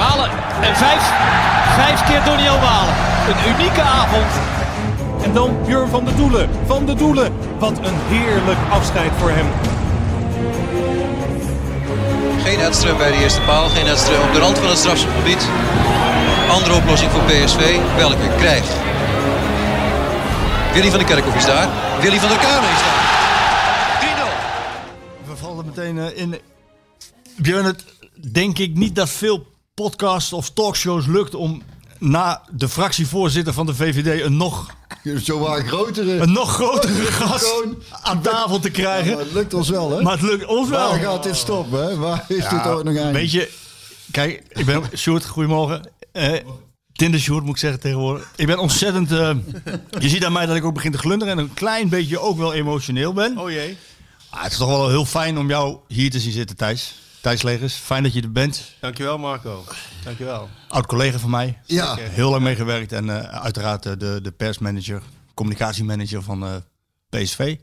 Malen en vijf, vijf keer Doniel Malen. Een unieke avond. En dan Björn van de Doelen. Van de Doelen. Wat een heerlijk afscheid voor hem. Geen Edström bij de eerste paal, geen Edström op de rand van het strafschopgebied. Andere oplossing voor PSV, welke krijgt? Willy van der Kerkhoff is daar, Willy van der Kamer is daar. 3-0. We vallen meteen eh, in. Björn, het denk ik niet dat veel podcasts of talkshows lukt om na de fractievoorzitter van de VVD een nog, Zo waar grotere. een nog grotere gast aan tafel te Ja, krijgen. maar het lukt ons wel, hè? Maar het lukt ons wel. Waar gaat dit stoppen, hè? Waar is dit ooit nog eindig? Weet je, kijk, ik ben Sjoerd, goedemorgen. Eh Tinder Sjoerd moet ik zeggen tegenwoordig. Ik ben ontzettend. eh, je ziet aan mij dat ik ook begin te glunderen en een klein beetje ook wel emotioneel ben. Oh jee. Ah, het is toch wel heel fijn om jou hier te zien zitten, Thijs. Thijs Legers, fijn dat je er bent. Dankjewel Marco. Dankjewel. Oud collega van mij. Ja, Heel lang meegewerkt en eh, uiteraard eh, de, de persmanager, communicatiemanager van eh, PSV.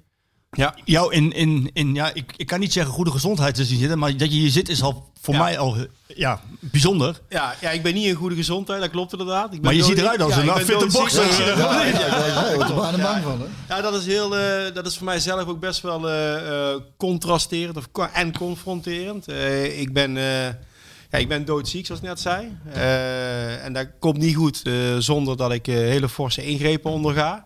Ja. Jou in, in, in ja, ik, ik kan niet zeggen goede gezondheid te zien zitten, maar dat je hier zit is al voor Ja. mij al eh, ja, bijzonder. Ja, ja, ik ben niet in goede gezondheid, dat klopt inderdaad. Ik ben Maar je ziet eruit als ja, een fitte bokser. Ja, Ja, ja, er dat is, heel, eh, dat is voor mij zelf ook best wel eh, eh, contrasterend of, en confronterend. Eh, ik, ben, eh, ja, ik ben doodziek, zoals ik net zei. Eh, en dat komt niet goed eh, zonder dat ik eh, hele forse ingrepen onderga.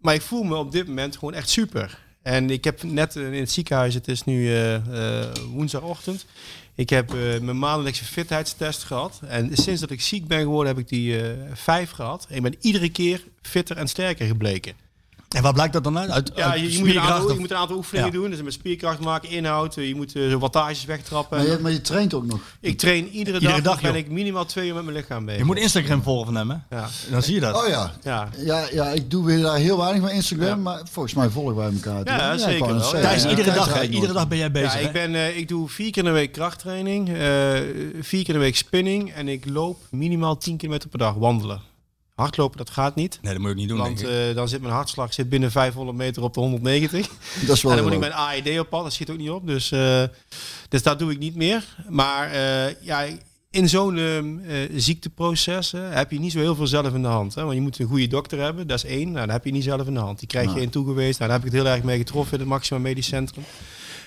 Maar ik voel me op dit moment gewoon echt super. En ik heb net in het ziekenhuis, het is nu eh, eh, woensdagochtend. Ik heb eh, mijn maandelijkse fitheidstest gehad. En sinds dat ik ziek ben geworden, heb ik die eh, vijf gehad. En ik ben iedere keer fitter en sterker gebleken. En waar blijkt dat dan uit? uit Ja, je, je, moet een spierkracht aantal, je moet een aantal oefeningen Ja. doen. Dus met spierkracht maken, inhoud. eh, Je moet eh, zo wattages wegtrappen. Maar je, maar je traint ook nog. Ik train iedere, Iedere dag, dag, ben ik minimaal twee uur met mijn lichaam bezig. Je moet Instagram volgen van hem, hè? Ja, Dan zie je dat. Oh ja. ja. Ja, ja, ik doe weer daar heel weinig van Instagram, Ja. maar volgens mij volgen wij elkaar. Ja, ik zeker wel. Thijs, iedere dag, hè? Iedere dag ben jij bezig, ja, ik, ben, eh, ik doe vier keer in de week krachttraining, eh, vier keer in de week spinning en ik loop minimaal 10 kilometer per dag wandelen. Hardlopen, dat gaat niet. Nee, dat moet je niet doen, Want denk ik. eh, dan zit mijn hartslag zit binnen 500 meter op de 190. Dat is wel en dan moet ik mijn AED op pad, dat schiet ook niet op. Dus, eh, dus dat doe ik niet meer. Maar eh, ja, in zo'n ehm, eh, ziekteproces heb je niet zo heel veel zelf in de hand. Hè? Want je moet een goede dokter hebben, dat is één. Nou, dat heb je niet zelf in de hand. Die krijg je in toegewezen. Nou, daar heb ik het heel erg mee getroffen in het Maxima Medisch Centrum.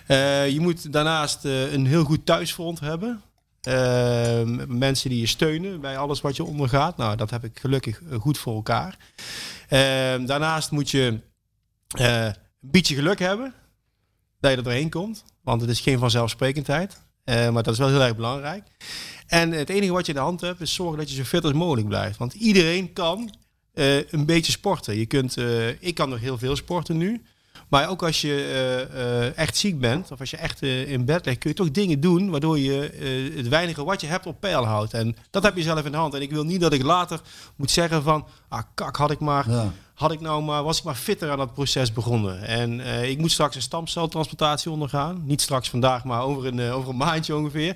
Eh, je moet daarnaast eh, een heel goed thuisfront hebben. Eh, mensen die je steunen bij alles wat je ondergaat. Nou, dat heb ik gelukkig eh, goed voor elkaar. Eh, daarnaast moet je eh, een beetje geluk hebben dat je er doorheen komt. Want het is geen vanzelfsprekendheid. Eh, maar dat is wel heel erg belangrijk. En het enige wat je in de hand hebt is zorgen dat je zo fit als mogelijk blijft. Want iedereen kan eh, een beetje sporten. Je kunt, ik kan nog heel veel sporten nu. Maar ook als je eh, eh, echt ziek bent, of als je echt eh, in bed ligt, kun je toch dingen doen waardoor je het weinige wat je hebt op peil houdt. En dat heb je zelf in de hand. En ik wil niet dat ik later moet zeggen van, ah kak, had ik maar, Ja. had ik nou maar, was ik maar fitter aan dat proces begonnen. En ik moet straks een stamceltransplantatie ondergaan. Niet straks vandaag, maar over een, over een maandje ongeveer.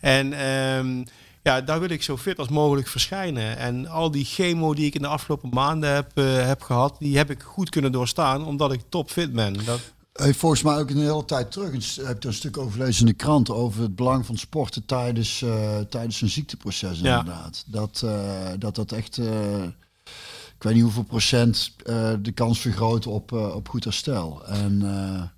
En ehm, ja, daar wil ik zo fit als mogelijk verschijnen. En al die chemo die ik in de afgelopen maanden heb, eh, heb gehad, die heb ik goed kunnen doorstaan, omdat ik topfit ben. Dat, heeft volgens mij ook een hele tijd terug. s- Heb je een stuk over gelezen in de krant over het belang van sporten tijdens, eh, tijdens een ziekteproces Ja. inderdaad. Dat, eh, dat dat echt, ik weet niet hoeveel procent eh, de kans vergroot op, eh, op goed herstel. En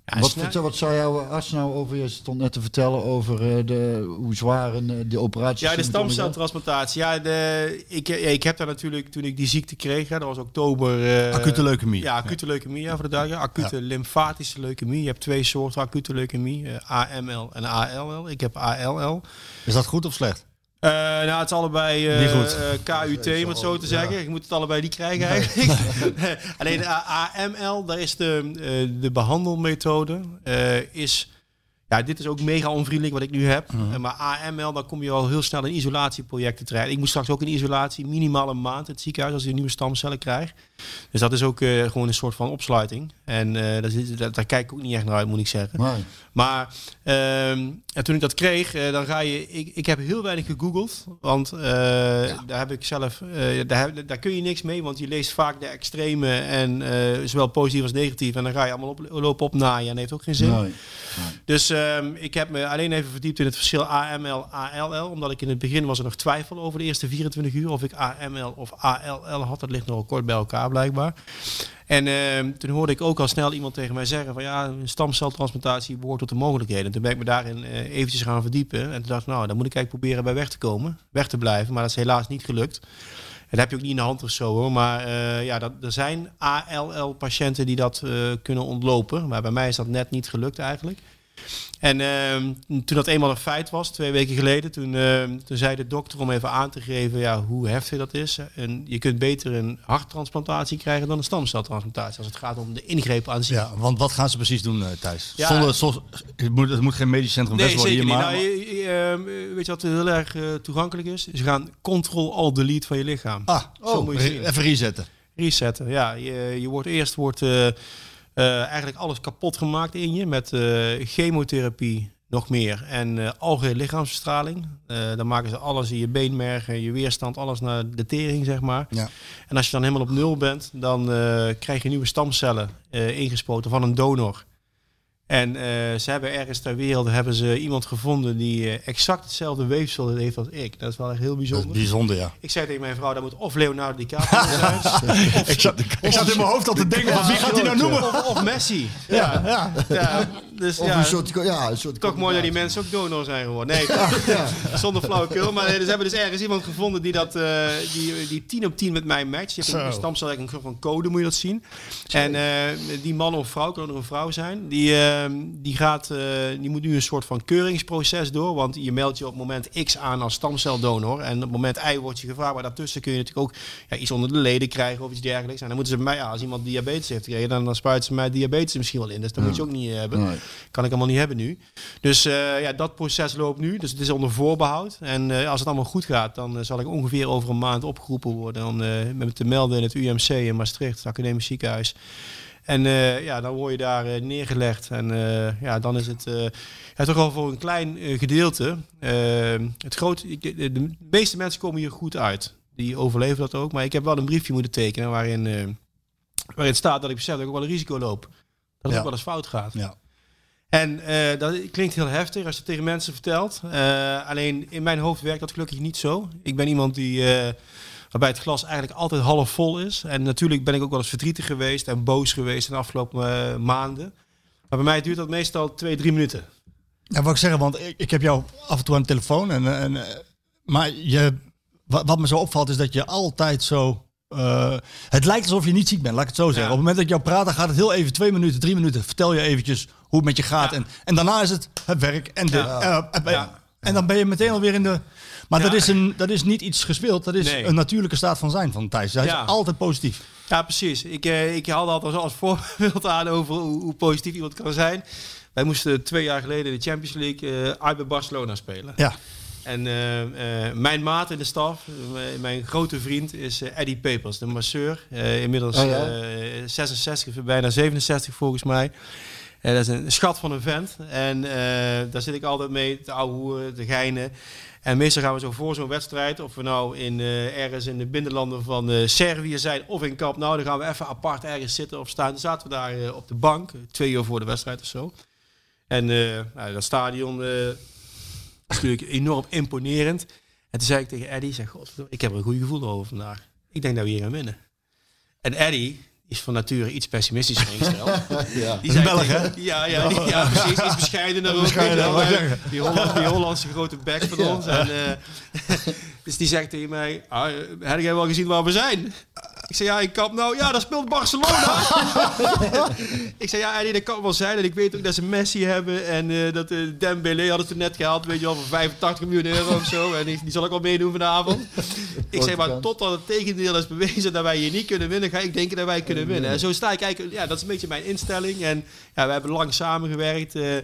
eh, wat, vertel- wat zou jouw arts nou over, je stond net te vertellen over eh, de, hoe zwaar een, de operatie Ja, de stamceltransplantatie. Ja, de, ik, ja, ik heb daar natuurlijk, toen ik die ziekte kreeg, hè, dat was oktober... eh, Acute leukemie. Ja, acute leukemie, ja, voor de duidelijk. Acute lymfatische leukemie. Je hebt twee soorten acute leukemie, AML en ALL. Ik heb ALL. Is dat goed of slecht? Eh, nou, het is allebei eh, goed. eh, KUT, om het zo te zeggen. Je moet het allebei niet krijgen eigenlijk. Alleen de A- AML, daar is de, eh, de behandelmethode, eh, is ja, dit is ook mega onvriendelijk wat ik nu heb. Mhm. Eh, Maar AML, dan kom je al heel snel in isolatieprojecten terecht. Ik moet straks ook in isolatie, minimaal een maand in het ziekenhuis als ik nieuwe stamcellen krijg. Dus dat is ook eh, gewoon een soort van opsluiting. En eh, daar, zit- daar, daar kijk ik ook niet echt naar uit, moet ik zeggen. Nee. Maar ehm, en toen ik dat kreeg, dan ga je. Ik, ik heb heel weinig gegoogeld. Want daar heb ik zelf. daar, heb- daar kun je niks mee. Want je leest vaak de extreme. En zowel positief als negatief. En dan ga je allemaal op, lopen op naaien. En dat heeft ook geen zin. Nee. Dus ehm, ik heb me alleen even verdiept in het verschil AML, ALL. Omdat ik in het begin was er nog twijfel over de eerste 24 uur. Of ik AML of ALL had. Dat ligt nogal kort bij elkaar blijkbaar. En ehm, toen hoorde ik ook al snel iemand tegen mij zeggen van ja, een stamceltransplantatie behoort tot de mogelijkheden. Toen ben ik me daarin eh, eventjes gaan verdiepen. En toen dacht nou, dan moet ik eigenlijk proberen bij weg te komen. Weg te blijven. Maar dat is helaas niet gelukt. En dat heb je ook niet in de hand of zo hoor. Maar eh, ja, dat, er zijn ALL-patiënten die dat eh, kunnen ontlopen. Maar bij mij is dat net niet gelukt eigenlijk. En ehm, toen dat eenmaal een feit was, twee weken geleden, toen, ehm, toen zei de dokter om even aan te geven ja, hoe heftig dat is. En je kunt beter een harttransplantatie krijgen dan een stamceltransplantatie. Als het gaat om de ingreep aan zich. Ja, want wat gaan ze precies doen, eh, Thijs? Ja. Zonder, zonder- het, moet, het moet geen medisch centrum Nee, West worden hier, maar... Nou, je- je- ehm, weet je wat heel erg eh, toegankelijk is? Ze gaan control-alt-delete van je lichaam. ah, Zo oh, moet je zien. even resetten. Resetten, ja. Je, je wordt eerst wordt, eh, eh, eigenlijk alles kapot gemaakt in je met eh, chemotherapie nog meer en eh algehele lichaamsverstraling. Eh, dan maken ze alles in je beenmergen, je weerstand, alles naar de tering, zeg maar. Ja. En als je dan helemaal op nul bent, dan eh, krijg je nieuwe stamcellen eh, ingespoten van een donor. En eh, ze hebben ergens ter wereld hebben ze iemand gevonden die eh, exact hetzelfde weefsel heeft als ik. Dat is wel echt heel Dat is bijzonder. bijzonder, ja. Ik zei tegen mijn vrouw, dat moet of Leonardo DiCaprio zijn, ik, zat, ik zat in mijn hoofd al te denken, van wie gaat hij nou noemen? of, of Messi. Ja, Ja, ja. dus Of ja, een soort, ja, een soort toch mooi dat die mensen ook donor zijn geworden. Nee, zonder flauwekul. Maar nee, ze hebben dus ergens iemand gevonden die dat, eh, die, die 10 op 10 met mij matcht. Je hebt een stamcel, een soort van code, moet je dat zien. En eh, die man of vrouw, kan ook nog een vrouw zijn, die, eh, die, gaat, eh, die moet nu een soort van keuringsproces door. Want je meldt je op moment X aan als stamceldonor. En op moment Y wordt je gevraagd. Maar daartussen kun je natuurlijk ook ja, iets onder de leden krijgen of iets dergelijks. En dan moeten ze bij mij, ja, als iemand diabetes heeft gekregen, dan, dan spuiten ze mij diabetes misschien wel in. Dus dat moet je ook niet eh, hebben. Nee. Kan ik allemaal niet hebben nu. Dus eh, ja, dat proces loopt nu. Dus het is onder voorbehoud. En als het allemaal goed gaat, dan zal ik ongeveer over een maand opgeroepen worden. Eh, met te melden in het UMC in Maastricht, het Academisch Ziekenhuis. En eh, ja, dan word je daar eh, neergelegd. En eh, ja, dan is het ja, toch wel voor een klein gedeelte. het groot, ik- de, de meeste mensen komen hier goed uit. Die overleven dat ook. Maar ik heb wel een briefje moeten tekenen waarin, waarin staat dat ik besef dat ik ook wel een risico loop. Dat het Ja. ook wel eens fout gaat. Ja. En dat klinkt heel heftig als je het tegen mensen vertelt. Alleen in mijn hoofd werkt dat gelukkig niet zo. Ik ben iemand die, waarbij het glas eigenlijk altijd half vol is. En natuurlijk ben ik ook wel eens verdrietig geweest en boos geweest in de afgelopen eh, maanden. Maar bij mij duurt dat meestal twee, drie minuten. Ja, wat ik zeggen, want ik, ik heb jou af en toe aan de telefoon. En, en, eh, maar je, wat, wat me zo opvalt is dat je altijd zo... eh, het lijkt alsof je niet ziek bent, laat ik het zo zeggen. Ja. Op het moment dat ik jou praat, dan gaat het heel even, twee minuten, drie minuten. Vertel je eventjes hoe het met je gaat. Ja. En, en daarna is het het werk en de... Ja. En dan ben je meteen alweer in de... Maar Ja. dat, is een, dat is niet iets gespeeld. Dat is Nee. een natuurlijke staat van zijn van Thijs. Hij Ja. is altijd positief. Ja, precies. Ik, eh, ik haalde altijd als voorbeeld aan over hoe, hoe positief iemand kan zijn. Wij moesten twee jaar geleden in de Champions League eh uit bij Barcelona spelen. Ja. En eh, eh, mijn maat in de staf, mijn grote vriend, is Eddie Pepers, de masseur. Eh, inmiddels Oh ja? eh, 66, bijna 67 volgens mij. Dat is een schat van een vent. En eh, daar zit ik altijd mee te ouwehoeren, te geinen. En meestal gaan we zo voor zo'n wedstrijd, of we nou in, eh, ergens in de binnenlanden van eh, Servië zijn of in Kamp Nou, dan gaan we even apart ergens zitten of staan. Dan zaten we daar eh, op de bank, twee uur voor de wedstrijd of zo. En nou, dat stadion is natuurlijk enorm imponerend. En toen zei ik tegen Eddie, zeg, ik heb er een goed gevoel over vandaag. Ik denk dat we hier gaan winnen. En Eddie is van nature iets pessimistischer ingesteld. Ja. Die zei Belg, hè? Ja, ja, die- ja, precies. Iets bescheidener ook. Bescheiden, zeggen. die, Holland, die Hollandse grote bek van ons. En, eh, dus die zegt tegen mij, ah, heb jij wel gezien waar we zijn? Ik zei, ja, in Kamp Nou, ja, daar speelt Barcelona. ik zei, ja, nee, dat kan wel zijn. En ik weet ook dat ze Messi hebben. En eh, dat uh, Dembélé hadden ze net gehaald, weet je wel, voor 85 miljoen euro of zo. En die, die zal ik wel meedoen vanavond. ik zei, maar totdat het tegendeel is bewezen dat wij hier niet kunnen winnen, ga ik denken dat wij kunnen winnen. En zo sta ik eigenlijk, ja, dat is een beetje mijn instelling. En ja, we hebben lang samengewerkt. Uh,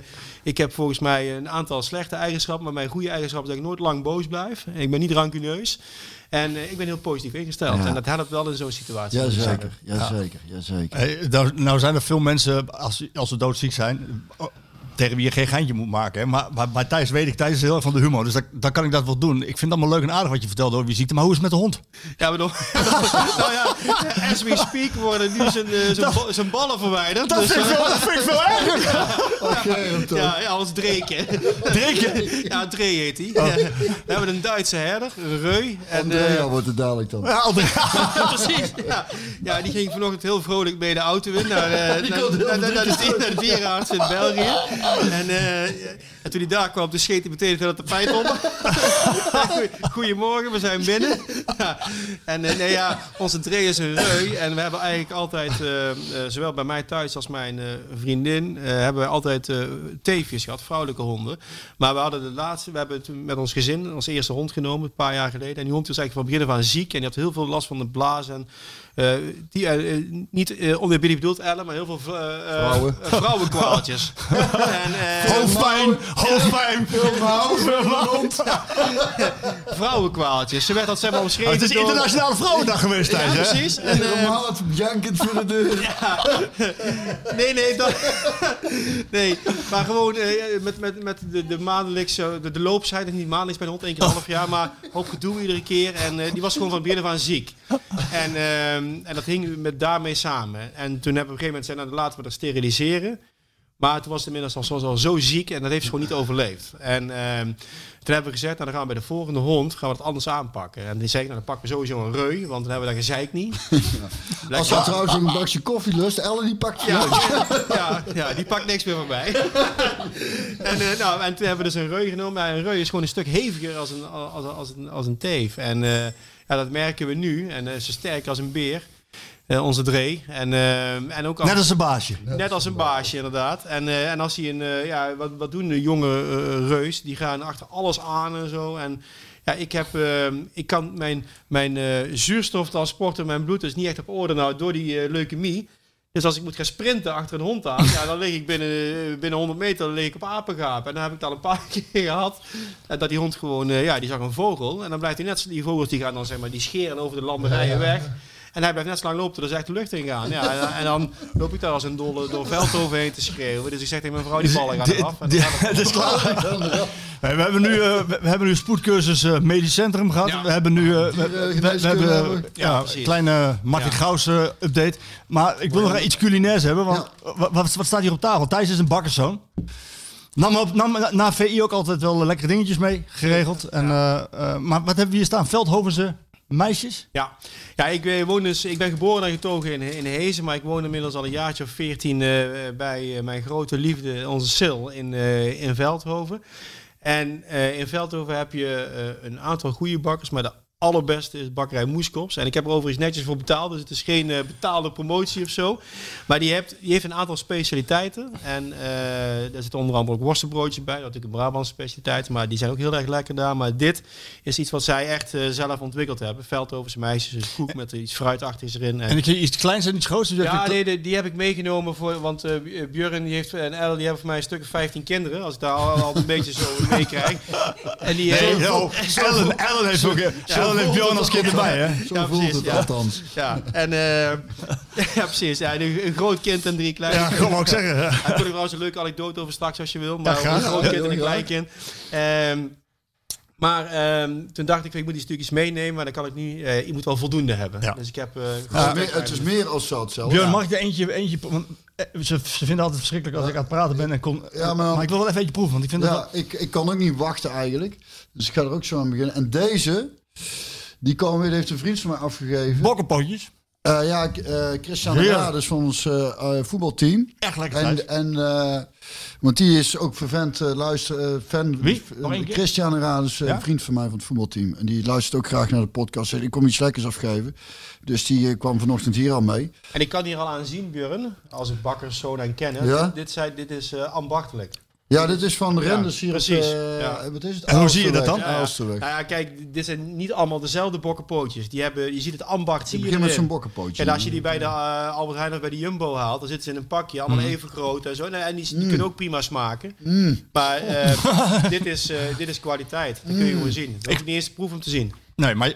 ik heb volgens mij een aantal slechte eigenschappen, maar mijn goede eigenschappen is dat ik nooit lang boos blijf. Ik ben niet rancuneus. En uh, ik ben heel positief ingesteld. Ja. En dat helpt wel in zo'n situatie. Jazeker, jazeker, jazeker. Hey, nou, nou zijn er veel mensen, als, als ze doodziek zijn, tegen wie je geen geintje moet maken. Hè? Maar, maar, maar Thijs weet ik, Thijs is heel erg van de humor. Dus dan kan ik dat wel doen. Ik vind het allemaal leuk en aardig wat je vertelde over je ziekte. Maar hoe is het met de hond? Ja, bedoel, nou ja, as we speak worden nu zijn, uh, zijn, zijn ballen verwijderd. Dat, dus, vind, ik wel, dat vind ik veel erger. Ja, ja, ja, als Dreke. Dreke? Ja, Dre heet hij. Oh. Ja. We hebben een Duitse herder, Reu. En, Andrea uh, wordt het dadelijk dan. Ja, Andrea. Precies. Ja. ja, die ging vanochtend heel vrolijk mee de auto in naar, uh, naar, naar, naar, naar, de, naar de dierenarts in België. En, uh, en toen hij daar kwam, toen scheet hij meteen tegen het tapijt onder. Goedemorgen, we zijn binnen. Ja. En uh, nee, ja, onze Dre is een reu. En we hebben eigenlijk altijd, uh, zowel bij mij thuis als mijn vriendin, hebben we altijd teefjes gehad, vrouwelijke honden. Maar we hadden de laatste, we hebben toen met ons gezin ons eerste hond genomen, een paar jaar geleden. En die hond was eigenlijk van begin af aan ziek. En die had heel veel last van de blaas en die, uh, niet uh, onweerbiedig bedoeld Ellen, maar heel veel Vrouwen. vrouwenkwaaltjes. Hoofdpijn, hoofdpijn, vrouwenkwaaltjes. Ze werd dat zeg maar omschreven Het is door... Internationale Vrouwendag geweest, Ja, hè? precies. En, Normaal het jankend voor de deur. ja. Nee, nee, dat, nee. Maar gewoon uh, met, met, met de, de maandelijkse, de, de loopsheid, niet maandelijks bij de hond, één keer een half jaar, maar hoop gedoe iedere keer. En uh, die was gewoon van het begin af aan ziek. En, uh, en dat hing met daarmee samen. En toen hebben we op een gegeven moment zijn, nou, laten we dat steriliseren. Maar toen was het inmiddels al zo, al zo ziek en dat heeft ze gewoon niet overleefd. En um, toen hebben we gezegd, nou, dan gaan we bij de volgende hond gaan we het anders aanpakken. En die zei, nou, dan pakken we sowieso een reu, want dan hebben we dat gezeik niet. Ja. Als je trouwens een bakje koffie lust, Ellen die pakt je ja, ja, ja, die pakt niks meer van mij. en, uh, nou, en toen hebben we dus een reu genomen. Maar een reu is gewoon een stuk heviger als een, als, als een, als een teef. En uh, ja, dat merken we nu. En uh, ze sterk als een beer. Uh, onze Dree. En, uh, en ook als, Net als een baasje. Net als een baasje, inderdaad. En, uh, en als hij een, ja, wat, wat doen de jonge reus? Die gaan achter alles aan en zo. En ja, ik heb, ik kan mijn, mijn in mijn bloed is niet echt op orde nou door die leukemie. Dus als ik moet gaan sprinten achter een hond aan, ja, dan lig ik binnen, binnen 100 meter lig ik op apengaap. En dan heb ik dat een paar keer gehad. Dat die hond gewoon, ja, die zag een vogel. En dan blijft hij net, die vogels die gaan dan zeg maar, die scheren over de landerijen weg. En hij blijft net zo lang lopen tot er echt de lucht in gaan. Ja, en, en, dan loop ik daar als een dolle door Veldhoven heen te schreeuwen. Dus ik zeg tegen mijn vrouw, die ballen gaan eraf. En Het is klaar. We hebben nu, uh, we hebben nu een spoedcursus uh, medisch centrum gehad. Ja. We hebben nu uh, we, we, we hebben ja, een kleine Martin ja. Gauws update. Maar ik wil nog iets culinairs hebben. Want wat, wat, wat staat hier op tafel? Thijs is een bakkerszoon. Nam, op, nam na VI ook altijd wel lekkere dingetjes mee, geregeld. En, maar wat hebben we hier staan? Veldhovense meisjes? Ja, ja ik, woon dus, ik ben geboren en getogen in, in Hezen, maar ik woon inmiddels al een jaartje of veertien uh, bij uh, mijn grote liefde, onze Sil, in, in Veldhoven. En in Veldhoven heb je een aantal goede bakkers, maar de allerbeste is bakkerij Moeskops. En ik heb er overigens netjes voor betaald, dus het is geen uh, betaalde promotie of zo. Maar die, hebt, die heeft een aantal specialiteiten. En uh, daar zit onder andere ook worstenbroodjes bij, dat natuurlijk een Brabantse specialiteit. Maar die zijn ook heel erg lekker daar. Maar dit is iets wat zij echt uh, zelf ontwikkeld hebben. Veldhovense meisjes, dus koek met iets fruitachtigs erin. En, en ik iets kleins en iets groots? Dus ja, nee, die, die heb ik meegenomen voor, want Björn die heeft, en Elle die hebben voor mij een stuk of 15 kinderen. Als ik daar al, al een beetje zo meekrijg. En die nee, Ellen, Ellen heeft ook... Ellen heeft als kind erbij, hè? Zo ja, voelt precies, het ja. althans. Ja, en uh, ja, precies. Ja, een, een groot kind en drie kleine Ja, kan ook zeggen. Daar heb ik trouwens een leuke anekdote over straks als je wil. Maar ja, een groot kind en een klein kind. Um, maar um, toen dacht ik, ik moet die stukjes meenemen, maar dan kan ik nu, uh, je moet wel voldoende hebben. Ja. Dus ik heb. Uh, ja, meer, het is meer als zout zelf. Björn, mag ik er eentje, eentje want ze, ze vinden altijd verschrikkelijk als ik aan het praten ben en kon. Ja, maar, maar ik wil wel even eentje proeven, want ik vind ja, dat. Ik, ik kan ook niet wachten eigenlijk. Dus ik ga er ook zo aan beginnen. En deze, die komen weer, heeft een vriend van mij afgegeven. Bokkenpotjes. Uh, ja, uh, Christian Rades van ons uh, voetbalteam. Echt lekker En, en want die is ook vervent luister, fan. Wie? Christian Rades, ja? vriend van mij van het voetbalteam. En die luistert ook graag naar de podcast. Ik kom iets lekkers afgeven. Dus die kwam vanochtend hier al mee. En ik kan hier al aan zien, Björn, als ik bakkers en kennen. Ja? Dit, dit, zei, dit is ambachtelijk. Ja, dit is van de renders hier. Precies. Uh, ja. Wat is het? En hoe zie je dat dan? Ja, nou ja, kijk, dit zijn niet allemaal dezelfde bokkenpootjes. Die hebben, je ziet het ambacht. Zie je begint met zo'n bokkenpootje. En als je die bij de uh, Albert Heijn of bij de Jumbo haalt, dan zitten ze in een pakje, allemaal mm. even groot en zo. En die, die mm. kunnen ook prima smaken. Mm. Maar uh, dit, is, dit is kwaliteit. Dat kun je gewoon zien. Ik heb niet eens proef om te zien. Nee, maar,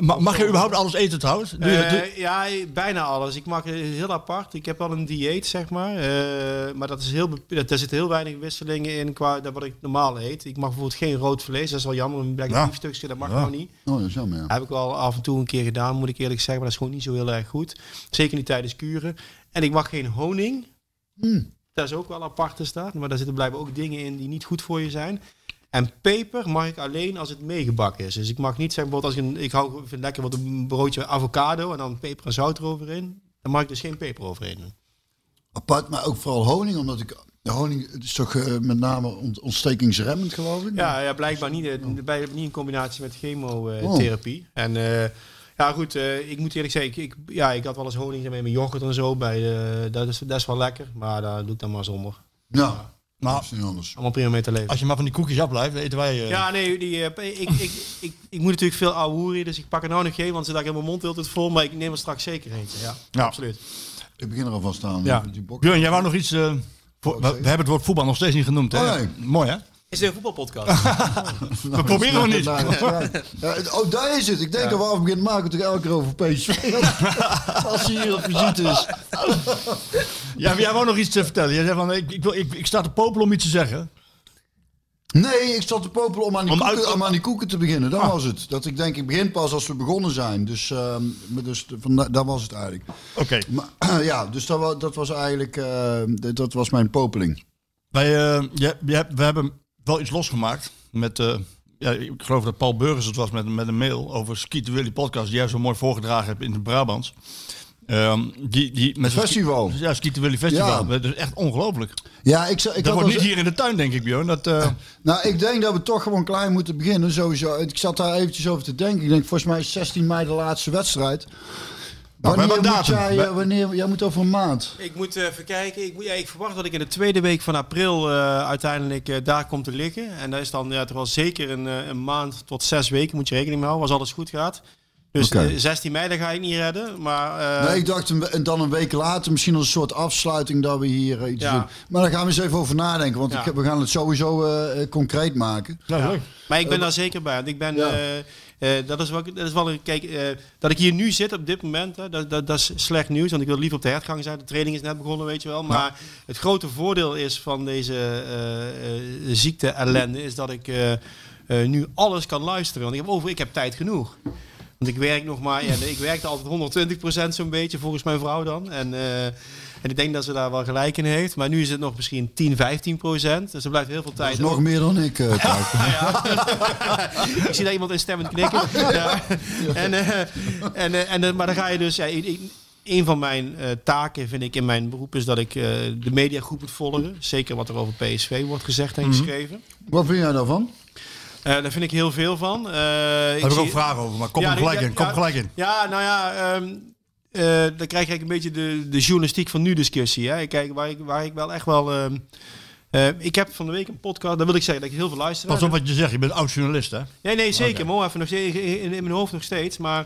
mag je überhaupt alles eten trouwens? Doe je, uh, ja, bijna alles. Ik maak heel apart. Ik heb wel een dieet, zeg maar. Uh, maar dat is heel, daar zitten heel weinig wisselingen in qua dat wat ik normaal eet. Ik mag bijvoorbeeld geen rood vlees. Dat is wel jammer. Een black ja. stukje, dat mag ja. nou niet. Oh, dat is jammer, ja. Heb ik wel af en toe een keer gedaan, moet ik eerlijk zeggen. Maar dat is gewoon niet zo heel erg goed. Zeker niet tijdens kuren. En ik mag geen honing. Mm. Dat is ook wel apart te staan. Maar daar zitten blijven ook dingen in die niet goed voor je zijn. En peper mag ik alleen als het meegebakken is. Dus ik mag niet zeggen, bijvoorbeeld als ik, een, ik hou, vind lekker wat een broodje avocado en dan peper en zout eroverheen. Dan mag ik dus geen peper overheen doen. Apart, maar ook vooral honing, omdat ik de honing is toch uh, met name ontstekingsremmend, geloof ik? Ja, ja blijkbaar niet, uh, niet in combinatie met chemotherapie. Oh. En uh, ja, goed, ik moet eerlijk zeggen, ik, ik, ja, ik had wel eens honing met mijn yoghurt en zo. Bij, dat, is, dat is wel lekker, maar daar doe ik dan maar zonder. Ja. Maar allemaal prima mee te leven. Als je maar van die koekjes afblijft, eten wij... Uh... Ja, nee, die, uh, ik, ik, ik, ik, moet natuurlijk veel ouwe dus ik pak er nou nog geen, want ze dacht in mijn mond heel het vol, maar ik neem er straks zeker eentje. Ja, ja. absoluut. Ik begin er alvast aan. Ja. Björn, jij wou nog iets... Uh, voor, we, hebben het woord voetbal nog steeds niet genoemd, hè? Oh, nee. Mooi, hè? Is dit een voetbalpodcast? we proberen nog niet. Ja, oh, daar is het. Ik denk ja. dat we af beginnen maken toch elke keer over PSV. Als hij hier op visite is. ja, jij wou nog iets te vertellen. Jij zei van, ik, ik, wil, ik, ik sta te popelen om iets te zeggen. Nee, ik zat te popelen om aan die, om koeken, uit... om aan die koeken te beginnen. Dat ah. was het. Dat ik denk, ik begin pas als we begonnen zijn. Dus, uh, dus van, dat was het eigenlijk. Oké. Okay. ja, dus dat, dat was eigenlijk uh, dat was mijn popeling. Wij, uh, je, je, we hebben wel iets losgemaakt met... Uh, ja, ik geloof dat Paul Burgers het was met, met een mail over Ski Willy podcast die jij zo mooi voorgedragen hebt in de Brabants. Um, die, die, met festival. ja, Ski Willy Festival. Dat is echt ongelooflijk. Ja, ik, ik dat wordt niet hier in de tuin, denk ik, Björn. Dat, uh... Nou, ik denk dat we toch gewoon klein moeten beginnen, sowieso. Ik zat daar eventjes over te denken. Ik denk, volgens mij is 16 mei de laatste wedstrijd. Wanneer, moet jij, uh, wanneer, jij moet over een maand. Ik moet uh, even kijken. Ik, ja, ik, verwacht dat ik in de tweede week van april uh, uiteindelijk daar kom te liggen. En dat is dan ja, toch wel zeker een, een, maand tot zes weken moet je rekening mee houden als alles goed gaat. Dus okay. 16 mei, daar ga ik niet redden. Maar, nee, ik dacht een, dan een week later, misschien als een soort afsluiting dat we hier iets ja. doen. Maar daar gaan we eens even over nadenken, want ja. ik, we gaan het sowieso concreet maken. Ja, maar ik ben daar zeker bij. Want ik ben... Uh, dat, is wel, dat is wel een. Kijk, uh, dat ik hier nu zit op dit moment, hè, dat, dat, dat, is slecht nieuws. Want ik wil liever op de hertgang zijn. De training is net begonnen, weet je wel. Maar ja. het grote voordeel is van deze uh, ziekte-ellende is dat ik nu alles kan luisteren. Want ik heb, over, ik heb tijd genoeg. Want ik werk nog maar. Ja, ik werkte altijd 120% zo'n beetje, volgens mijn vrouw dan. En. En ik denk dat ze daar wel gelijk in heeft. Maar nu is het nog misschien 10, 15 procent. Dus er blijft heel veel tijd. Dat is nog meer dan ik. Uh, ja. ik zie daar iemand in stemmend knikken. Ja. En, uh, en, uh, en, maar dan ga je dus... Ja, ik, een van mijn uh, taken vind ik in mijn beroep is dat ik uh, de media goed moet volgen. Zeker wat er over PSV wordt gezegd en mm -hmm. geschreven. Wat vind jij daarvan? Uh, daar vind ik heel veel van. Uh, Daar heb ik ook vragen over, maar kom ja, er gelijk ja, in. Kom ja, gelijk in. Ja, nou ja, um, uh, dan krijg ik een beetje de, de journalistiek van nu discussie. Hè. Kijk, waar ik, waar ik wel echt wel... Uh, uh, ik heb van de week een podcast, daar wil ik zeggen dat ik heel veel luister. Pas op wat je zegt, je bent oud journalist hè? Nee, nee, zeker. Okay. Even nog steeds, in, in, mijn hoofd nog steeds. Maar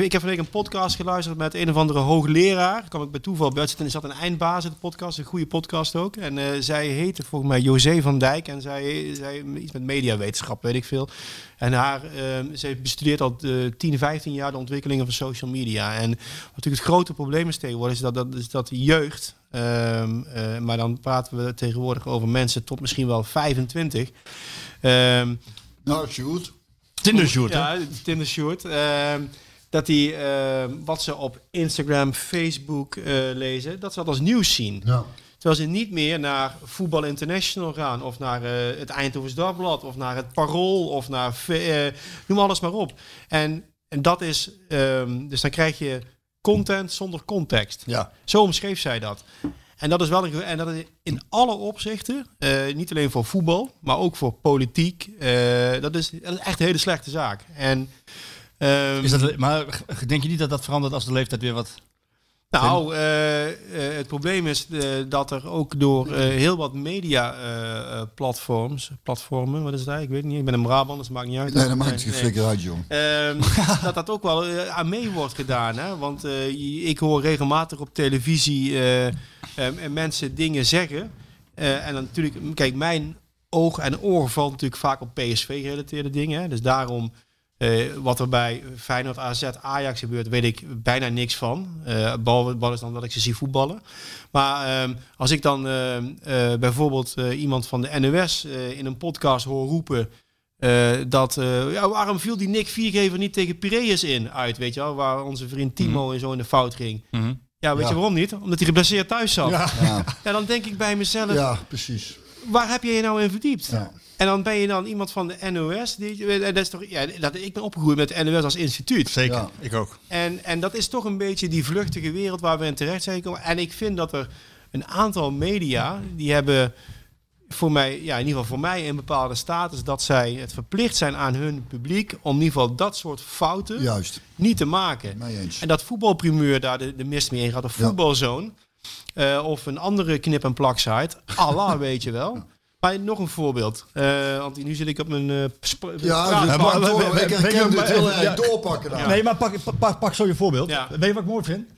ik heb van week een podcast geluisterd met een of andere hoogleraar. Daar kwam ik bij toeval bij zitten. Er zat een eindbaas in de podcast, een goede podcast ook. En uh, zij heette volgens mij José van Dijk. En zij, zij iets met mediawetenschap, weet ik veel. En haar, uh, zij bestudeert al uh, 10, 15 jaar de ontwikkelingen van social media. En wat natuurlijk het grote probleem is tegenwoordig, is dat, dat, is dat de jeugd... Um, maar dan praten we tegenwoordig over mensen tot misschien wel 25. Um, nou, shoot. Tinder shoot, Ja, Tinder shoot. Um, dat die uh, wat ze op Instagram, Facebook uh, lezen, dat ze dat als nieuws zien. Ja. Terwijl ze niet meer naar Voetbal International gaan, of naar uh, het Eindhovens Dagblad, of naar het Parool, of naar noem alles maar op. En, en dat is, um, dus dan krijg je content zonder context. Ja. Zo omschreef zij dat. En dat is wel een, en dat is in alle opzichten, eh, niet alleen voor voetbal, maar ook voor politiek. eh, dat, is, dat is echt een hele slechte zaak. En, ehm, Is dat, maar denk je niet dat dat verandert als de leeftijd weer wat... nou, eh, eh, het probleem is eh, dat er ook door eh, heel wat media eh, eh, platforms, platformen, wat is dat? Ik weet niet. Ik ben een Brabant, dus het maakt niet uit. Nee, dat maakt geen Nee, flikker uit, jong. Ehm, dat dat ook wel aan mee wordt gedaan. Hè? Want eh, ik hoor regelmatig op televisie mensen dingen zeggen. Eh, en dan natuurlijk, kijk, mijn oog en oor valt natuurlijk vaak op PSV-gerelateerde dingen. Hè? Dus daarom, eh, wat er bij Feyenoord, AZ, Ajax gebeurt, weet ik bijna niks van. Eh behalve behalve dan dat ik ze zie voetballen. Maar ehm, als ik dan eh, bijvoorbeeld eh, iemand van de NOS eh, in een podcast hoor roepen... eh, dat, eh, ja, waarom viel die Nick Viergever niet tegen Piraeus in uit, weet je wel? Waar onze vriend Timo en zo in de fout ging. Ja, weet Ja. je waarom niet? Omdat hij geblesseerd thuis zat. Ja. Ja, dan denk ik bij mezelf, ja precies. waar heb je je nou in verdiept? Ja. En dan ben je dan iemand van de NOS. Die, eh, dat is toch, ja, dat, ik ben opgegroeid met de NOS als instituut. Zeker, Ja. ik ook. En, en dat is toch een beetje die vluchtige wereld waar we in terecht zijn gekomen. En ik vind dat er een aantal media, die hebben voor mij, ja, in ieder geval voor mij een bepaalde status, dat zij het verplicht zijn aan hun publiek om in ieder geval dat soort fouten Juist, niet te maken. En dat voetbalprimeur daar de, de mist mee in gaat, of Ja. voetbalzone, eh, of een andere knip- en plaksite. Allah, weet je wel. Maar nog een voorbeeld. Eh, want nu zit ik op mijn uh, Ja, dus maar- door. maar- ik herken dit doorpakken dan. Nee, maar pak, pak, pak, pak zo je voorbeeld. Weet je wat ik mooi vind?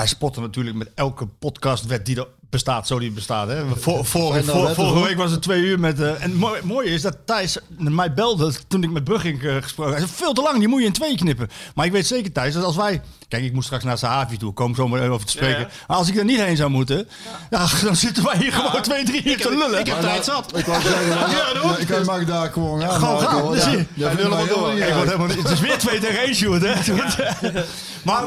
Wij spotten natuurlijk met elke podcastwet die er bestaat, zo die bestaat. Hè. Vor, vorige, vor- vorige week was het twee uur met... eh, en het mooie, mooie is dat Thijs mij belde toen ik met Brugging eh, gesproken Hij zei, veel te lang, die moet je in twee knippen. Maar ik weet zeker, Thijs, dat als wij... Kijk, ik moet straks naar Sahavi toe, kom zo maar over te spreken. Ja, ja. Maar als ik er niet heen zou moeten, ja. dan zitten wij hier gewoon twee, drie uur te lullen. ik heb tijd zat. Ik wou zeggen, ja, ik kan mag daar gewoon gaan. Gewoon Marco, gaan, dus Het is weer twee tegen één, Sjoerd, hè. Maar,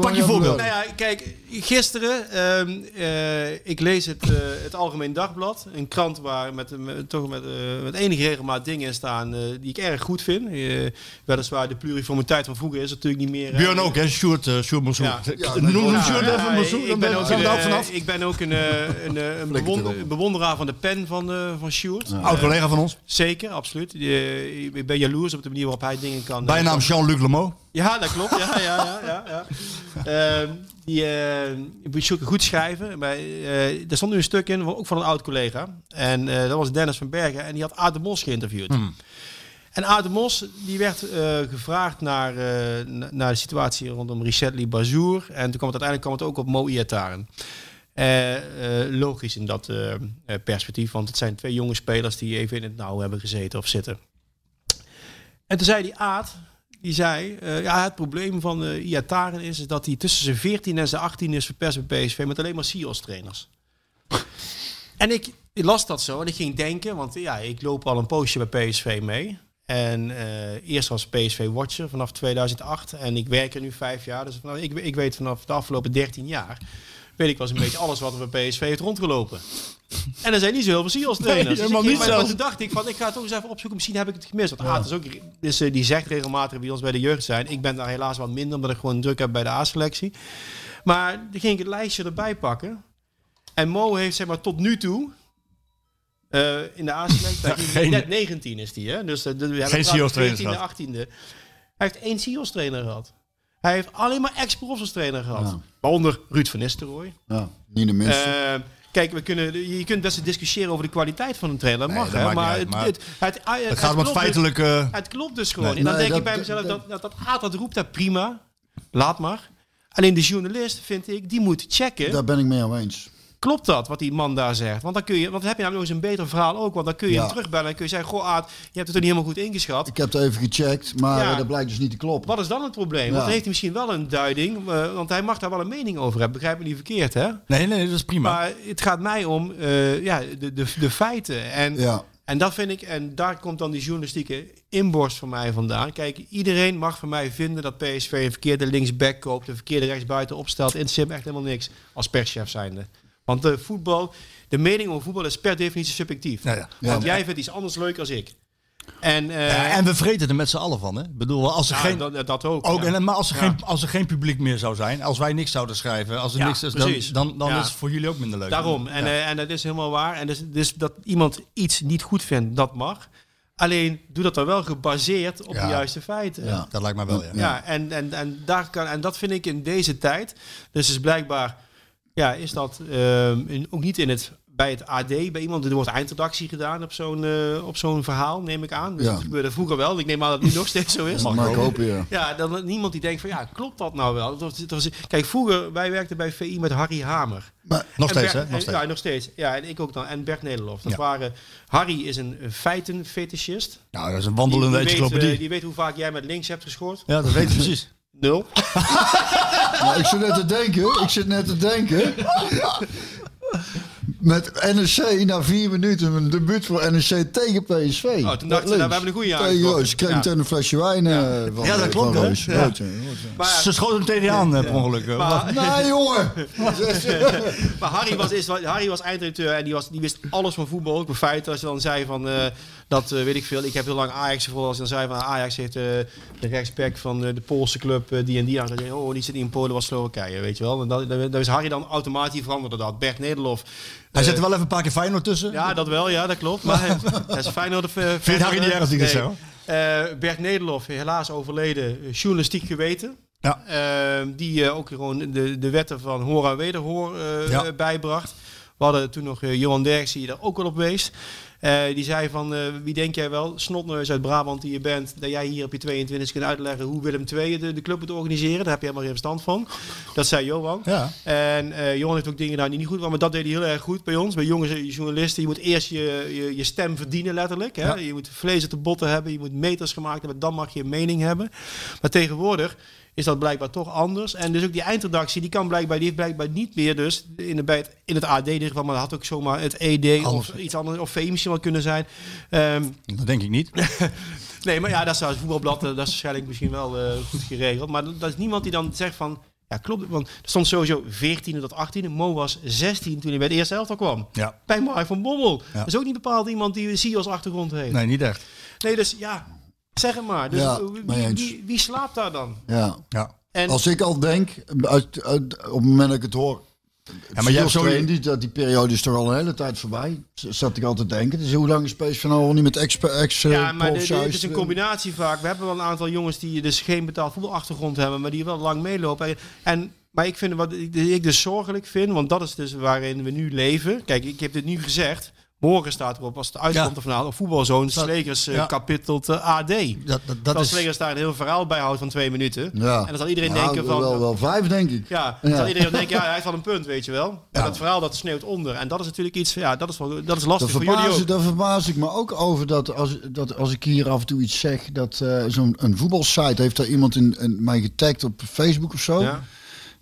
pak je voorbeeld. Nou ja, kijk, gisteren, ehm, eh, ik lees het, eh, het Algemeen Dagblad. Een krant waar met, met- toch met, eh, met enige regelmaat dingen in staan eh, die ik erg goed vind. Eh, weliswaar de pluriformiteit van vroeger is natuurlijk niet meer... Björn ook, hè? Sjoerd, uh, Sjoerd Mossoe. Ja. Ja, Noem ja, Sjoerd even ik dan ben ook zijn we er ook een, vanaf. ik ben ook een, een, bewonder- bewonderaar van de pen van, eh van Sjoerd. Oud collega van ons. Zeker, absoluut. Ik ben jaloers op de manier waarop hij dingen kan... Bijnaam Jean-Luc Lemoux. Ja, dat klopt. Ja, ja, ja, ja, ja. Ehm, die eh moet je goed schrijven. Maar, eh, er stond nu een stuk in, ook van een oud collega. En eh, dat was Dennis van Bergen. En die had Aad de Mos geïnterviewd. En Aad de Mos die werd eh, gevraagd naar, eh, na- naar de situatie rondom Richetli Bazour. En toen kwam het uiteindelijk kwam het ook op Mo Iataren. Eh, eh, logisch in dat eh, eh, perspectief, want het zijn twee jonge spelers die even in het nauw hebben gezeten of zitten. En toen zei die Aad, die zei, eh, ja, het probleem van uh, Iataren is, is dat hij tussen zijn 14 en zijn 18 is verpest bij PSV met alleen maar CIO's-trainers. en ik, ik las dat zo en ik ging denken, want ja, ik loop al een poosje bij PSV mee. En eh, eerst was PSV Watcher vanaf 2008 en ik werk er nu vijf jaar. Dus vanaf, ik, ik weet vanaf de afgelopen 13 jaar, weet ik eens een beetje alles wat er bij PSV heeft rondgelopen. En er zijn niet zo heel veel CIO's trainers. Nee, dus ik niet maar, toen dacht ik van, ik ga het toch eens even opzoeken. Misschien heb ik het gemist. Want Aad is ook, dus, die zegt regelmatig wie ons bij de jeugd zijn. Ik ben daar helaas wat minder, omdat ik gewoon druk heb bij de A-selectie. Maar dan ging ik het lijstje erbij pakken. En Mo heeft zeg maar tot nu toe... eh, in de A-selectie, net 19 is die, hè? Dus uh, de, we hebben Geen praten CIO's trainers 14e, gehad. 18e. Hij heeft één CIO's trainer gehad. Hij heeft alleen maar ex-profs trainer gehad. Ja. Waaronder Ruud van Nistelrooy. Ja, niet de minste. Eh, kijk, we kunnen, je kunt best discussiëren over de kwaliteit van een trainer. Dat Nee, mag, hè, maar, uit, het, maar het, het, het, Het gaat om het klopt dus- feitelijke... het klopt dus gewoon. Nee. en dan Nee, denk ik bij mezelf, dat- dat, dat, dat roept, dat prima. Laat maar. Alleen de journalist, vind ik, die moet checken. Daar ben ik mee aan eens. Klopt dat, wat die man daar zegt? Want dan, kun je, want dan heb je namelijk nog eens een beter verhaal ook. Want dan kun je Ja. hem terugbellen en kun je zeggen... Goh Aad, je hebt het er niet helemaal goed ingeschat. Ik heb het even gecheckt, maar Ja. dat blijkt dus niet te kloppen. Wat is dan het probleem? Want dan heeft hij misschien wel een duiding. eh, want hij mag daar wel een mening over hebben. Begrijp me niet verkeerd, hè? Nee, nee, dat is prima. Maar het gaat mij om eh, ja, de, de, de feiten. En, Ja. en dat vind ik, en daar komt dan die journalistieke inborst van mij vandaan. Kijk, iedereen mag van mij vinden dat PSV een verkeerde linksback koopt, een verkeerde rechtsbuiten opstelt. Interesseert me echt helemaal niks als perschef zijnde. Want de voetbal, de mening over voetbal is per definitie subjectief. Ja, ja. Ja. Want jij vindt iets anders leuk als ik. En, eh, Ja, en we vreten er met z'n allen van, hè? Bedoel, als er ja, geen... dat, dat ook. Ook, ja. en, maar als er, geen, als er geen publiek meer zou zijn, als wij niks zouden schrijven, als er niks is, dan, dan, dan is het voor jullie ook minder leuk. Daarom. En, eh, en dat is helemaal waar. En dus, dus dat iemand iets niet goed vindt, dat mag. Alleen doe dat dan wel gebaseerd op de juiste feiten. Ja, dat lijkt mij wel, ja. Ja, en, en, en, daar kan, en dat vind ik in deze tijd. Dus is blijkbaar ja, is dat ehm, in- ook niet in het, bij het AD, bij iemand. Er wordt eindredactie gedaan op zo'n eh, op zo'n verhaal, neem ik aan. Dus Ja. dat gebeurde vroeger wel. Ik neem aan dat het nu nog steeds zo is. Mag ik hopen, ja. Ja, dan niemand die denkt van ja, klopt dat nou wel? Dat was, dat was- kijk, vroeger, wij werkten bij VI met Harry Hamer. Maar, Nog steeds, Bert- hè? Nog steeds. Ja, nog steeds. Ja, en ik ook dan. En Bert Nederlof. Dat Ja. waren... Harry is een, feitenfetischist. Nou, dat is een wandelende die, weet, encyclopedie. eh, die weet hoe vaak jij met links hebt gescoord. ja, dat weet ik precies. Nul. Nou, ik zit net te denken, ik zit net te denken. Met NEC na vier minuten een debuut voor NEC tegen PSV. Oh, toen dachten ze, nou, we hebben een goede aangetrokken. Roos. Kreeg Ja. een flesje wijn eh, van Ja, dat van klopt? Roos. Ja. Ja, rood, ja. Maar, Ze schoten hem tegen je aan, eh, per ongeluk. eh. maar, Nee, jongen! maar Harry, was, is, Harry was eindredacteur en die, was, die wist alles van voetbal. Ook bij feiten. Als je dan zei van, eh, dat eh, weet ik veel. Ik heb heel lang Ajax gevolgd. Als je dan zei van Ajax heeft eh, de rechtsback van eh, de Poolse club eh, die en die aan. Dan oh, die zit niet in Polen, was Slowakije, weet je wel. En dat, dat, dat is Harry dan automatisch veranderde dat. Bert Nederlof. Hij eh, zet er wel even een paar keer Feyenoord tussen. Ja, dat wel, ja, dat klopt. Maar dat is Feyenoord. Uh, Vind je Harry niet erg als ik het zeg, Bert Nederlof, helaas overleden, eh, journalistiek geweten. Ja. Eh, die eh, ook gewoon de, de wetten van hoor en wederhoor eh, Ja. eh, bijbracht. We hadden toen nog eh, Johan Derks die daar ook wel op wees. Eh, die zei van, eh, wie denk jij wel, snotneus uit Brabant die je bent, dat jij hier op je 22 kunt uitleggen hoe Willem II de, de club moet organiseren. Daar heb je helemaal geen verstand van. Dat zei Johan. Ja. En eh, Johan heeft ook dingen gedaan die niet goed waren, maar dat deed hij heel erg goed bij ons. Bij jonge journalisten, je moet eerst je, je, je stem verdienen letterlijk. Hè? Ja. Je moet vlees op de botten hebben, je moet meters gemaakt hebben, dan mag je een mening hebben. Maar tegenwoordig is dat blijkbaar toch anders. En dus ook die eindredactie, die kan blijkbaar, die heeft blijkbaar niet meer dus in, de, bij het, in het AD in ieder geval, maar dat had ook zomaar het ED of iets anders, of VI misschien wel kunnen zijn. Ehm, Dat denk ik niet. nee, maar ja, dat is het voetbalblad, eh, dat is waarschijnlijk misschien wel eh, goed geregeld. Maar dat is niemand die dan zegt van, ja klopt, want er stond sowieso 14e tot 18e. Mo was 16 toen hij bij de eerste elftal kwam. Ja. Bij Mark van Bommel. Ja. Dat is ook niet bepaald iemand die zie als achtergrond heeft. Nee, niet echt. Nee, dus ja, zeg het maar. Dus Ja, wie, wie, wie slaapt daar dan? Ja. Ja. En Als ik al denk, uit, uit- op het moment dat ik het hoor. Ja, maar jij hebt zo... trainen, die, dat die periode is toch al een hele tijd voorbij. Zat ik altijd te denken. Dus hoe lang is PSV nou al niet met ex, ex eh, ja, maar dit- juist, is een eh, combinatie vaak. We hebben wel een aantal jongens die dus geen betaald voetbalachtergrond hebben, maar die wel lang meelopen. En, en maar ik vind wat ik, ik dus zorgelijk vind, want dat is dus waarin we nu leven. Kijk, ik heb dit nu gezegd. Morgen staat erop, als het uitkomt Ja. nou, op voetbalzoon, Slegers eh, ja. kapitelt eh, AD. Dat, dat, dat is... Slegers daar een heel verhaal bij houdt van twee minuten. Ja. En dan zal iedereen Nou, denken van... Wel, wel vijf, denk ik. Ja, dan zal iedereen denken, ja, hij heeft wel een punt, weet je wel. Maar Ja. dat verhaal, dat sneeuwt onder. En dat is natuurlijk iets, ja, dat is, wel, dat is lastig voor jullie ook. daar verbaas ik me ook over dat als, dat als ik hier af en toe iets zeg, dat eh, zo'n een voetbalsite heeft daar iemand in, in mij getagd op Facebook of zo. Ja.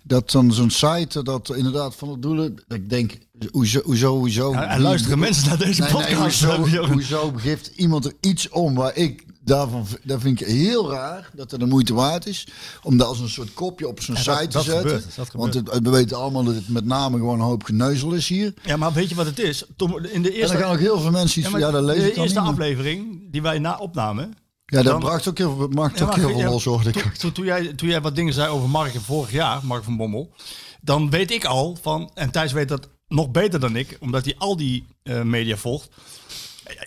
Dat dan zo'n site dat inderdaad van het doelen. Ik denk, hoezo, hoezo, hoezo. Ja, en luisteren mensen naar deze Nee, nee, podcast? Je hoezo, hoezo geeft iemand er iets om waar ik daarvan, dat vind ik heel raar dat het de moeite waard is om dat als een soort kopje op zo'n Ja, site dat- te dat zetten. gebeurt, dat Want het, we weten allemaal dat het met name gewoon een hoop geneuzel is hier. Ja, maar weet je wat het is? Tom, in de En eerste, dan gaan ook heel veel mensen iets Ja, maar ja, dat lees de dan eerste aflevering die wij na opnamen... Ja, dat dan- bracht ook heel veel, maakt ook heel veel los, hoorde ik. Toen, jij, toen jij wat dingen zei over Mark vorig jaar, Mark van Bommel, dan weet ik al van, en Thijs weet dat nog beter dan ik, omdat hij al die eh, media volgt.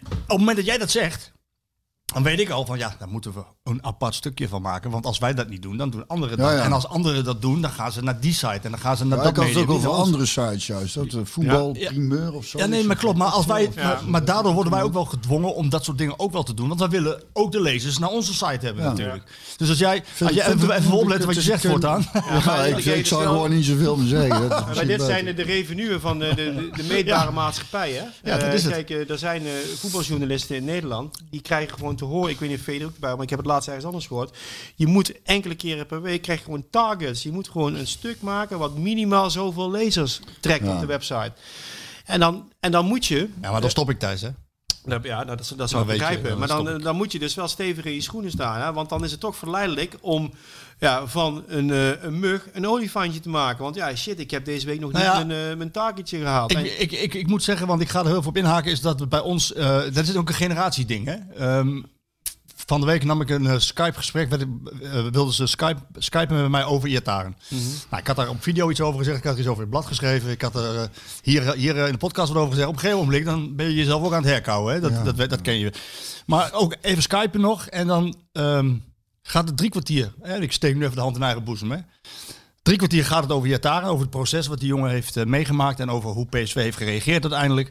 Op het moment dat jij dat zegt, dan weet ik al van ja, daar moeten we een apart stukje van maken. Want als wij dat niet doen, dan doen anderen dat. Ja, ja. En als anderen dat doen, dan gaan ze naar die site en dan gaan ze naar Ja, dat ik had het media. ook over andere sites juist. Dat, eh, voetbal, Ja. primeur of zo. Ja, nee, maar klopt. Maar, als wij, Ja. maar, maar daardoor worden wij ook wel gedwongen om dat soort dingen ook wel te doen. Want wij willen ook de lezers naar onze site hebben Ja. natuurlijk. Dus als jij, als jij even, even opletten wat je zegt voortaan. Ja, ik, ik- zou gewoon niet zoveel meer zeggen. Maar dit zijn de, de revenuen van de, de, de, de meetbare maatschappij. Hè? Ja, dat Eh, is het. Kijk, eh, er zijn eh, voetbaljournalisten in Nederland. Die krijgen gewoon te horen. Ik weet niet of Feder ook bij, maar ik heb het laatst ergens anders gehoord. Je moet enkele keren per week krijg je gewoon targets. Je moet gewoon een stuk maken wat minimaal zoveel lezers trekt Ja. op de website. En dan, en dan moet je. Ja, maar dan stop ik thuis, hè? Ja, dat, dat, dat zou ik je, begrijpen. dan maar dan, dan moet je dus wel stevig in je schoenen staan. Hè? Want dan is het toch verleidelijk om ja, van een, eh, een mug een olifantje te maken. Want ja, shit, ik heb deze week nog Nou niet ja, mijn, eh, mijn taakje gehaald. En- Ik, ik, ik, ik moet zeggen, want ik ga er heel veel op inhaken, is dat we bij ons, eh dat is ook een generatieding. Hè? Ehm, van de week nam ik een Skype-gesprek, eh, wilden ze Skype, Skypen met mij over Iataren. nou, ik had daar op video iets over gezegd, ik had er iets over in het blad geschreven, ik had er hier, hier in de podcast wat over gezegd. Op een gegeven moment dan ben je jezelf ook aan het herkouwen, hè? Dat, Ja. dat, dat, dat ken je. Maar ook even Skypen nog en dan ehm, gaat het drie kwartier. Hè? Ik steek nu even de hand in eigen boezem. Hè? Drie kwartier gaat het over Iataren, over het proces wat die jongen heeft eh, meegemaakt en over hoe PSV heeft gereageerd uiteindelijk.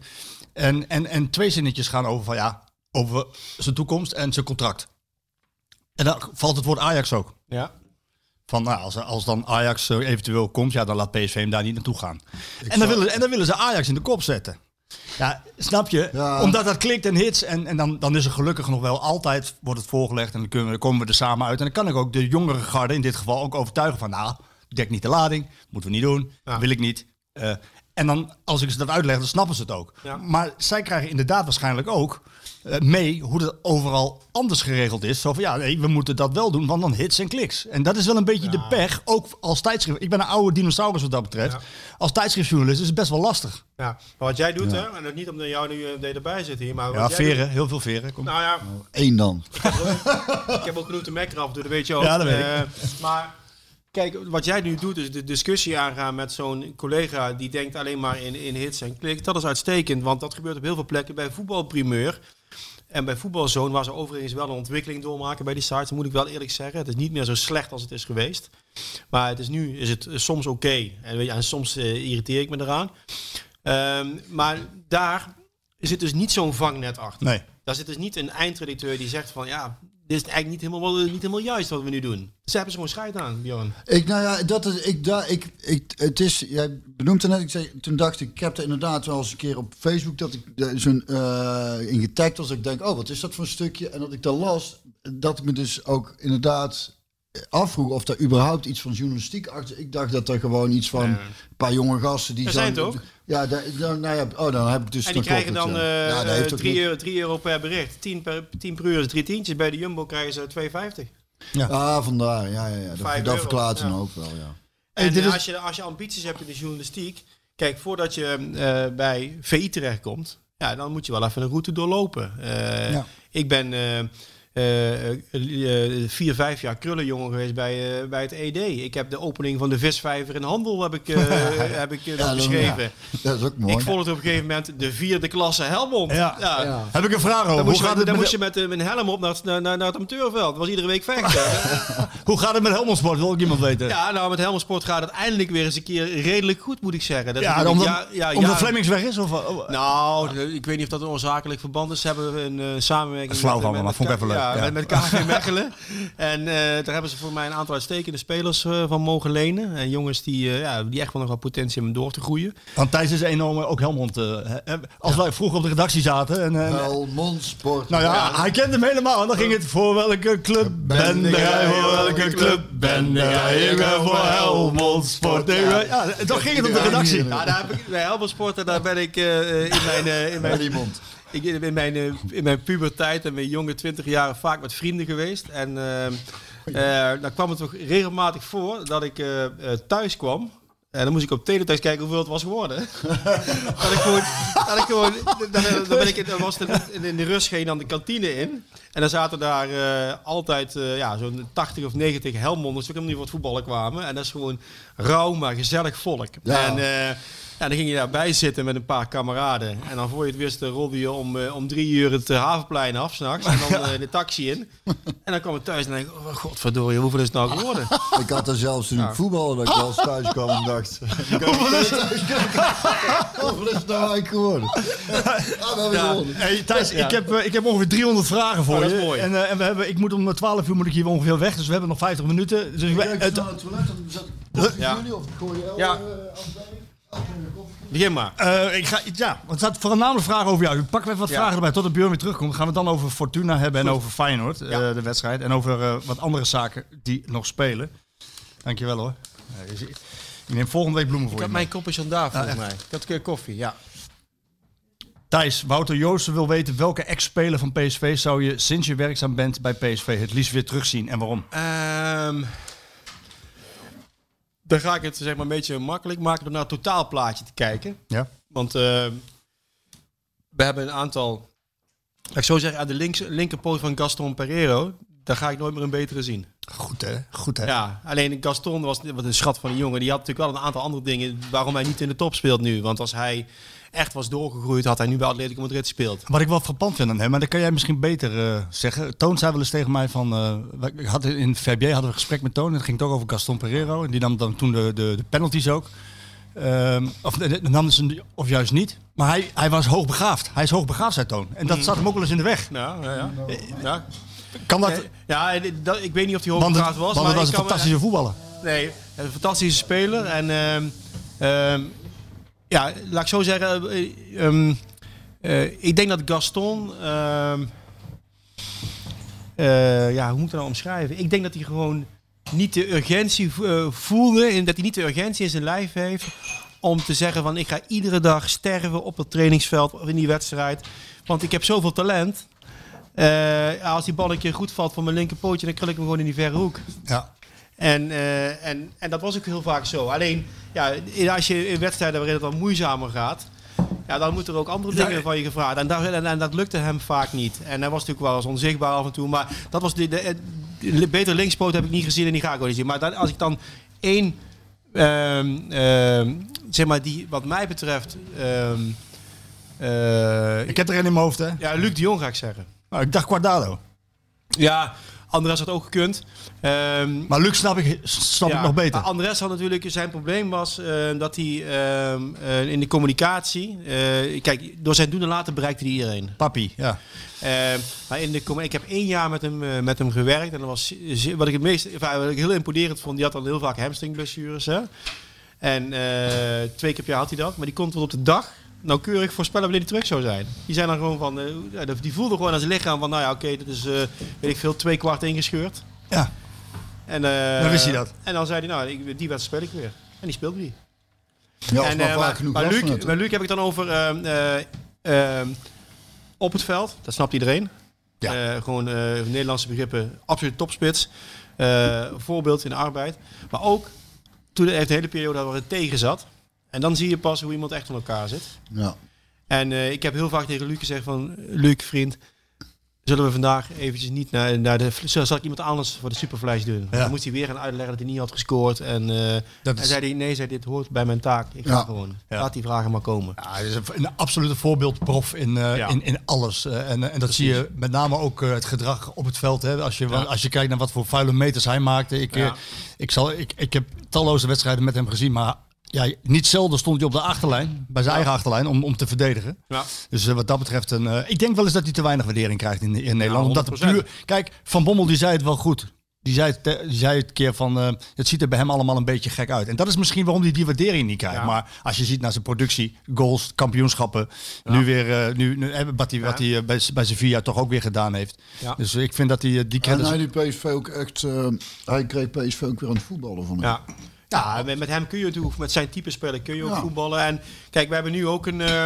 En, en, en twee zinnetjes gaan over van ja, over zijn toekomst en zijn contract. En dan valt het woord Ajax ook. ja. Van nou, als, als dan Ajax eh, eventueel komt, ja, dan laat PSV hem daar niet naartoe gaan. En dan, willen, en dan willen ze Ajax in de kop zetten. Ja, snap je? Ja. Omdat dat klikt en hits. En, en dan, dan is er gelukkig nog wel altijd wordt het voorgelegd. En dan, kunnen we, dan komen we er samen uit. En dan kan ik ook de jongere garde in dit geval ook overtuigen van... Nou, dek niet de lading. Moeten we niet doen. Ja. Wil ik niet. Eh, en dan, als ik ze dat uitleg, dan snappen ze het ook. Ja. Maar zij krijgen inderdaad waarschijnlijk ook mee hoe het overal anders geregeld is. Zo van, ja, nee, we moeten dat wel doen, want dan hits en kliks. En dat is wel een beetje de pech, ook als tijdschrift. Ik ben een oude dinosaurus wat dat betreft. Ja. Als tijdschriftjournalist is het best wel lastig. ja. Maar wat jij doet, hè, en dat niet omdat jou nu eh, erbij zit hier, maar wat Ja, jij veren, heel veel veren. Kom. nou ja, Eén dan. ik heb ook genoeg te mekkeren af en toe, dat weet je ook. Ja, dat weet ik. Eh, maar kijk, wat jij nu doet, is de discussie aangaan met zo'n collega die denkt alleen maar in, in hits en kliks. Dat is uitstekend, want dat gebeurt op heel veel plekken bij voetbalprimeur. En bij voetbalzone, waar ze overigens wel een ontwikkeling doormaken bij die sites, moet ik wel eerlijk zeggen. Het is niet meer zo slecht als het is geweest. Maar het is nu is het soms oké. En, weet je, en soms eh, irriteer ik me eraan. Ehm, maar daar zit dus niet zo'n vangnet achter. Nee. Daar zit dus niet een eindredacteur die zegt van ja, dit is eigenlijk niet helemaal, niet helemaal juist wat we nu doen. Ze hebben ze gewoon scheid aan, Bjorn. Ik, nou ja, dat is, ik, daar, ik, ik, het is, jij benoemt het net, ik zei, toen dacht ik, ik heb er inderdaad wel eens een keer op Facebook dat ik zo'n eh in getagd was, dat ik denk, oh, wat is dat voor een stukje? En dat ik dan las, dat ik me dus ook inderdaad afvroeg of daar überhaupt iets van journalistiek achter. Ik dacht dat er gewoon iets van een paar jonge gasten die Er zijn toch? Ja, daar, daar- nou ja, oh, dan heb ik dus en die dan krijgen dan het, ja. eh, Ja, 3 niet- euro, 3 euro per bericht. 10 per, 10 per uur is drie tientjes. Bij de Jumbo krijgen ze 2,50. Ah, vandaar, ja, ja, ja. Dat, dat verklaart ja. dan ook wel, ja. En eh, is- als, je, als je ambities hebt in de journalistiek, kijk, voordat je eh, bij VI terechtkomt, ja, dan moet je wel even een route doorlopen. Eh, Ja. Ik ben eh, vier, vijf jaar krullenjongen geweest bij, bij het ED. Ik heb de opening van de visvijver in handel heb ik, eh, heb ik Ja, beschreven. Dat is ook mooi. Ik volgde op een gegeven moment de vierde klasse Helmond. Ja. Ja. Heb ik een vraag over. Dan Hoe moest, je, gaat, met- het dan met, moest je met, met een helm op naar het, naar, naar het amateurveld. Dat was iedere week vechten. hoe gaat het met Helmond Sport? Wil ik iemand weten? ja, nou met Helmond Sport gaat het eindelijk weer eens een keer redelijk goed, moet ik zeggen. Dat Ja, omdat, ja, ja, omdat ja. Flemings weg is? Of, oh, Nou, ik weet niet of dat een oorzakelijk verband is. Ze hebben een eh, samenwerking flauw met, van me, maar vond ik even leuk. Ja, Ja. met, KV Mechelen. En eh, daar hebben ze voor mij een aantal uitstekende spelers eh, van mogen lenen. En jongens die, eh, ja, die echt wel nog wat potentie hebben om door te groeien. Want Thijs is enorm ook Helmond. eh, hè, als wij vroeger op de redactie zaten. En, Helmond Sport. nou ja, hij kende hem helemaal. En dan ging het voor welke club ben jij? Voor welke club ben jij? Ik ben voor Helmond Sport. Ja, dan ging het op de redactie. Nou, daar heb ik, bij Helmond Sport, en daar ben ik eh, in mijn... in mijn mond. Ik, in, mijn, eh, in mijn puberteit en mijn jonge twintig jaren vaak met vrienden geweest. En eh eh, dan kwam het toch regelmatig voor dat ik thuis kwam. En dan moest ik op teletext kijken hoeveel het was geworden. dat ik gewoon, dat ik gewoon, dan, dan ben ik, dan was in, de rust ging je dan de kantine in. En dan zaten daar altijd ja, zo'n 80 of 90 helmonders die helemaal niet voor het voetballen kwamen. En dat is gewoon rauw, maar gezellig volk. Ja. En ja, dan ging je daarbij zitten met een paar kameraden. En dan voor je het wist, eh, rolde je om, eh, om drie uur het eh, havenplein af s'nachts. En dan eh, de taxi in. En dan kwam ik thuis en denk ik, oh godverdorie, hoeveel is het nou geworden? Ik had er zelfs toen ik voetbalde dat ik wel eens thuis kwam en dacht... Hoeveel is Hoeveel is het nou eigenlijk geworden? Ah, Ja. Hey, Thijs, Ja. ik, heb, ik heb ongeveer 300 vragen voor Oh, dat je. is mooi. En, eh, en we hebben, ik moet om 12 uur moet ik hier ongeveer weg. Dus we hebben nog 50 minuten. Dus ik, ik het- het toilet, koffie Ja. jullie of ik gooi je Ja. Ah, neem. Begin maar. Eh, ik ga, ja, want het staat voornamelijk vragen over jou. Ik pak even wat Ja. vragen erbij tot de Björn weer terugkomt. Gaan we het dan over Fortuna hebben en over Feyenoord, eh, Ja. de wedstrijd. En over eh, wat andere zaken die nog spelen. Dankjewel hoor. Eh, je, neemt volgende week bloemen voor Ik je. had mijn kopjes aan daar volgens echt? mij. Ik had een keer koffie, ja. Thijs, Wouter Joosten wil weten welke ex-speler van PSV zou je sinds je werkzaam bent bij PSV het liefst weer terugzien en waarom? Ehm, dan ga ik het zeg maar een beetje makkelijk maken door naar het totaalplaatje te kijken. Ja. Want eh, we hebben een aantal, laat ik zo zeggen, aan de links, linkerpoot van Gaston Pereiro, daar ga ik nooit meer een betere zien. Goed hè, goed hè. Ja, alleen Gaston was wat een schat van een jongen. Die had natuurlijk wel een aantal andere dingen waarom hij niet in de top speelt nu. Want als hij echt was doorgegroeid, had hij nu bij Atletico Madrid gespeeld. Wat ik wel frappant vind aan hem, maar dat kan jij misschien beter eh, zeggen. Toon zei wel eens tegen mij van, eh, we hadden in VB hadden we een gesprek met Toon en het ging toch over Gaston Pereiro. En die nam dan toen de, de, de penalties ook. Ehm, of, de- nam ze, of juist niet. Maar hij, hij was hoogbegaafd. Hij is hoogbegaafd, zei Toon. En dat zat hem ook wel eens in de weg. Ja, ja, ja. ja. Kan dat? Eh, Ja, dat, ik weet niet of hij hoogbegaafd was. want maar het was een me- fantastische voetballer. Nee, een fantastische speler. En ehm, ehm, ja, laat ik zo zeggen. eh, ehm, eh, ik denk dat Gaston. ehm, eh, ja, hoe moet ik dat nou omschrijven? Ik denk dat hij gewoon niet de urgentie voelde. En dat hij niet de urgentie in zijn lijf heeft. Om te zeggen van ik ga iedere dag sterven op het trainingsveld of in die wedstrijd. Want ik heb zoveel talent. Als die bal een keer goed valt van mijn linkerpootje, dan krul ik hem gewoon in die verre hoek. Ja. En, eh, en, en dat was ook heel vaak zo. Alleen, ja, als je in wedstrijden waarin het wat moeizamer gaat, ja, dan moeten er ook andere dingen van je gevraagd. En, daar, en, en dat lukte hem vaak niet. En hij was natuurlijk wel eens onzichtbaar af en toe. Maar dat was de, de, de- beter linkspoot heb ik niet gezien en die ga ik ook niet zien. Maar dan, als ik dan één, ehm, ehm, zeg maar, die wat mij betreft. ehm, eh, Ik heb er een in mijn hoofd, hè? ja, Luc de Jong ga ik zeggen. Nou, ik dacht Guardado. Ja, Andres had ook gekund. Ehm, Maar Luc snap ik, snap ik nog beter. Andres had natuurlijk, zijn probleem was eh, dat hij ehm, eh, in de communicatie, eh, kijk, door zijn doen en laten bereikte hij iedereen. Papi, ja. Maar in de, ik heb één jaar met hem, eh, met hem gewerkt en dat was wat ik het meest, enfin, wat ik heel imponerend vond. Die had dan heel vaak hamstringblessures, hè. En twee keer per jaar had hij dat, maar die kon tot op de dag nauwkeurig voorspellen wanneer hij terug zou zijn. Die zijn dan gewoon van, eh, die voelde gewoon aan zijn lichaam van, nou ja, oké, dat is, eh, weet ik veel, twee kwart ingescheurd. Ja. En, eh, Dan wist hij dat. En dan zei hij, nou, die wedstrijd speel ik weer. En die speelde die. Ja, en, maar vaak maar, genoeg maar, Luc, maar Luc heb ik dan over ehm, eh, ehm, op het veld. Dat snapt iedereen. Ja. Gewoon Nederlandse begrippen. Absoluut topspits. Voorbeeld in de arbeid. Maar ook toen heeft een hele periode waar tegen zat. En dan zie je pas hoe iemand echt van elkaar zit. Ja. En eh, ik heb heel vaak tegen Luc gezegd van... Luc, vriend, zullen we vandaag eventjes niet naar, naar de... Zal zal ik iemand anders voor de superflash doen? Ja. Dan moest hij weer gaan uitleggen dat hij niet had gescoord. En eh Dat zei hij, nee, zei, dit hoort bij mijn taak. Ik ga Ja. gewoon. Ja. Laat die vragen maar komen. Ja, hij is een, een absolute voorbeeldprof in, eh, in, in alles. En, en dat zie je met name ook het gedrag op het veld. Hè. Als, je, als je kijkt naar wat voor vuile meters hij maakte. Ik, ik, zal, ik, ik heb talloze wedstrijden met hem gezien. Maar ja, niet zelden stond hij op de achterlijn. Bij zijn eigen achterlijn. Om, om te verdedigen. Ja. Dus eh, wat dat betreft, een, eh, ik denk wel eens dat hij te weinig waardering krijgt in, in Nederland. omdat het 100%. puur, kijk, Van Bommel die zei het wel goed. Die zei het, die zei het keer van, eh, het ziet er bij hem allemaal een beetje gek uit. En dat is misschien waarom hij die waardering niet krijgt. Ja. Maar als je ziet naar zijn productie, goals, kampioenschappen. Nu weer, eh, nu, nu, wat hij, wat hij bij, bij Sevilla toch ook weer gedaan heeft. Ja. Dus ik vind dat hij die En kennis... hij die PSV ook echt, eh, hij kreeg PSV ook weer aan het voetballen van hem. Ja. Ja, met, met hem kun je natuurlijk, met zijn type speler kun je ook Ja. voetballen. En kijk, we hebben nu ook een, eh,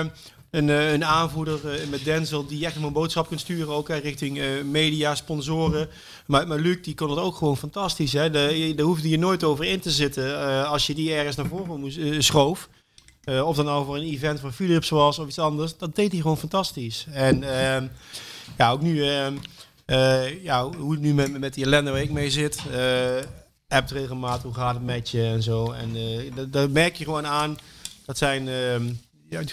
een, eh, een aanvoerder eh, met Denzel die echt een boodschap kunt sturen, ook richting media, sponsoren. Maar, maar Luc, die kon het ook gewoon fantastisch. Hè? Daar, je- daar hoefde je nooit over in te zitten als je die ergens naar voren moest, schoof. Of dan over een event van Philips was of iets anders. Dat deed hij gewoon fantastisch. En ehm, ja, ook nu, ehm, eh, ja, hoe het nu met, met die ellende waar ik mee zit. Appt regelmatig, hoe gaat het met je en zo. En eh, dat, dat merk je gewoon aan. Dat zijn ehm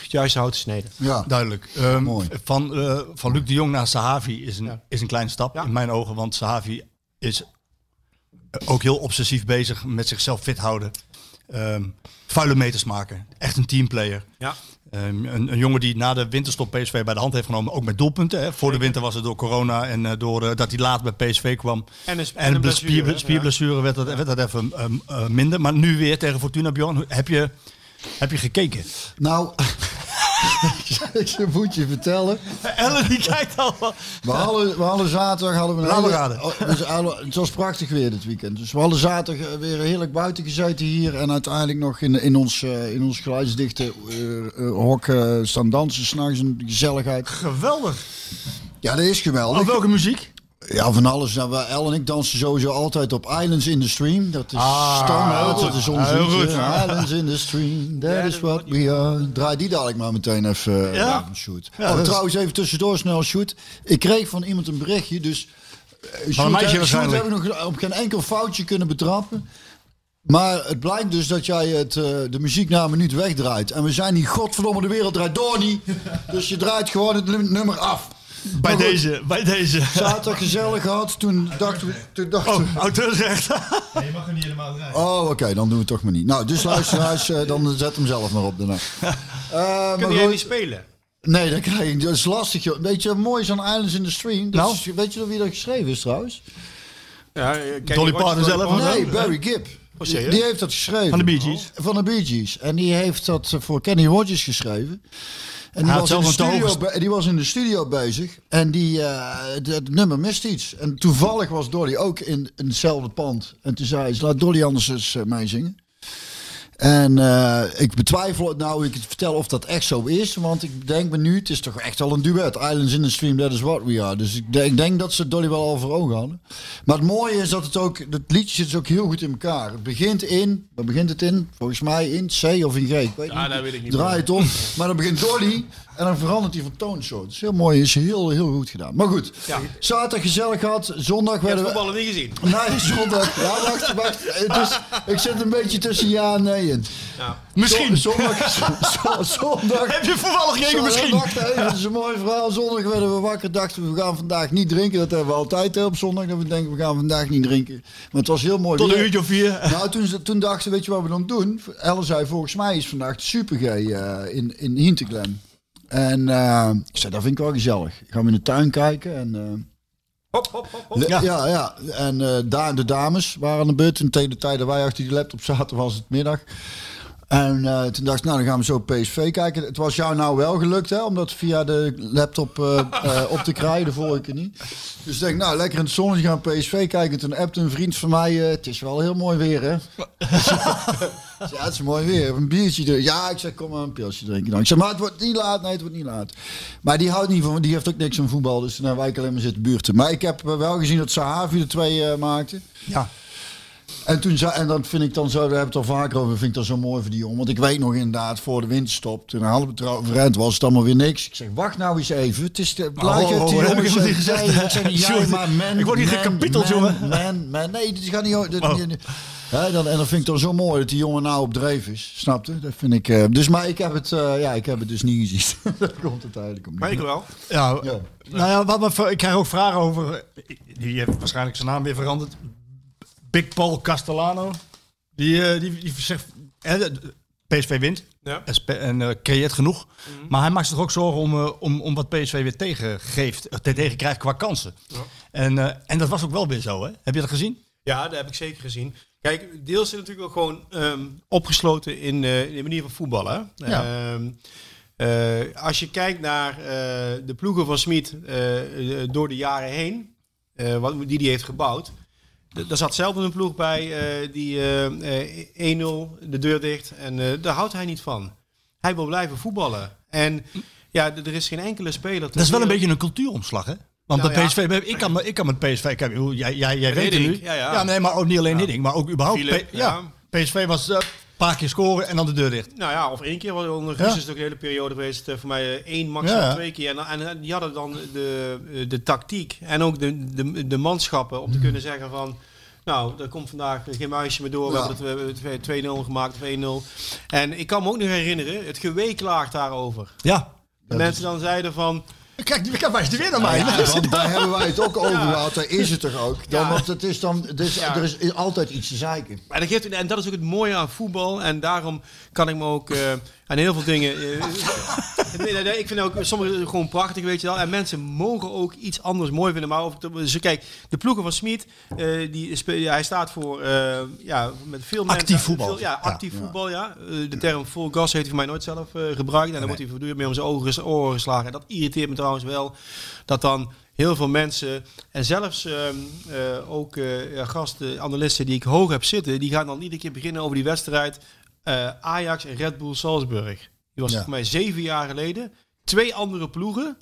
juist houten sneden. Ja. Duidelijk. Ehm, Mooi. Van, eh, van Luc de Jong naar Sahavi is een, Ja. is een kleine stap Ja. in mijn ogen. Want Sahavi is ook heel obsessief bezig met zichzelf fit houden. Ehm, vuile meters maken. Echt een teamplayer. Ja. Ehm, een, een jongen die na de winterstop PSV bij de hand heeft genomen. Ook met doelpunten. Hè. Voor de winter was het door corona en eh, door eh, dat hij laat bij PSV kwam. En een, En, de blessure, spier, hè? spierblessure werd dat, werd dat even ehm, eh, minder. Maar nu weer tegen Fortuna Bjorn. Heb je, heb je gekeken? Nou, ik moet je vertellen. Ellen die kijkt al. We hadden, we hadden zaterdag hadden we een hele- oh, dus alle- het was prachtig weer dit weekend. Dus we hadden zaterdag eh, weer heerlijk buiten gezeten hier. En uiteindelijk nog in, in, ons, eh, in ons geluidsdichte eh, hok eh, staan dansen s'nachts. Een gezelligheid. Geweldig. Ja, dat is geweldig. Op welke muziek? Ja, van alles. Nou, El en ik dansen sowieso altijd op Islands in the Stream. Dat is Ah, standaard. Dat is ons Ah, goed. Islands in the Stream, that is what we are. Draai die dadelijk maar meteen even eh, Ja? even shoot. Ja, oh, trouwens, even tussendoor snel shoot. Ik kreeg van iemand een berichtje, dus... eh, Sjoerd, meisje eh, waarschijnlijk. Heb ik nog op geen enkel foutje kunnen betrappen. Maar het blijkt dus dat jij het, eh, de muziek na een minuut wegdraait. En we zijn niet, godverdomme, de wereld draait door niet. Dus je draait gewoon het num- nummer af. Bij goed, deze, bij deze. Zaterdag gezellig gehad. Toen dachten we... Toen dachten we Oh, auteursrecht. je mag hem niet helemaal draaien. Oh, oké, dan doen we het toch maar niet. Nou, dus luisteraars, eh, dan zet hem zelf maar op daarna. Eh, maar Kun jij niet spelen? Nee, dat krijg ik. Dat is lastig, joh. Weet je, mooi zo'n Islands in the Stream. Dat Nou? is- weet je nog wie dat geschreven is, trouwens? Ja, Dolly Parton zelf? of zo? Nee, Barry Gibb. Oh, Die, serieus? die heeft dat geschreven. Van de Bee Gees? Van de Bee Gees. En die heeft dat eh, voor Kenny Rogers geschreven. En die was, in de studio, die was in de studio bezig. En die, eh, het- nummer mist iets. En toevallig was Dolly ook in, in hetzelfde pand. En toen zei ze, laat Dolly anders eens eh, meezingen. En eh, ik betwijfel het nou, ik vertel of dat echt zo is. Want ik denk me nu, het is toch echt al een duet. Islands in the Stream, that is what we are. Dus ik denk, ik denk dat ze Dolly wel al voor ogen hadden. Maar het mooie is dat het ook, het liedje zit dus ook heel goed in elkaar. Het begint in, waar begint het in? Volgens mij in C of in G. Ik weet Ja, niet. dat weet ik niet Draai het om. Maar dan begint Dolly en dan verandert hij van toonsoort. Het is heel mooi, is heel, heel goed gedaan. Maar goed, Ja. zaterdag gezellig gehad. Zondag werden we... voetballen niet gezien. Nee, zondag. Ja, wacht, wacht. Het is, ik zit een beetje tussen ja en nee in. Misschien. Zon- Zondag. Zondag. Heb je voetballig gekeken Zo, misschien? Wacht even, dat is een mooi verhaal. Zondag werden we wakker, dachten we, we gaan vandaag niet drinken. Dat hebben we altijd hè, op zondag, dat we denken, we gaan vandaag niet drinken. Maar het was heel mooi Tot een uurtje of vier. Nou, toen, ze- toen dachten we, weet je wat we dan doen? Elle zei, volgens mij is vandaag de Super G eh, in, in Hinterglen. En eh, ik zei, dat vind ik wel gezellig. Gaan we in de tuin kijken en... eh, Hop, hop, hop, hop. Ja. Ja, ja. En eh, daar de dames waren aan de beurt. En tegen de tijd dat wij achter die laptop zaten, was het middag. En eh, toen dacht ik, nou, dan gaan we zo PSV kijken. Het was jou nou wel gelukt, hè, om dat via de laptop eh, eh, op te krijgen, de vorige keer niet. Dus ik denk, nou, lekker in het zonnetje gaan PSV kijken. Toen appte een vriend van mij, het is wel heel mooi weer, hè. ja, het is mooi weer. Een biertje drinken. Ja, ik zeg, kom maar een pilsje drinken dan. Ik zeg, maar het wordt niet laat. Nee, het wordt niet laat. Maar die houdt niet van, die heeft ook niks van voetbal. Dus dan wij alleen maar zitten buurten. Maar ik heb wel gezien dat Sahavi er twee eh, maakte. Ja. En, toen zei, en dat vind ik dan zo, daar hebben we het al vaker over, vind ik dat zo mooi voor die jongen. Want ik weet nog inderdaad, voor de winterstop, toen hadden we het erover en toen was het allemaal weer niks. Ik zeg, wacht nou eens even. Het is de blaadje. oh, die oh, heb jongens ik niet gezegd. nee, ik zeg, maar man, ik word hier gekapiteld, jongen. Man, man, nee, dit gaat niet... Dit, Oh. Hè, dan, en dan vind ik dan zo mooi dat die jongen nou op dreef is. Snapte? Dat vind ik... eh, dus, maar ik heb het, eh, ja, ik heb het dus niet gezien. dat komt het eigenlijk om. Maar ik wel. Ja, Ja. nou ja, wat me, ik krijg ook vragen over. Die heeft waarschijnlijk zijn naam weer veranderd. Big Paul Castellano. Die, eh, die, die zegt. PSV wint Ja. en, en eh, creëert genoeg. Maar hij maakt zich ook zorgen om, eh, om, om wat PSV weer tegengeeft, eh, te- tegenkrijgt qua kansen. En, eh, en dat was ook wel weer zo, hè? Heb je dat gezien? Ja, dat heb ik zeker gezien. Kijk, deels het natuurlijk ook gewoon ehm, opgesloten in, in de manier van voetballen. Ja. Ehm, eh, als je kijkt naar de ploegen van Smit door de jaren heen, wat, die hij heeft gebouwd. Daar zat zelden een ploeg bij eh, die eh, eh, 1-0, de deur dicht. En eh, daar houdt hij niet van. Hij wil blijven voetballen. En ja, er is geen enkele speler. Dat is wel een beetje een cultuuromslag, hè? Want Nou ja. PSV, ik kan, ik kan met PSV, kijk, hoe- jij, jij, jij weet het nu. ja, ja. nee, maar ook niet alleen Hiddink, maar ook überhaupt. Philip, P- ja. PSV was eh, paar keer scoren en dan de deur dicht. Nou ja, of één keer. want Onder Ja. Guus is het ook een hele periode geweest. eh, Voor mij eh, één, maximaal Ja. twee keer. En, en, en die hadden dan de, eh, de tactiek en ook de, de, de manschappen om te kunnen zeggen van... Nou, er komt vandaag geen muisje meer door. We Ja. hebben het we hebben het 2-0 gemaakt of 1-0. En ik kan me ook nog herinneren, het gewee klaagt daarover. Ja. De mensen dan zeiden van... Kijk, kijk wijst hij weer naar mij. Ja, want daar hebben wij het ook over gehad. Daar is het toch ook. Dan, Ja. Want het is dan, dus, Ja. er is altijd iets te zeiken. En dat, geeft, en dat is ook het mooie aan voetbal. En daarom kan ik me ook eh, aan heel veel dingen... eh, nee, nee, nee, ik vind ook sommige gewoon prachtig, weet je wel. En mensen mogen ook iets anders mooi vinden. Maar of, dus kijk, de ploegen van Smit, uh, die spe- hij staat voor uh, ja, met veel Actief mensen, voetbal. veel- ja, actief voetbal, ja. Uh, de term full gas heeft hij voor mij nooit zelf gebruikt. En dan wordt hij voortdurend mee om zijn ogen, oren geslagen. En dat irriteert me trouwens wel. Dat dan heel veel mensen, en zelfs uh, uh, ook uh, ja, gasten, analisten die ik hoog heb zitten, die gaan dan iedere keer beginnen over die wedstrijd Ajax en Red Bull Salzburg. Die was Ja. voor mij zeven jaar geleden. Twee andere ploegen.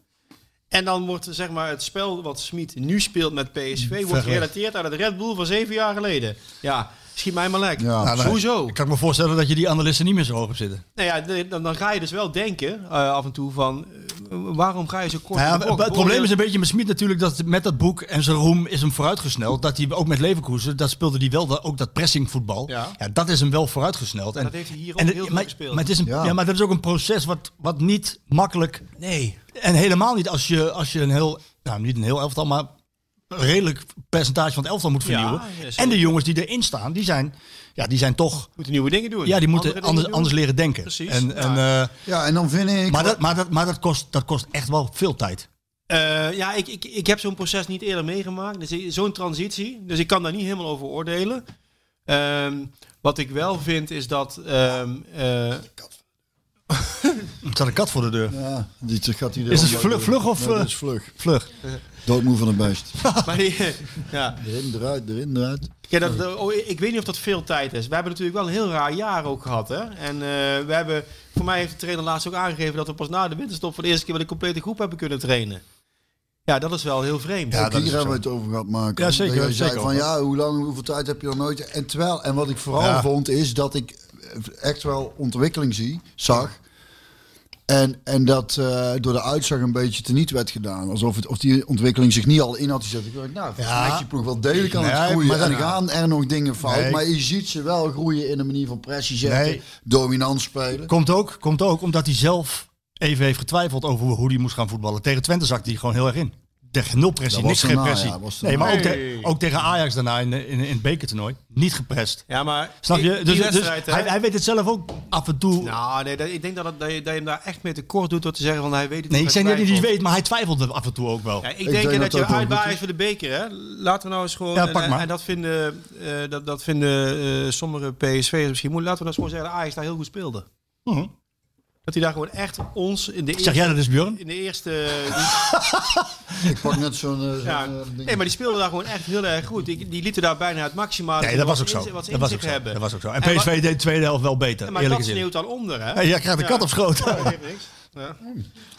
En dan wordt zeg maar, het spel wat Smit nu speelt met PSV... wordt gerelateerd aan het Red Bull van zeven jaar geleden. Ja, schiet mij maar lek. Ja, Nou. Hoezo? Ik kan me voorstellen dat je die analisten niet meer zo hoog hebt zitten. Nou ja, dan, dan ga je dus wel denken uh, af en toe van... uh, waarom ga je zo kort Nou ja, het probleem is een beetje met Smit natuurlijk dat met dat boek en zijn roem is hem vooruitgesneld. Dat hij ook met Leverkusen, dat speelde hij wel dat, ook dat pressingvoetbal. Ja. Ja. dat is hem wel vooruitgesneld. En, dat heeft hij hier ook en heel veel maar, gespeeld. Maar, het is een, Ja. ja. maar dat is ook een proces wat, wat niet makkelijk Nee. en helemaal niet als je, als je een heel, nou niet een heel elftal, maar redelijk percentage van het elftal moet vernieuwen. ja, en de jongens die erin staan, die zijn, ja, die zijn toch, Moeten nieuwe dingen doen. ja, die moeten Andere anders, anders leren denken. Precies. En, en, Ja. eh, Ja, en dan vind ik... maar dat, maar, dat, maar dat, kost, dat kost echt wel veel tijd. Eh, ja, ik, ik, ik heb zo'n proces niet eerder meegemaakt. Dus zo'n transitie. Dus ik kan daar niet helemaal over oordelen. Ehm, wat ik wel vind is dat. ehm, eh, Er staat een kat voor de deur. Ja, die gaat er Is het vlug- vlug of, Nee, dat eh? is vlug. Vlug. Doodmoe van een beest. maar die, ja. Erin, eruit, erin, eruit. Kijk, dat, dat- oh, ik weet niet of dat veel tijd is. We hebben natuurlijk wel een heel raar jaar ook gehad. Hè? En eh, we hebben, voor mij heeft de trainer laatst ook aangegeven dat we pas na de winterstop voor de eerste keer met een complete groep hebben kunnen trainen. Ja, dat is wel heel vreemd. Ja, hier is hebben we het over gehad, Marco. Ja, zeker, zeker zei van ja, hoe lang, hoeveel tijd heb je dan nooit? En terwijl, en wat ik vooral Ja. vond, is dat ik echt wel ontwikkeling zie, zag. En, en dat eh, door de uitzag een beetje teniet werd gedaan. Alsof het, of die ontwikkeling zich niet al in had gezet. Ik dacht, nou, Ja. die ploeg wel degelijk aan het Nee, groeien. maar dan- gaan er nog dingen fout. Nee. Maar je ziet ze wel groeien in de manier van pressie zetten. Nee. Dominant spelen. Komt ook, komt ook omdat hij zelf even heeft getwijfeld over hoe hij moest gaan voetballen. Tegen Twente zakte hij gewoon heel erg in. Tegen nul pressie, niks was geen pressie. nee, maar ook, te- ook tegen Ajax daarna in, in, in het bekertoernooi. Niet geprest. Ja, maar Snap je? die Dus, dus hij, hij weet het zelf ook af en toe. Nou, nee, dat, ik denk dat, het, dat, je, dat je hem daar echt mee tekort doet door te zeggen van hij weet het nee, niet. ik zeg niet dat hij het twijfelt. weet, maar hij twijfelde af en toe ook wel. Ja, ik, denk denk, dat dat, dat je uitbaar voor de beker. Hè? Laten we nou eens gewoon. Ja, pak en, maar. en dat vinden, eh, dat, dat vinden eh, sommige PSV'ers misschien moeilijk. Laten we nou eens gewoon zeggen dat Ajax daar heel goed speelde. Mhm. Dat hij daar gewoon echt ons in de Zeg eerste... jij dat eens, Björn? In de eerste... Ik pak net zo'n... eh, zo'n, ja, eh, ding. nee, maar die speelden daar gewoon echt heel erg goed. Die, die lieten daar bijna het maximale Nee, dat was ook zo. in- wat ze Dat in was ook zich zo. hebben. Dat was ook zo. En En PSV wat- deed de tweede helft wel beter, Ja, maar eerlijk dat gezien. sneeuwt dan onder, hè? Hey, jij krijgt de kat op schoot. Ja, dat niks. Ja.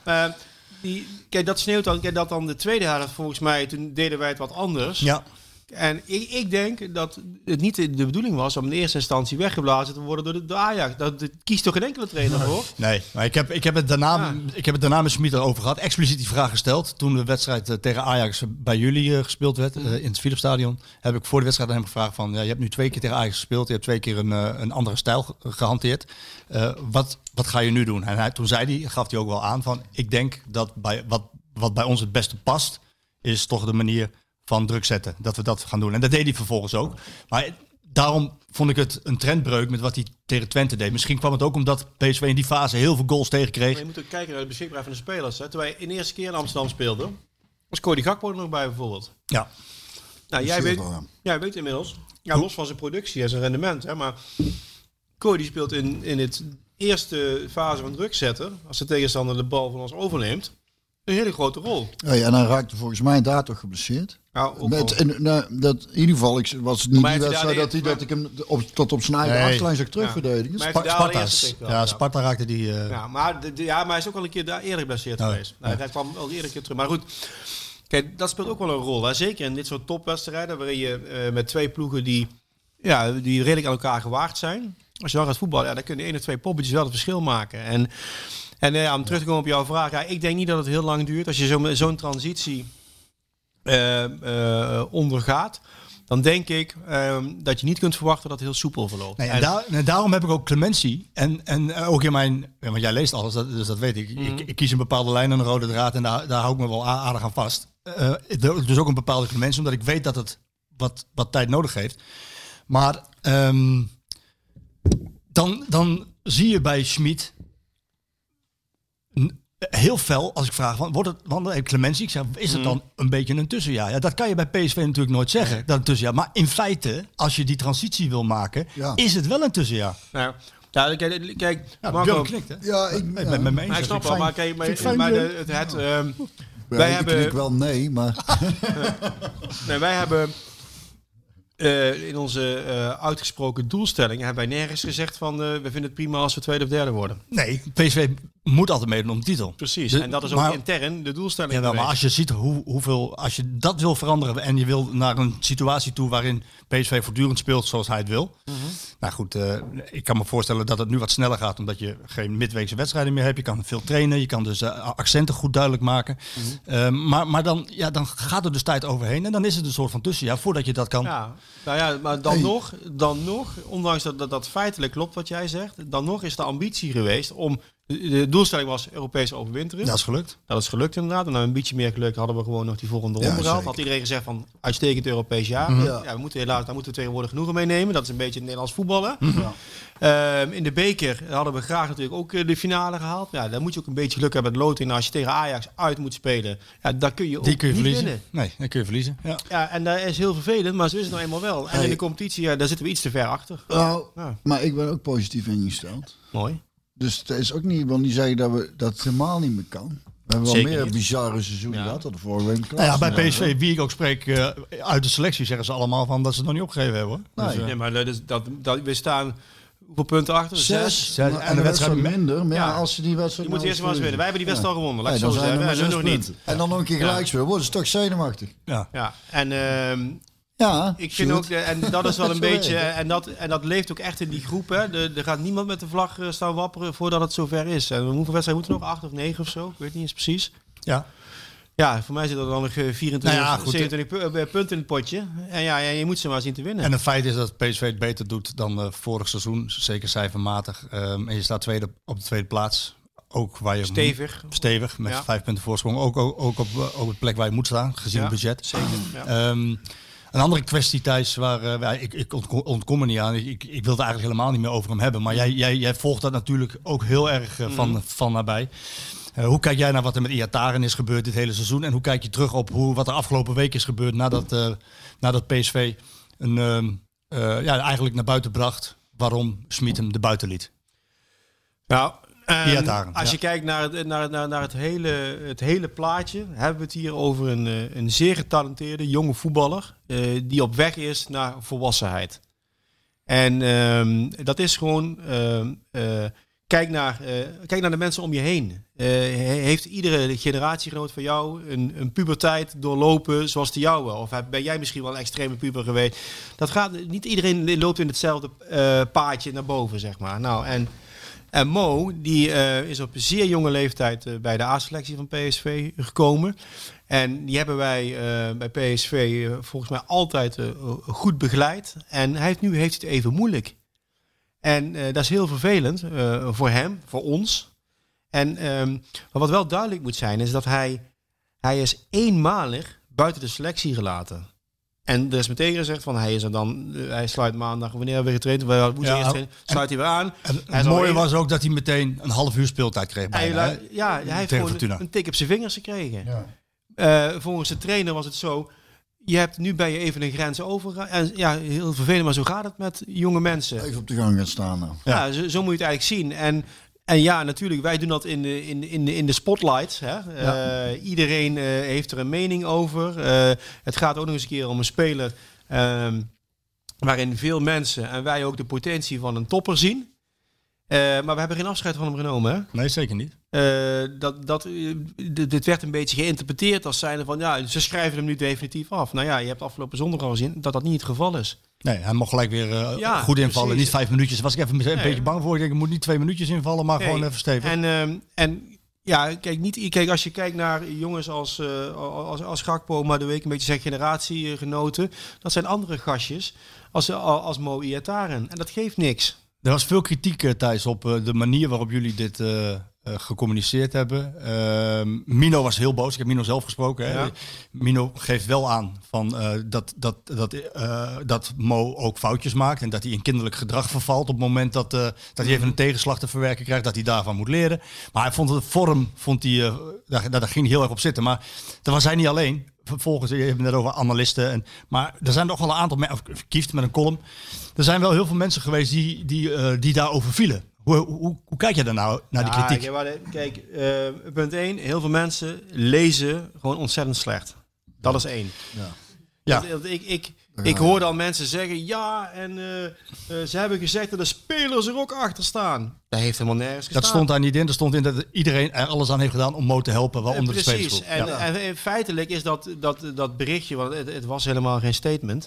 Eh, die, kijk, dat sneeuwt dan. Kijk, dat dan de tweede helft volgens mij. Toen deden wij het wat anders. Ja. En ik, ik denk dat het niet de bedoeling was om in eerste instantie weggeblazen te worden door de, door Ajax. Dat, kiest toch geen enkele trainer voor? Nee, maar ik heb, ik heb, het, daarna, Ja. ik heb het daarna met Smit erover gehad. Expliciet die vraag gesteld. Toen de wedstrijd eh, tegen Ajax bij jullie eh, gespeeld werd, Mm. eh, in het Philipsstadion. Heb ik voor de wedstrijd aan hem gevraagd van... Ja, je hebt nu twee keer tegen Ajax gespeeld. Je hebt twee keer een, een andere stijl ge- gehanteerd. Eh, wat, wat ga je nu doen? En hij, toen zei hij, gaf hij ook wel aan van... Ik denk dat bij, wat, wat bij ons het beste past... is toch de manier van druk zetten. Dat we dat gaan doen. En dat deed hij vervolgens ook. Maar daarom vond ik het een trendbreuk met wat hij tegen Twente deed. Misschien kwam het ook omdat PSV in die fase heel veel goals tegenkreeg. Maar je moet ook kijken naar de beschikbaarheid van de spelers. Hè. Toen wij in de eerste keer in Amsterdam speelden, was Cody Gakpo er nog bij bijvoorbeeld. Ja. Nou, jij weet, wel, ja. jij weet inmiddels, ja, los van zijn productie en zijn rendement, hè, maar Cody speelt in, in het eerste fase van druk zetten, als de tegenstander de bal van ons overneemt, een hele grote rol. Ja, ja, en hij raakte volgens mij daar toch geblesseerd. Nou, ook Met, en, nou, dat, in ieder geval, ik, was het niet die wedstrijd dat, hij, dat ik hem op, tot op zijn eigen Nee. achterlijn zag terugverdedigen. Spa- Sparta. Ja, ja. Sparta raakte die... eh, Ja, maar, de, de- ja, maar hij is ook al een keer daar eerder geblesseerd Oh, geweest. Nou, ja. Hij kwam al eerder keer terug. Maar goed, kijk, dat speelt ook wel een rol. Hè? Zeker in dit soort topwedstrijden, waarin je eh, met twee ploegen die, ja, die redelijk aan elkaar gewaagd zijn. Als je dan gaat voetballen, ja, dan kunnen één of twee poppetjes wel het verschil maken. En, en ja, om terug te komen op jouw vraag, ja, ik denk niet dat het heel lang duurt. Als je zo- zo'n transitie ondergaat, dan denk ik ehm, dat je niet kunt verwachten dat het heel soepel verloopt. Nee, en, En- daar, en daarom heb ik ook clementie. En, en eh, ook in mijn... want jij leest alles, dus dat weet ik. Mhm. ik. Ik kies een bepaalde lijn en een rode draad en daar, daar hou ik me wel aardig aan vast. Eh, dus ook een bepaalde clementie, omdat ik weet dat het wat, wat tijd nodig heeft. Maar ehm, dan, dan zie je bij Schmid... heel fel als ik vraag, van, wordt het, want Clementie, ik zeg, is het dan een beetje een tussenjaar? Ja, dat kan je bij PSV natuurlijk nooit zeggen, dat een tussenjaar. Maar in feite, als je die transitie wil maken, Ja. is het wel een tussenjaar. Nou, ja, kijk, kijk Ja, Marco, knikt, hè? Ja, ik, Ik ja. ben met me eens. maar ik snap wel, maar kijk, maar, de, het, het, ehm, Ja, wij ik hebben- knik wel nee, maar nee, wij hebben eh, in onze eh, uitgesproken doelstellingen hebben wij nergens gezegd van eh, we vinden het prima als we tweede of derde worden. Nee, PSV moet altijd meedoen om de titel. Precies. De- en dat is ook maar- intern de doelstelling. Jawel, maar als je ziet hoe, hoeveel, als je dat wil veranderen en je wil naar een situatie toe waarin PSV voortdurend speelt zoals hij het wil. Mhm. Nou goed, eh, ik kan me voorstellen dat het nu wat sneller gaat omdat je geen midweekse wedstrijden meer hebt. Je kan veel trainen, je kan dus eh, accenten goed duidelijk maken. Mhm. Eh, maar maar dan, ja, dan gaat er dus tijd overheen en dan is het een soort van tussenjaar voordat je dat kan. Ja, nou ja, maar dan Hey. nog, dan nog, ondanks dat, dat dat feitelijk klopt wat jij zegt, dan nog is de ambitie geweest om, de, doelstelling was Europees overwinteren. Dat is gelukt. Dat is gelukt inderdaad. En na een beetje meer geluk hadden we gewoon nog die volgende Ja, ronde gehaald. Had iedereen gezegd van uitstekend Europees jaar. Mhm. Ja. we moeten helaas, daar moeten we tegenwoordig genoegen mee nemen. Dat is een beetje het Nederlands voetballen. Mhm. Ehm, in de beker hadden we graag natuurlijk ook eh, de finale gehaald. Ja, dan moet je ook een beetje geluk hebben met loting. Als je tegen Ajax uit moet spelen, ja, dan kun je ook Die kun je niet verliezen. winnen. Nee, dan kun je verliezen. Ja. Ja, en dat is heel vervelend, maar zo is het nou eenmaal wel. En Hey. in de competitie, ja, daar zitten we iets te ver achter. Nou, Ja. maar ik ben ook positief ingesteld. Mooi. Dus het is ook niet, wil niet zeggen dat we dat het helemaal niet meer kan. We hebben wel meer niet. bizarre seizoenen Ja. gehad. Dat de vorige week Nou ja, bij. PSV, wie ik ook spreek eh, uit de selectie, zeggen ze allemaal van dat ze het nog niet opgegeven hebben. Hoor. Dus, Nee. eh, Nee, maar dat is, dat, dat, we staan hoeveel punten achter? Zes. Zes. En En de de wedstrijd minder. Maar ja, Ja. als ze die wedstrijd Je moet nou eerst maar eens winnen. Wij hebben die wedstrijd al gewonnen, laat dan zo zijn nog niet. En dan nog een keer gelijk spelen. Worden ze toch zenuwachtig? ja. Ja, en ehm, Ja, ik vind ook, eh, en dat is wel een beetje, het. en dat, en dat leeft ook echt in die groep. Hè. Er, er gaat niemand met de vlag eh, staan wapperen voordat het zover is. En hoeveel wedstrijden moeten we nog? Acht of negen of zo? Ik weet niet eens precies. Ja. Ja, voor mij zit er dan nog eh, 24, Nou ja, goed, 27 pu- eh, punten in het potje. En ja, je moet ze maar zien te winnen. En het feit is dat PSV het beter doet dan eh, vorig seizoen, zeker cijfermatig. Ehm, en je staat tweede, op de tweede plaats. Ook waar je Stevig. stevig met Ja. vijf punten voorsprong. Ook, ook, ook op, eh, op het plek waar je moet staan, gezien Ja, het budget. Zeker. Ja. Een andere kwestie, Thijs, waar ja, ik, ik ontkom, ontkom er niet aan. Ik, ik, wil het eigenlijk helemaal niet meer over hem hebben. Maar jij, jij, jij volgt dat natuurlijk ook heel erg eh, van, van nabij. Eh, hoe kijk jij naar wat er met Iataren is gebeurd dit hele seizoen? En hoe kijk je terug op hoe, wat er afgelopen week is gebeurd nadat, nadat PSV een, ehm, eh, ja, eigenlijk naar buiten bracht waarom Smit hem de buiten liet? Nou, ehm, als je kijkt naar het, naar, naar, naar het, hele, het hele plaatje, hebben we het hier over een, eh, een zeer getalenteerde jonge voetballer eh, die op weg is naar volwassenheid. En ehm, dat is gewoon, ehm, eh, kijk, naar, kijk naar de mensen om je heen. He- heeft iedere generatiegenoot van jou een, een puberteit doorlopen zoals de jouwe? Of ben jij misschien wel een extreme puber geweest? Dat gaat, niet iedereen loopt in hetzelfde paadje naar boven, zeg maar. Nou, en en Mo, die eh, is op zeer jonge leeftijd eh, bij de A-selectie van PSV gekomen. En die hebben wij eh, bij PSV volgens mij altijd goed begeleid. En hij heeft, nu heeft het even moeilijk. En dat is heel vervelend voor hem, voor ons. En ehm, wat wel duidelijk moet zijn, is dat hij, hij is eenmalig buiten de selectie gelaten. En er is meteen gezegd van hij is er dan, eh, hij sluit maandag, wanneer hebben we getraind? We hadden woensdag Ja, eerst trainen, sluit hij weer aan. En Hij het mooie was ook dat hij meteen een half uur speeltijd kreeg. Bijna, ja, hij heeft gewoon een tik op zijn vingers gekregen. Ja. Eh, volgens de trainer was het zo. Je hebt nu ben je even een grens over. En ja, heel vervelend, maar zo gaat het met jonge mensen. Even op de gang gaan staan nou. Ja, zo, zo moet je het eigenlijk zien. En, en ja, natuurlijk, wij doen dat in de, in, in de, in de spotlights. Hè? Eh, iedereen eh, heeft er een mening over. Eh, het gaat ook nog eens een keer om een speler ehm, waarin veel mensen en wij ook de potentie van een topper zien. Maar we hebben geen afscheid van hem genomen. Hè? Nee, zeker niet. Dat, dat, dit werd een beetje geïnterpreteerd als zijnde van ja, ze schrijven hem nu definitief af. Nou ja, je hebt afgelopen zondag al gezien dat dat niet het geval is. Nee, hij mocht gelijk weer eh, Ja, goed invallen. precies. Niet vijf minuutjes. Daar was ik even een Nee. beetje bang voor. Ik denk, ik moet niet twee minuutjes invallen, maar gewoon even stevig. En, ehm, en ja, kijk, niet, kijk, als je kijkt naar jongens als, eh als, als Gakpo, maar de week een beetje zijn generatiegenoten, dat zijn andere gastjes als, als Mo Iataren. En dat geeft niks. Er was veel kritiek, eh, Thijs, op de manier waarop jullie dit, eh, gecommuniceerd hebben. Ehm, Mino was heel boos. Ik heb Mino zelf gesproken. Hè. Ja. Mino geeft wel aan van, eh, dat, dat, dat, eh, dat Mo ook foutjes maakt. En dat hij in kinderlijk gedrag vervalt op het moment dat, dat hij even een tegenslag te verwerken krijgt. Dat hij daarvan moet leren. Maar hij vond de vorm, vond hij, daar, daar ging hij heel erg op zitten. Maar dat was hij niet alleen. Vervolgens, je hebt het net over analisten. En, maar er zijn toch wel een aantal mensen, Kieft met een column. Er zijn wel heel veel mensen geweest die, die, die daarover vielen. Hoe, hoe, hoe kijk je daar nou naar die Ja, kritiek? kijk, de- Kijk, eh, punt 1. Heel veel mensen lezen gewoon ontzettend slecht. Dat is één. Ja. Dat- dat ik, ik, ik hoor dan mensen zeggen, ja, en eh, eh, ze hebben gezegd dat de spelers er ook achter staan. Dat heeft helemaal nergens gestaan. Dat stond daar niet in. Er stond in dat iedereen er alles aan heeft gedaan om Mo te helpen, waaronder de spelersgroep. En, Ja. en, en feitelijk is dat, dat, dat berichtje, want het, het was helemaal geen statement.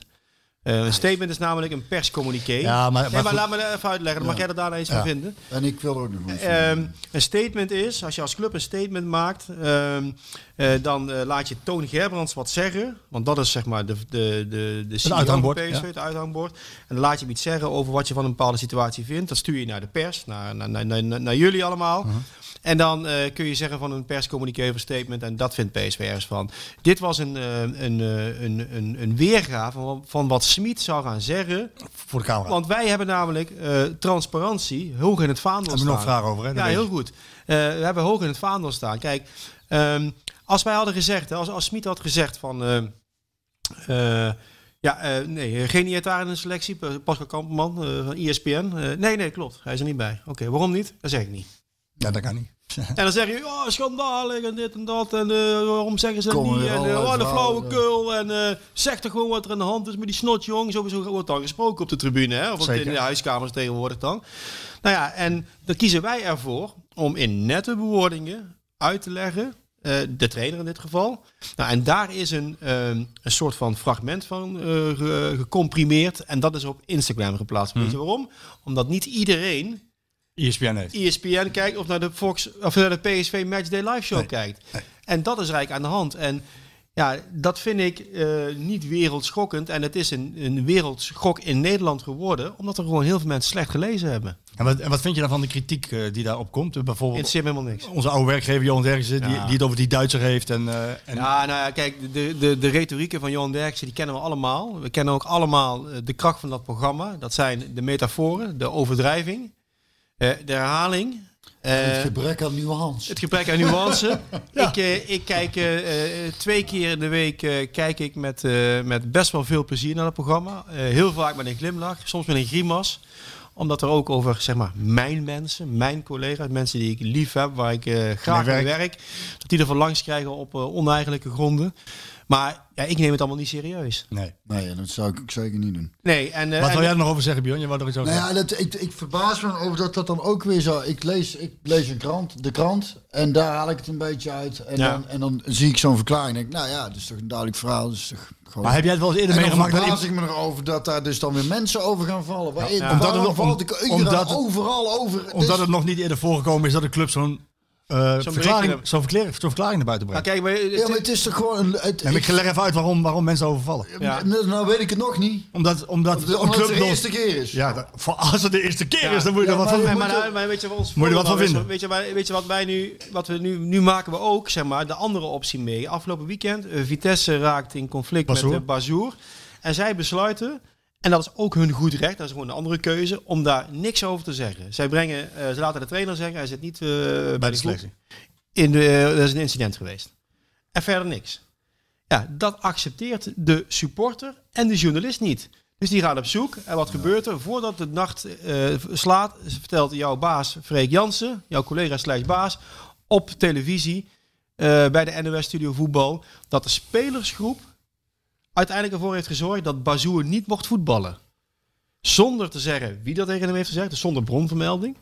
Eh, een statement is namelijk een perscommuniqué. Ja, maar- nee, maar maar laat me dat even uitleggen. Dan mag jij er daarna iets Ja. van vinden. En ik wil er ook nog Ehm, een statement is, als je als club een statement maakt, ehm, eh, dan eh, laat je Toon Gerbrands wat zeggen. Want dat is zeg maar de, de, de, de CEO van uithangbord, PSV, ja. het uithangbord. En dan laat je hem iets zeggen over wat je van een bepaalde situatie vindt. Dat stuur je naar de pers, naar, naar, naar, naar, naar jullie allemaal. Mhm. En dan eh, kun je zeggen van een perscommuniqué of statement. En dat vindt PSV ergens van. Dit was een, eh, een, eh, een, een, een weergave van, van wat Smit zou gaan zeggen. Voor de camera. Want wij hebben namelijk transparantie hoog in het vaandel Hebben we nog staan. vragen over, hè? Ja, heel goed. We hebben hoog in het vaandel staan. Kijk, ehm, als wij hadden gezegd, als, als Smit had gezegd van... ja, nee, geen Ietaar in de selectie. Pa- Pascal Kamperman eh, van ESPN. Nee, nee, klopt. Hij is er niet bij. Oké, waarom niet? Dat zeg ik niet. Ja, dat kan niet. En dan zeg je, oh, schandalig en dit en dat. En eh, waarom zeggen ze dat niet? En uh, oh, de flauwekul. En eh, zeg toch gewoon wat er aan de hand is met die snotjong. Sowieso wordt dan gesproken op de tribune. Hè? Of Zeker. in de huiskamers tegenwoordig dan. Nou ja, en dan kiezen wij ervoor om in nette bewoordingen uit te leggen. de trainer in dit geval. Nou, en daar is een, een soort van fragment van ge- gecomprimeerd. En dat is op Instagram geplaatst. Weet je waarom? Omdat niet iedereen ESPN heeft. ESPN kijkt of naar de Fox of naar de PSV Matchday Live Show Nee. kijkt. En dat is eigenlijk aan de hand. En ja, dat vind ik eh, niet wereldschokkend. En het is een, een wereldschok in Nederland geworden, omdat er gewoon heel veel mensen slecht gelezen hebben. En wat, en wat vind je dan van de kritiek eh, die daarop komt? Eh, Bijvoorbeeld helemaal niks. onze oude werkgever Johan Derksen, die, Ja. die het over die Duitser heeft. En, en Ja, nou ja, kijk, de, de, de retorieken van Johan Derksen, die kennen we allemaal. We kennen ook allemaal de kracht van dat programma. Dat zijn de metaforen, de overdrijving, de herhaling. Het eh, gebrek aan nuance. Het gebrek aan nuance. ik, eh, ik kijk eh, eh, twee keer in de week eh, kijk ik met, eh, met best wel veel plezier naar het programma. Eh, heel vaak met een glimlach, soms met een grimas. Omdat er ook over zeg maar, mijn mensen, mijn collega's, mensen die ik lief heb, waar ik eh, graag Mee werk. werk, dat die er van langs krijgen op eh, oneigenlijke gronden. Maar ja, ik neem het allemaal niet serieus. nee. Nee, dat zou ik zeker niet doen. Nee, en, eh, Wat en- wil jij er nog over zeggen, Björn? Je wou er iets over Nou ja, dat, ik, ik verbaas me over dat dat dan ook weer zo... Ik lees, ik lees een krant, de krant, en daar haal ik het een beetje uit. En, Ja. dan, en dan zie ik zo'n verklaring en denk ik, nou ja, dat is toch een duidelijk verhaal. Dat is toch gewoon... Maar heb jij het wel eens eerder dan meegemaakt? dat verbaas ik me erover dat daar dus dan weer mensen over gaan vallen. Waar, Ja. Waarom Omdat het nog- valt ik omdat het- overal over? Omdat Dus- het nog niet eerder voorgekomen is dat een club zo'n eh, verklaring, hebben. zo'n verklaring, zo'n verklaring naar buiten Maar brengt. kijk, maar, Ja, maar het is toch gewoon... Een, het, En ik leg even uit waarom, waarom mensen overvallen. Ja. nou, nou weet ik het nog niet. Omdat, omdat, het club de nog- eerste keer is. Ja, dat- voor als het de eerste keer Ja. is, dan moet je er wat van maar, nou, weet je wat ons Moet je wat voordeel van is? vinden? Weet je, waar- weet je wat wij nu, wat we nu, nu maken we ook, zeg maar, de andere optie mee. Afgelopen weekend, eh, Vitesse raakt in conflict met uh, Bazoer. En zij besluiten, en dat is ook hun goed recht, dat is gewoon een andere keuze, om daar niks over te zeggen. Zij brengen, eh, ze laten de trainer zeggen, hij zit niet eh, bij, Bij de selectie. In de, er is een incident geweest. En verder niks. Ja, dat accepteert de supporter en de journalist niet. Dus die gaan op zoek. En wat gebeurt er? Voordat de nacht eh, slaat, vertelt jouw baas Freek Jansen, jouw collega slash baas, op televisie eh, bij de NOS Studio Voetbal, dat de spelersgroep uiteindelijk ervoor heeft gezorgd dat Bazoer niet mocht voetballen. Zonder te zeggen wie dat tegen hem heeft gezegd, dus zonder bronvermelding.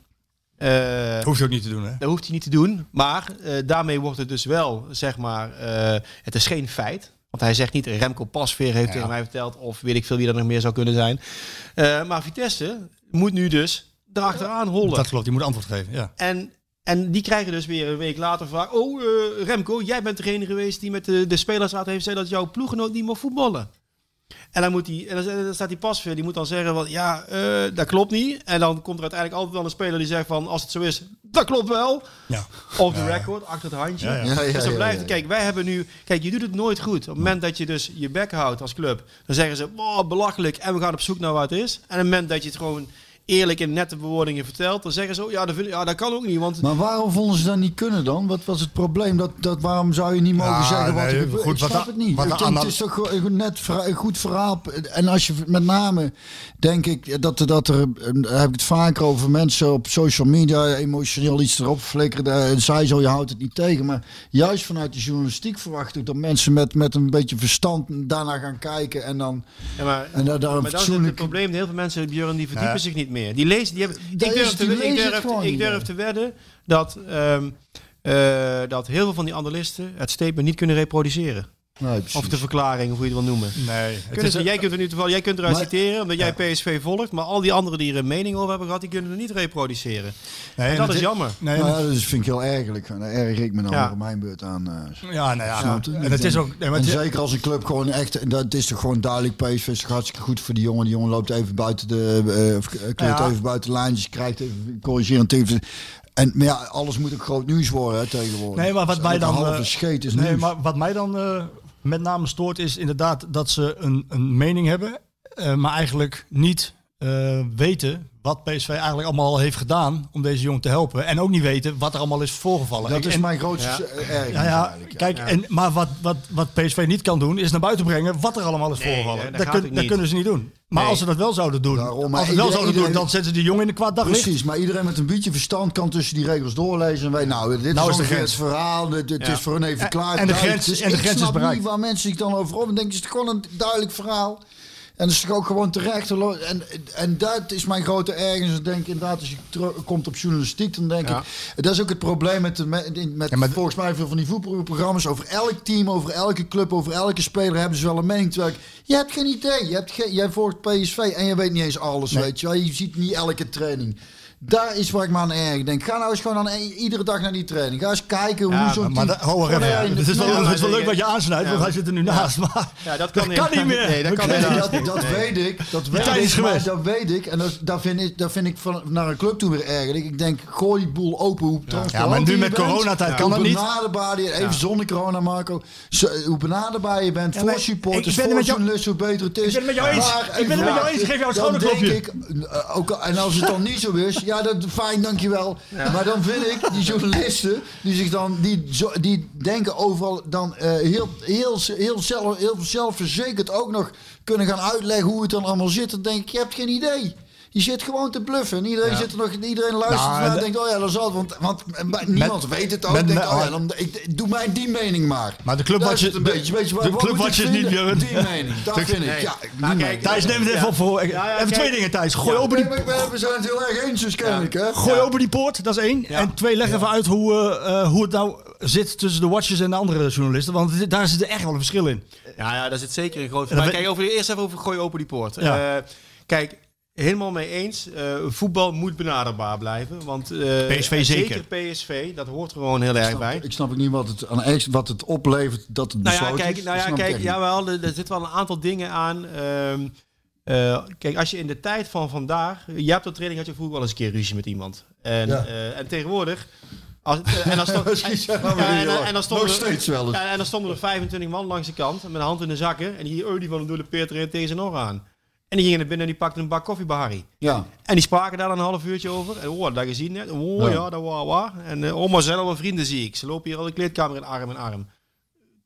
Eh, Dat hoef je ook niet te doen, hè? dat hoeft hij niet te doen. Maar eh, daarmee wordt het dus wel, zeg maar, eh, het is geen feit. Want hij zegt niet, Remco Pasveer heeft Ja. tegen mij verteld, of weet ik veel wie er nog meer zou kunnen zijn. Maar Vitesse moet nu dus erachteraan hollen. Dat klopt, die moet antwoord geven. Ja. En, en die krijgen dus weer een week later vraag, oh eh, Remco, jij bent degene geweest die met de, de spelersraad heeft gezegd dat jouw ploeggenoot niet mag voetballen. En dan, moet die, en dan, staat die pasveer, die moet dan zeggen van ja, eh, dat klopt niet. En dan komt er uiteindelijk altijd wel een speler die zegt van als het zo is, dat klopt wel. Ja. Off the record, achter het handje. Ja, ja. Ja, ja, dus dan ja, blijft ja. kijk, wij hebben nu, kijk, je doet het nooit goed. Op het moment dat je dus je bek houdt als club, dan zeggen ze, oh, belachelijk en we gaan op zoek naar wat het is. En op het moment dat je het gewoon eerlijk in nette bewoordingen vertelt, dan zeggen ze, oh, ja, dat, vind, ja, dat kan ook niet, want Maar waarom vonden ze dat niet kunnen dan? Wat was het probleem? Dat, dat, waarom zou je niet mogen Ja, zeggen wat nee, er gebeurt? goed, ik wat snap da- het niet. wat het dat- is toch een net een goed verhaal. En als je met name, denk ik, dat, er- dat er, eh, daar heb ik het vaker over mensen op social media emotioneel iets erop flikkeren. En zij zo, je houdt het niet tegen. Maar juist vanuit de journalistiek verwacht ik dat mensen met, met een beetje verstand daarna gaan kijken. En dan Ja, maar, En daar- daar een maar dat is het probleem. Heel veel mensen, Björn, die verdiepen Ja. zich niet meer. Die lezen, die hebben, ik durf, te, ik durf, ik te wedden dat, ehm, eh, dat heel veel van die analisten het statement niet kunnen reproduceren. Nee. Of de verklaring, of hoe je het wil noemen. Nee, het Kunnen is, ze, jij kunt er nu toevallig, jij kunt eruit Maar- citeren, omdat jij PSV volgt, maar al die anderen die er een mening over hebben gehad, die kunnen er niet reproduceren. nee, En en dat het is jammer. Nee, Nou ja, dat is- vind ik heel ergelijk. Daar erger ik me dan Ja. op mijn beurt aan. eh. Ja, nou ja. En het is ook. Nee, maar en het is- zeker als een club gewoon echt, en dat is toch gewoon duidelijk, PSV is toch hartstikke goed voor die jongen. Die jongen loopt even buiten de, eh, of kleurt Ja. even buiten de lijntjes, krijgt even corrigerend even. En maar ja, alles moet ook groot nieuws worden hè, tegenwoordig. Nee, maar wat Dus mij dan, halve scheet is nee, nieuws. maar wat mij dan eh, met name stoort is inderdaad dat ze een, een mening hebben, eh, maar eigenlijk niet eh, weten wat PSV eigenlijk allemaal heeft gedaan om deze jongen te helpen. En ook niet weten wat er allemaal is voorgevallen. dat Ik- is en- mijn grootste ergernis Ja, ja, ja. kijk, En, maar wat, wat, wat PSV niet kan doen, is naar buiten brengen wat er allemaal is Nee, voorgevallen. dat Dat, kun- dat kunnen ze niet doen. Maar Nee. als ze dat wel zouden doen, Daarom, maar als ze het wel iedereen- zouden doen, dan zetten ze die jongen in de kwaad daglicht. Precies, maar iedereen met een beetje verstand kan tussen die regels doorlezen en weet, nou, dit Nou is is de ongeveer grens. het verhaal, dit, dit Ja. is voor hun even En- klaar. en de grens- Dus en de ik grens is snap bereikt. niet waar mensen zich dan over op en denken, het is gewoon een duidelijk verhaal. En dat is toch ook gewoon terecht. En, en dat is mijn grote ergens. Ik denk inderdaad, als je terug- komt op journalistiek, dan denk Ja. ik... Dat is ook het probleem met, de, met, met Ja, volgens mij veel van die voetbalprogramma's. Over elk team, over elke club, over elke speler hebben ze wel een mening. Terwijl ik, je hebt geen idee. Je hebt geen, jij volgt PSV en je weet niet eens alles, weet je wel. Je ziet niet elke training. Daar is waar ik me aan erg. Ik denk, ga nou eens gewoon aan, i- iedere dag naar die training. Ga eens kijken hoe Ja, zo'n maar, even. een- Het is wel, Ja, het is wel leuk wat je aansnijdt, want hij zit er nu naast. Maar Ja, dat kan, dat kan niet meer. Nee, dat kan dat, dat Nee. weet ik. Dat weet ik. Maar dat weet ik. En dat, vind ik, daar vind ik van, naar een club toe weer ergerlijk. Ik denk, gooi die boel open. Hoe Ja, maar nu met coronatijd kan dat niet. benaderbaar je, even zonder corona Marco. Zo, hoe benaderbaar je bent voor supporters, ik ben het voor met jou- journalisten, hoe beter het is. Ik ben het met jou eens. Ik ben het met jou eens. Geef jou dan schouderklopje. eh, ook, al- en als het dan niet zo is, ja, dat fijn, dankjewel. Maar dan vind ik die journalisten die zich dan die, die denken overal dan eh, heel, heel, heel, zelf, heel zelfverzekerd ook nog kunnen gaan uitleggen hoe het dan allemaal zit. Dan denk ik, je hebt geen idee. Je zit gewoon te bluffen. En iedereen, zit er nog, iedereen luistert Nou, naar en de- denkt, oh ja, dat zal het. Want, want maar niemand weet het ook. met- denkt, met- oh ja, dan, ik, doe mij die mening maar. Maar de club wat is je- het een de- beetje, weet je, de club moet wat ik je niet meer- Die mening, dat vind ik. Ja, kijk, Thijs, neem het even op voor. Even twee dingen, Thijs. Gooi, open die, we zijn het heel erg eens, dus kennelijk, hè? gooi open die poort, dat is één. En twee, leg even uit hoe, eh, eh, hoe het nou zit tussen de watchers en de andere journalisten. Want daar zit er echt wel een verschil in. Ja, ja, daar zit zeker een groot dan Maar kijk, over, eerst even over gooi open die poort. Ja. Eh, kijk, helemaal mee eens. eh, voetbal moet benaderbaar blijven. Want, eh, PSV zeker. PSV, dat hoort er gewoon heel erg bij. Ik snap ook niet wat het, aan wat het oplevert dat het Nou ja, kijk, is. nou ja, kijk jawel, er, er zitten wel een aantal dingen aan. Ehm, eh, kijk, als je in de tijd van vandaag... Je hebt op training had je vroeger wel eens een keer ruzie met iemand. En, Ja. eh, en tegenwoordig... Als, en dan stonden nog er- steeds wel eens. ja, en dan stonden er 25 man langs de kant met de hand in de zakken. En die Eudie van de Doele Peter en tegen zijn oren aan. En die gingen naar binnen en die pakten een bak koffie bij Harry. Ja, En die spraken daar dan een half uurtje over. En oh, dat gezien net. Oh Ja. ja, dat was waar. En uh, oma zelf en vrienden zie ik. Ze lopen hier al de kleedkamer in arm in arm.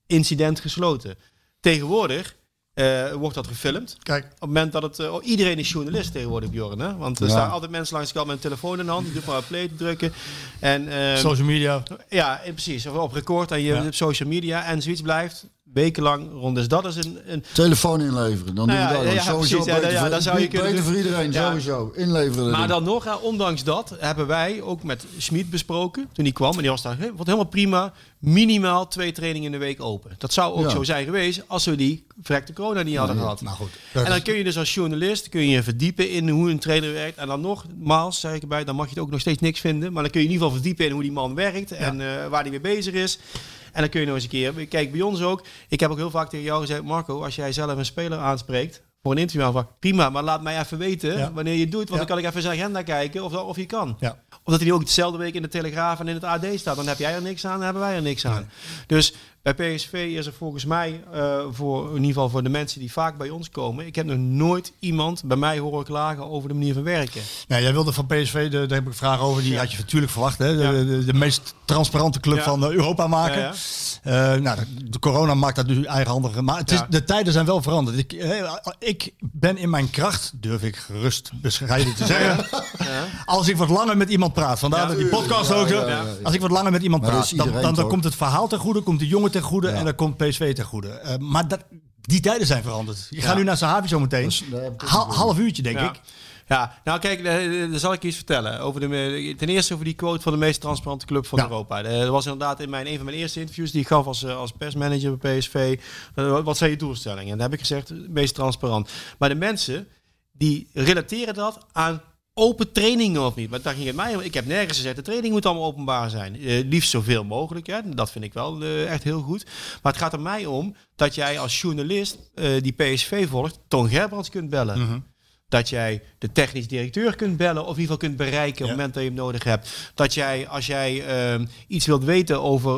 Incident gesloten. Tegenwoordig eh, wordt dat gefilmd. Kijk. Op het moment dat het... eh, oh, iedereen is journalist tegenwoordig, Bjorn. Hè? Want er Ja. staan altijd mensen langs de kant met een telefoon in de hand. Die doet maar play te drukken. En, ehm, Social media. ja, eh, precies. Of op record en je Ja. op social media. En zoiets blijft wekenlang rond. Dus dat is een... een telefoon inleveren. Dan Nou doen we dat. ja, sowieso precies. Beter, ja, voor, dat zou je beter voor iedereen, sowieso. Inleveren. Maar dan nog, hè, ondanks dat, hebben wij ook met Schmid besproken. Toen hij kwam. En die was daar, wat helemaal prima. Minimaal twee trainingen in de week open. Dat zou ook zo zijn geweest als we die verrekte corona niet hadden gehad. Nou goed. En dan kun je dus als journalist kun je je verdiepen in hoe een trainer werkt. En dan nogmaals, zeg ik erbij, dan mag je het ook nog steeds niks vinden. Maar dan kun je in ieder geval verdiepen in hoe die man werkt en eh, waar hij mee bezig is. En dan kun je nog eens een keer... Kijk, bij ons ook. Ik heb ook heel vaak tegen jou gezegd... Marco, als jij zelf een speler aanspreekt... Voor een interview aanvraag. Prima, maar laat mij even weten Ja. wanneer je het doet. Want Ja. dan kan ik even zijn agenda kijken of, of je kan. Ja. Of dat hij ook dezelfde week in de Telegraaf en in het AD staat. Dan heb jij er niks aan, dan hebben wij er niks aan. Dus bij PSV is er volgens mij, eh, voor, in ieder geval voor de mensen die vaak bij ons komen... Ik heb nog nooit iemand bij mij horen klagen over de manier van werken. Ja, jij wilde van PSV, de, daar heb ik een vraag over, die had je natuurlijk verwacht. Hè? De, Ja. de, de meest transparante club Ja. van eh, Europa maken. Ja, Eh, nou, de, de corona maakt dat nu eigenhandig. Maar het is, de tijden zijn wel veranderd. Ik, ik ben in mijn kracht, durf ik gerust bescheiden te zeggen. Als ik wat langer met iemand praat, vandaar Ja. dat die podcast Ja, ook. ja, zo. ja, ja. Als ik wat langer met iemand praat, is dan, dan, dan toch? komt het verhaal ten goede, komt de jongen ten goede en dan komt PSV ten goede. Eh, maar dat, die tijden zijn veranderd. Je gaat nu naar Sahavi zo meteen. Dus Hal- half uurtje, denk Ja. ik. Ja, nou kijk, eh, eh, daar zal ik iets vertellen. Over de, ten eerste over die quote van de meest transparante club van Ja. Europa. Dat was inderdaad in mijn, een van mijn eerste interviews die ik gaf als, als persmanager bij PSV. Wat zijn je doelstellingen? En daar heb ik gezegd, meest transparant. Maar de mensen die relateren dat aan open trainingen of niet. Maar daar ging het mij om. Ik heb nergens gezegd, de training moet allemaal openbaar zijn. Eh, liefst zoveel mogelijk. Dat vind ik wel eh, echt heel goed. Maar het gaat er mij om dat jij als journalist eh, die PSV volgt, Ton Gerbrands kunt bellen. Dat jij de technisch directeur kunt bellen of in ieder geval kunt bereiken op het moment dat je hem nodig hebt. Dat jij, als jij ehm, iets wilt weten over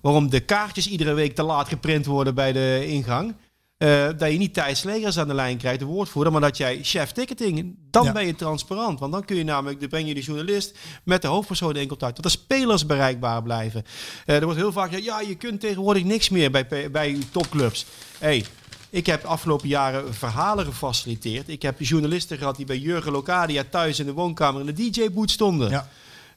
waarom de kaartjes iedere week te laat geprint worden bij de ingang. Eh, dat je niet Thijs Slegers aan de lijn krijgt, de woordvoerder, maar dat jij chef ticketing, dan Ja. ben je transparant. Want dan kun je namelijk, dan breng je de journalist met de hoofdpersoon in contact. Dat de spelers bereikbaar blijven. Eh, er wordt heel vaak gezegd, ja, je kunt tegenwoordig niks meer bij, bij topclubs. Hey, ik heb afgelopen jaren verhalen gefaciliteerd. Ik heb journalisten gehad die bij Jurgen Locadia thuis in de woonkamer in de DJ-boot stonden. Ja.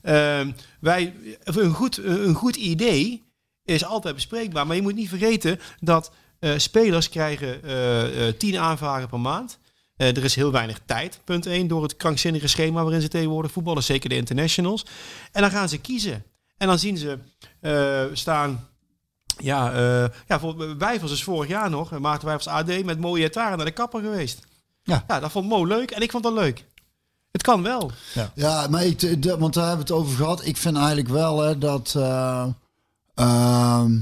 Ehm, wij, een, goed, een goed idee is altijd bespreekbaar. Maar je moet niet vergeten dat eh, spelers krijgen eh, eh, tien aanvragen per maand. Eh, er is heel weinig tijd, punt 1, door het krankzinnige schema waarin ze tegenwoordig voetballen, zeker de internationals. En dan gaan ze kiezen. En dan zien ze eh, staan ja, eh ja, voor Wijfels is vorig jaar nog, eh, Maarten Wijfels AD, met mooie etaren naar de kapper geweest. Ja. ja, dat vond Mo leuk en ik vond dat leuk. Het kan wel. Ja, maar ik, de- want daar hebben we het over gehad. Ik vind eigenlijk wel hè, dat, eh, ehm,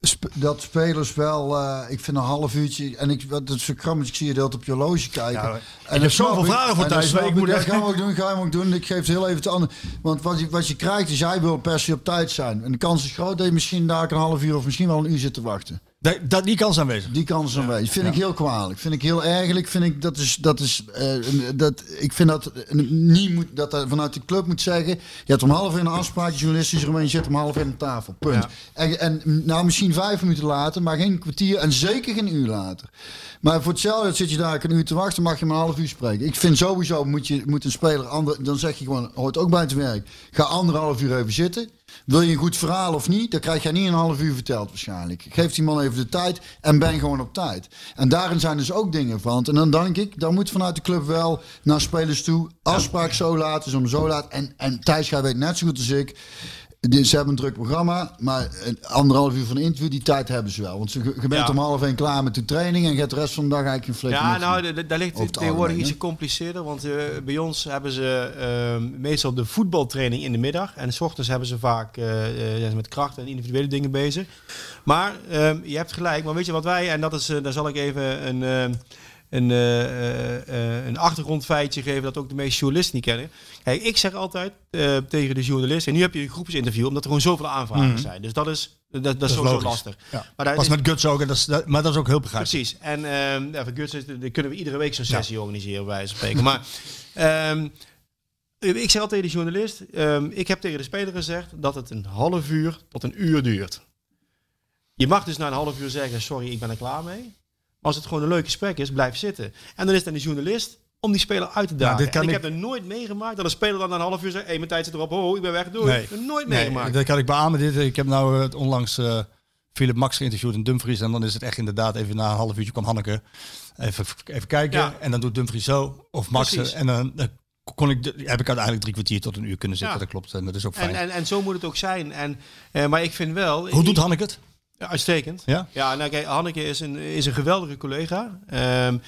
sp- dat spelers wel, eh, ik vind een half uurtje, en ik, wat het krammig, ik zie je dat op je horloge kijken. Ja, en ik heb zoveel vragen voor thuis, ik moet dat echt- ga je hem ook doen, ga je hem ook doen. Ik geef het heel even te ander. Want wat je, wat je krijgt is, jij wil per se op tijd zijn. En de kans is groot dat je misschien daar een half uur of misschien wel een uur zit te wachten. Dat, dat, die kans aanwezig. Die kans is aanwezig. Vind ik heel kwalijk. Vind ik heel ergerlijk. Vind ik dat is dat is eh, dat ik vind dat niet moet dat er vanuit de club moet zeggen. Je hebt om half in een afspraak, journalistisch er je zit om half in aan tafel. Punt. En, en nou misschien vijf minuten later, maar geen kwartier en zeker geen uur later. Maar voor hetzelfde zit je daar een uur te wachten, mag je maar een half uur spreken. Ik vind sowieso moet je moet een speler ander, dan zeg je gewoon hoort ook bij het werk. Ga anderhalf uur even zitten. Wil je een goed verhaal of niet, dan krijg je niet een half uur verteld waarschijnlijk. Geef die man even de tijd en ben gewoon op tijd. En daarin zijn dus ook dingen van. En dan denk ik, dan moet vanuit de club wel naar spelers toe. Afspraak zo laat is om zo laat. En, en Thijs, jij weet net zo goed als ik. Ze hebben een druk programma, maar een anderhalf uur van een interview, die tijd hebben ze wel. Want ze, je bent Ja. om half één klaar met de training en je hebt de rest van de dag eigenlijk een flik. Ja, nou, daar ligt het tegenwoordig iets gecompliceerder. Want eh, bij ons hebben ze ehm, meestal de voetbaltraining in de middag. En s ochtends hebben ze vaak eh, eh, zijn ze met kracht en individuele dingen bezig. Maar ehm, je hebt gelijk. Maar weet je wat wij, en dat is, daar zal ik even een, ehm, een, eh, eh, een achtergrondfeitje geven dat ook de meeste journalisten niet kennen. Kijk, ik zeg altijd eh, tegen de journalist, en nu heb je een groepsinterview, omdat er gewoon zoveel aanvragen zijn. Dus dat is, dat, dat is sowieso logisch. lastig. Ja. Maar daar Was is- met Guts ook, en dat is, dat- maar dat is ook heel begrijpelijk. Precies. En ehm ja, voor Guts is- dan kunnen we iedere week zo'n sessie organiseren, bij wijze van spreken. Maar ehm, ik zeg al tegen de journalist, ehm, ik heb tegen de speler gezegd dat het een half uur tot een uur duurt. Je mag dus na een half uur zeggen, sorry, ik ben er klaar mee. Als het gewoon een leuk gesprek is, blijf zitten. En dan is aan de journalist om die speler uit te dagen. dit kan en ik, ik- heb er nooit meegemaakt dat een speler dan na een half uur zegt, hé, mijn tijd zit erop, ho, ik ben weg, doei. Nee. Ik heb nooit Nee, meegemaakt. dat kan ik beamen. Dit, ik heb nou eh, onlangs eh, Philip Max geïnterviewd in Dumfries. En dan is het echt inderdaad even na een half uurtje kwam Hanneke even, even kijken. Ja. En dan doet Dumfries zo. Of Max. Precies. En dan eh, kon ik, heb ik uiteindelijk drie kwartier tot een uur kunnen zitten. Ja. Dat klopt. En dat is ook fijn. En, en, en zo moet het ook zijn. En, eh, maar ik vind wel... Hoe doet Hanneke het? Ja, uitstekend. Ja? Ja, nou kijk, Hanneke is een, is een geweldige collega. Ehm,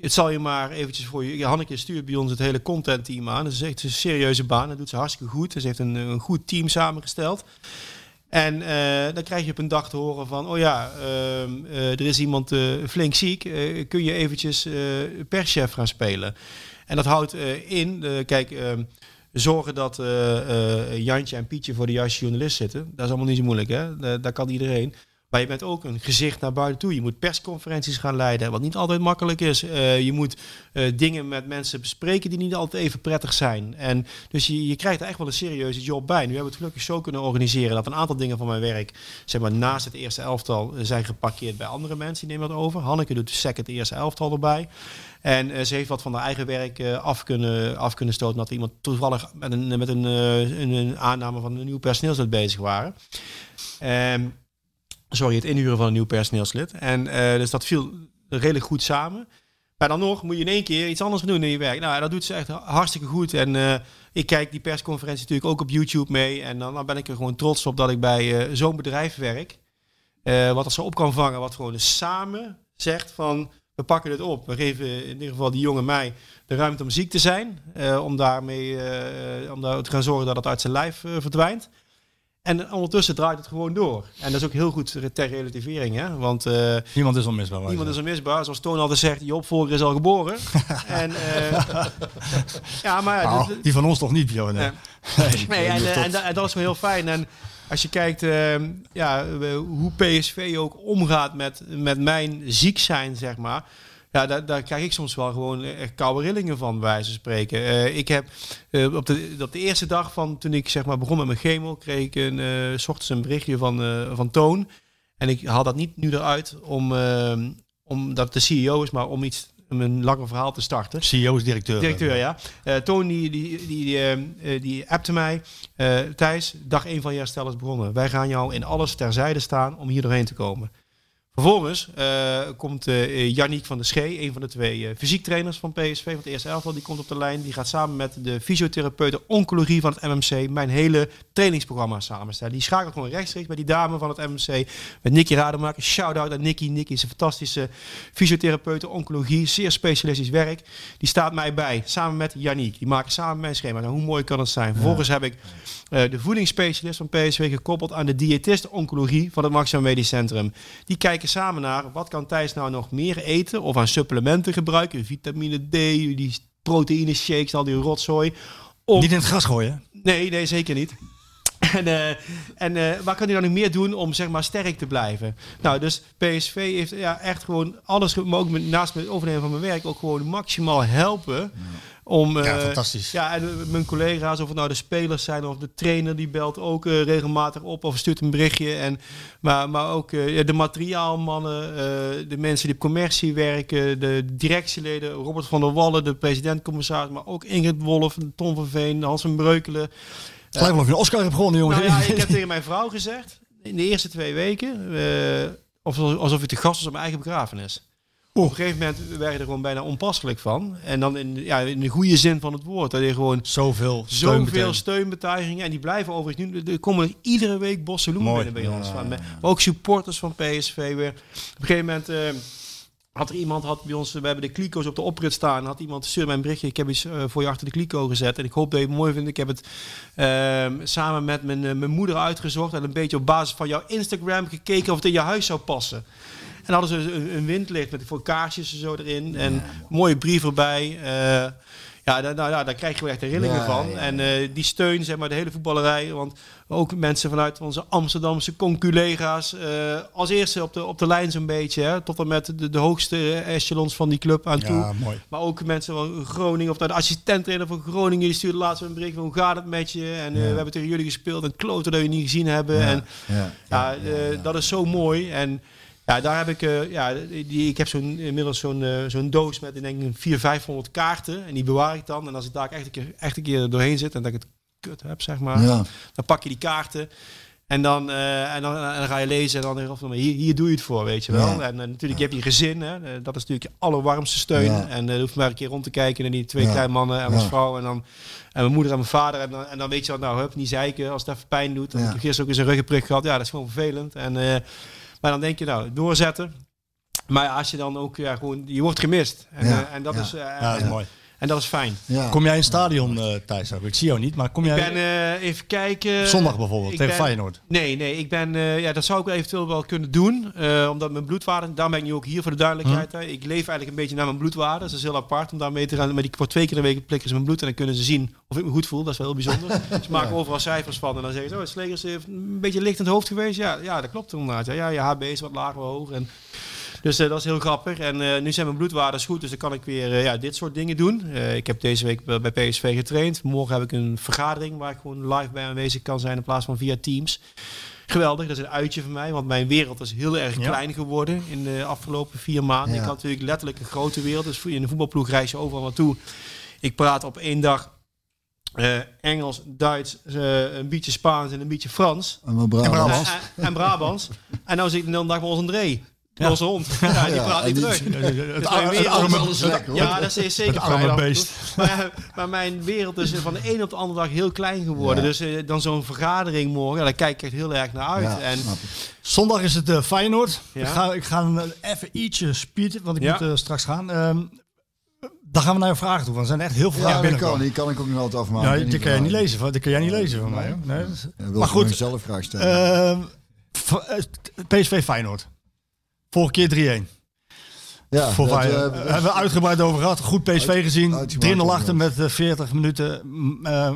het zal je maar eventjes voor je... Hanneke stuurt bij ons het hele content team aan. Dat is echt een serieuze baan. Dat doet ze hartstikke goed. Ze heeft een, een goed team samengesteld. En eh, dan krijg je op een dag te horen van, oh ja, ehm, eh, er is iemand eh, flink ziek. Kun je eventjes eh, perschef gaan spelen? En dat houdt in, kijk, ehm, zorgen dat Jantje en Pietje voor de juiste journalist zitten. Dat is allemaal niet zo moeilijk, hè? Da- daar kan iedereen. Maar je bent ook een gezicht naar buiten toe. Je moet persconferenties gaan leiden, wat niet altijd makkelijk is. Eh, je moet eh, dingen met mensen bespreken die niet altijd even prettig zijn. En dus je, je krijgt er echt wel een serieuze job bij. Nu hebben we het gelukkig zo kunnen organiseren dat een aantal dingen van mijn werk, zeg maar naast het eerste elftal, eh, zijn geparkeerd bij andere mensen. Die nemen dat over. Hanneke doet de second eerste elftal erbij. En ze heeft wat van haar eigen werk af, kunnen, af kunnen stoten. Dat iemand toevallig met een, met een, een, aanname van een nieuw personeelslid bezig waren. Ehm, sorry, het inhuren van een nieuw personeelslid. En eh, dus dat viel redelijk goed samen. Maar dan nog moet je in één keer iets anders doen in je werk. Nou, dat doet ze echt hartstikke goed. En eh, ik kijk die persconferentie natuurlijk ook op YouTube mee. En dan, dan ben ik er gewoon trots op dat ik bij eh, zo'n bedrijf werk. Wat er zo op kan vangen. Wat gewoon samen zegt van... We pakken dit op. We geven in ieder geval die jongen mij de ruimte om ziek te zijn. om daarmee om daar te gaan zorgen dat het uit zijn lijf verdwijnt. En ondertussen draait het gewoon door. En dat is ook heel goed ter relativering. Hè? Want eh, Niemand is onmisbaar. niemand is onmisbaar. Zoals Toon altijd zegt, je opvolger is al geboren. en, eh, ja, maar... Nou, die van ons toch niet, Björn? Nee. Nee, en, eh, en, da- en dat is wel heel fijn. En als je kijkt eh, ja, hoe PSV ook omgaat met, met mijn ziek zijn, zeg maar. Ja, daar, daar krijg ik soms wel gewoon echt koude rillingen van, bij wijze van spreken. Eh, ik heb eh, op, de, op de eerste dag van toen ik zeg maar begon met mijn chemo, kreeg ik een, eh, s ochtends een berichtje van, eh, van Toon. En ik haal dat niet nu eruit om, eh, omdat de CEO is, maar om iets, om een langer verhaal te starten. CEO is directeur. Directeur, ja. Eh Toon die, die, die, die, eh, eh, die appte mij. eh, Thijs, dag 1 van je herstel is begonnen. Wij gaan jou in alles terzijde staan om hier doorheen te komen. Vervolgens eh, komt eh Yannick van der Schee, een van de twee eh, fysiektrainers van PSV, van het eerste elftal, die komt op de lijn. Die gaat samen met de fysiotherapeuten oncologie van het MMC mijn hele trainingsprogramma samenstellen. Die schakelt gewoon rechtstreeks bij die dame van het MMC, met Nicky Rademaker. Shout-out aan Nicky. Nicky is een fantastische fysiotherapeut oncologie, zeer specialistisch werk. Die staat mij bij, samen met Yannick. Die maken samen mijn schema. Nou, hoe mooi kan het zijn? Vervolgens heb ik de voedingsspecialist van PSV gekoppeld aan de diëtist oncologie van het Maximum Medisch Centrum. Die kijken samen naar wat kan Thijs nou nog meer eten of aan supplementen gebruiken, vitamine D, die proteïne shakes, al die rotzooi. Om... Niet in het gras gooien. Nee, nee, zeker niet. En, eh, en eh, wat kan hij dan nog meer doen om zeg maar sterk te blijven? Nou, dus PSV heeft ja, echt gewoon alles, maar ook met, naast het overnemen van mijn werk, ook gewoon maximaal helpen. Om, Ja, eh, fantastisch. Ja, en mijn collega's, of het nou de spelers zijn of de trainer, die belt ook regelmatig op of stuurt een berichtje. En, maar, maar ook ja, de materiaalmannen, de mensen die op commercie werken, de directieleden, Robert van der Wallen, de president-commissaris, maar ook Ingrid Wolf, Tom van Veen, Hans van Breukelen. Lijkt wel of je een Oscar hebt gewonnen, jongens. Nou ja, ik heb tegen mijn vrouw gezegd, in de eerste twee weken, eh, of, alsof ik te gast was op mijn eigen begrafenis. Op een gegeven moment werd je er gewoon bijna onpasselijk van. En dan in, ja, in de goede zin van het woord. Dat je gewoon Zoveel steun zoveel steunbetuigingen. En die blijven overigens nu. Er komen iedere week bossen binnen bij ons. Maar ook supporters van PSV weer. Op een gegeven moment... eh, had er iemand had bij ons, we hebben de kliko's op de oprit staan. Had iemand stuurde mij een berichtje. Ik heb iets eh, voor je achter de kliko gezet. En ik hoop dat je het mooi vindt. Ik heb het ehm, samen met mijn, eh, mijn moeder uitgezocht. En een beetje op basis van jouw Instagram gekeken of het in je huis zou passen. En hadden ze een, een windlicht met voor kaarsjes en zo erin. En mooie brief erbij. Eh, ja, daar, nou, daar krijg je wel echt de rillingen Ja, van. ja. En die steun, zeg maar, de hele voetballerij. Want ook mensen vanuit onze Amsterdamse conculega's. eh als eerste op de, op de lijn zo'n beetje. Hè, tot en met de, de hoogste echelons van die club aan toe. Mooi. Maar ook mensen van Groningen, of nou, de assistent-trainer van Groningen, die stuurde laatst een bericht van hoe gaat het met je? En eh, we hebben tegen jullie gespeeld en kloten dat we je niet gezien hebben. En Ja, ja, eh, dat is zo mooi. En ja, daar heb ik, eh, ja, die, ik heb zo'n, inmiddels zo'n, eh, zo'n doos met denk ik 400, 500 kaarten. En die bewaar ik dan. En als ik daar echt een keer, echt een keer doorheen zit en dat ik het kut heb, zeg maar. Ja. Dan pak je die kaarten. En dan, eh, en dan, en dan ga je lezen en dan denk je van, hier, hier doe je het voor, weet je wel. Ja. En eh, natuurlijk, je hebt je gezin, hè. Eh, dat is natuurlijk je allerwarmste steun. Ja. En uh, hoeft maar een keer rond te kijken naar die twee Ja. kleine mannen en mijn Ja. vrouw. En dan en mijn moeder en mijn vader. En dan, en dan weet je wat, nou, hup, niet zeiken als het even pijn doet. En Ja. Ik heb gisteren ook eens een ruggenprik gehad. Ja, dat is gewoon vervelend. En, eh, maar dan denk je, nou, doorzetten. Maar als je dan ook, ja, gewoon, je wordt gemist. En, Ja. en dat Ja. is... eh, Ja, dat is mooi. En dat is fijn. Ja. Kom jij in het stadion, eh Thijs? Ik zie jou niet, maar kom Ik jij... ben eh, even kijken. Zondag bijvoorbeeld, Ik tegen ben- Feyenoord. Nee, nee, ik ben, eh, ja, dat zou ik eventueel wel kunnen doen. eh, omdat mijn bloedwaarden, daar ben ik nu ook hier voor de duidelijkheid. Hm. hè. Ik leef eigenlijk een beetje naar mijn bloedwaarden. Dat is heel apart om daarmee te gaan. Maar die wordt twee keer in de week prikken ze mijn bloed en dan kunnen ze zien of ik me goed voel. Dat is wel heel bijzonder. ze maken overal cijfers van en dan zeggen ze, oh, Slegers heeft een beetje licht in het hoofd geweest. Ja, ja dat klopt inderdaad. Ja, ja, je HB is wat lager, wat hoger. En, dus eh, dat is heel grappig. En eh, nu zijn mijn bloedwaarden goed, dus dan kan ik weer eh, ja, dit soort dingen doen. Ik heb deze week bij PSV getraind. Morgen heb ik een vergadering waar ik gewoon live bij aanwezig kan zijn in plaats van via Teams. Geweldig, dat is een uitje voor mij, want mijn wereld is heel erg Ja. klein geworden in de afgelopen vier maanden. Ja. Ik had natuurlijk letterlijk een grote wereld, dus in de voetbalploeg reis je overal naartoe. Ik praat op één dag Engels, Duits, een beetje Spaans en een beetje Frans. En, Brabant. En. En, en, Brabants. en nou zit ik hele dag bij ons André. Ja. Onze hond. Ja, die Ja, praat niet terug. Het, arme- lekker, hoor. Ja, dat is zeker het arme beest. Maar, maar mijn wereld is van de een op de andere dag heel klein geworden. Ja. Dus eh, dan zo'n vergadering morgen, ja, daar kijk ik echt heel erg naar uit. Ja, en. Zondag is het eh, Feyenoord. Ja. Ik ga, ik ga eh, even ietsje speeden, want ik Ja. moet straks gaan. Ehm, dan gaan we naar je vragen toe, want er zijn echt heel veel Ja, vragen binnengekomen. die kan ik ook nog altijd afmaken. Ja, Die die kan jij niet lezen. van- Die kan jij niet lezen van mij. hoor. Nee, Ja, wil maar goed, zelf graag stellen. ehm, eh, PSV Feyenoord. Vorige keer 3-1. ja, Voor dat, eh, eh, hebben we uitgebreid over gehad. Goed PSV Uit- gezien. uitgebreid 3-0 over achter met eh, 40 minuten. mm, eh,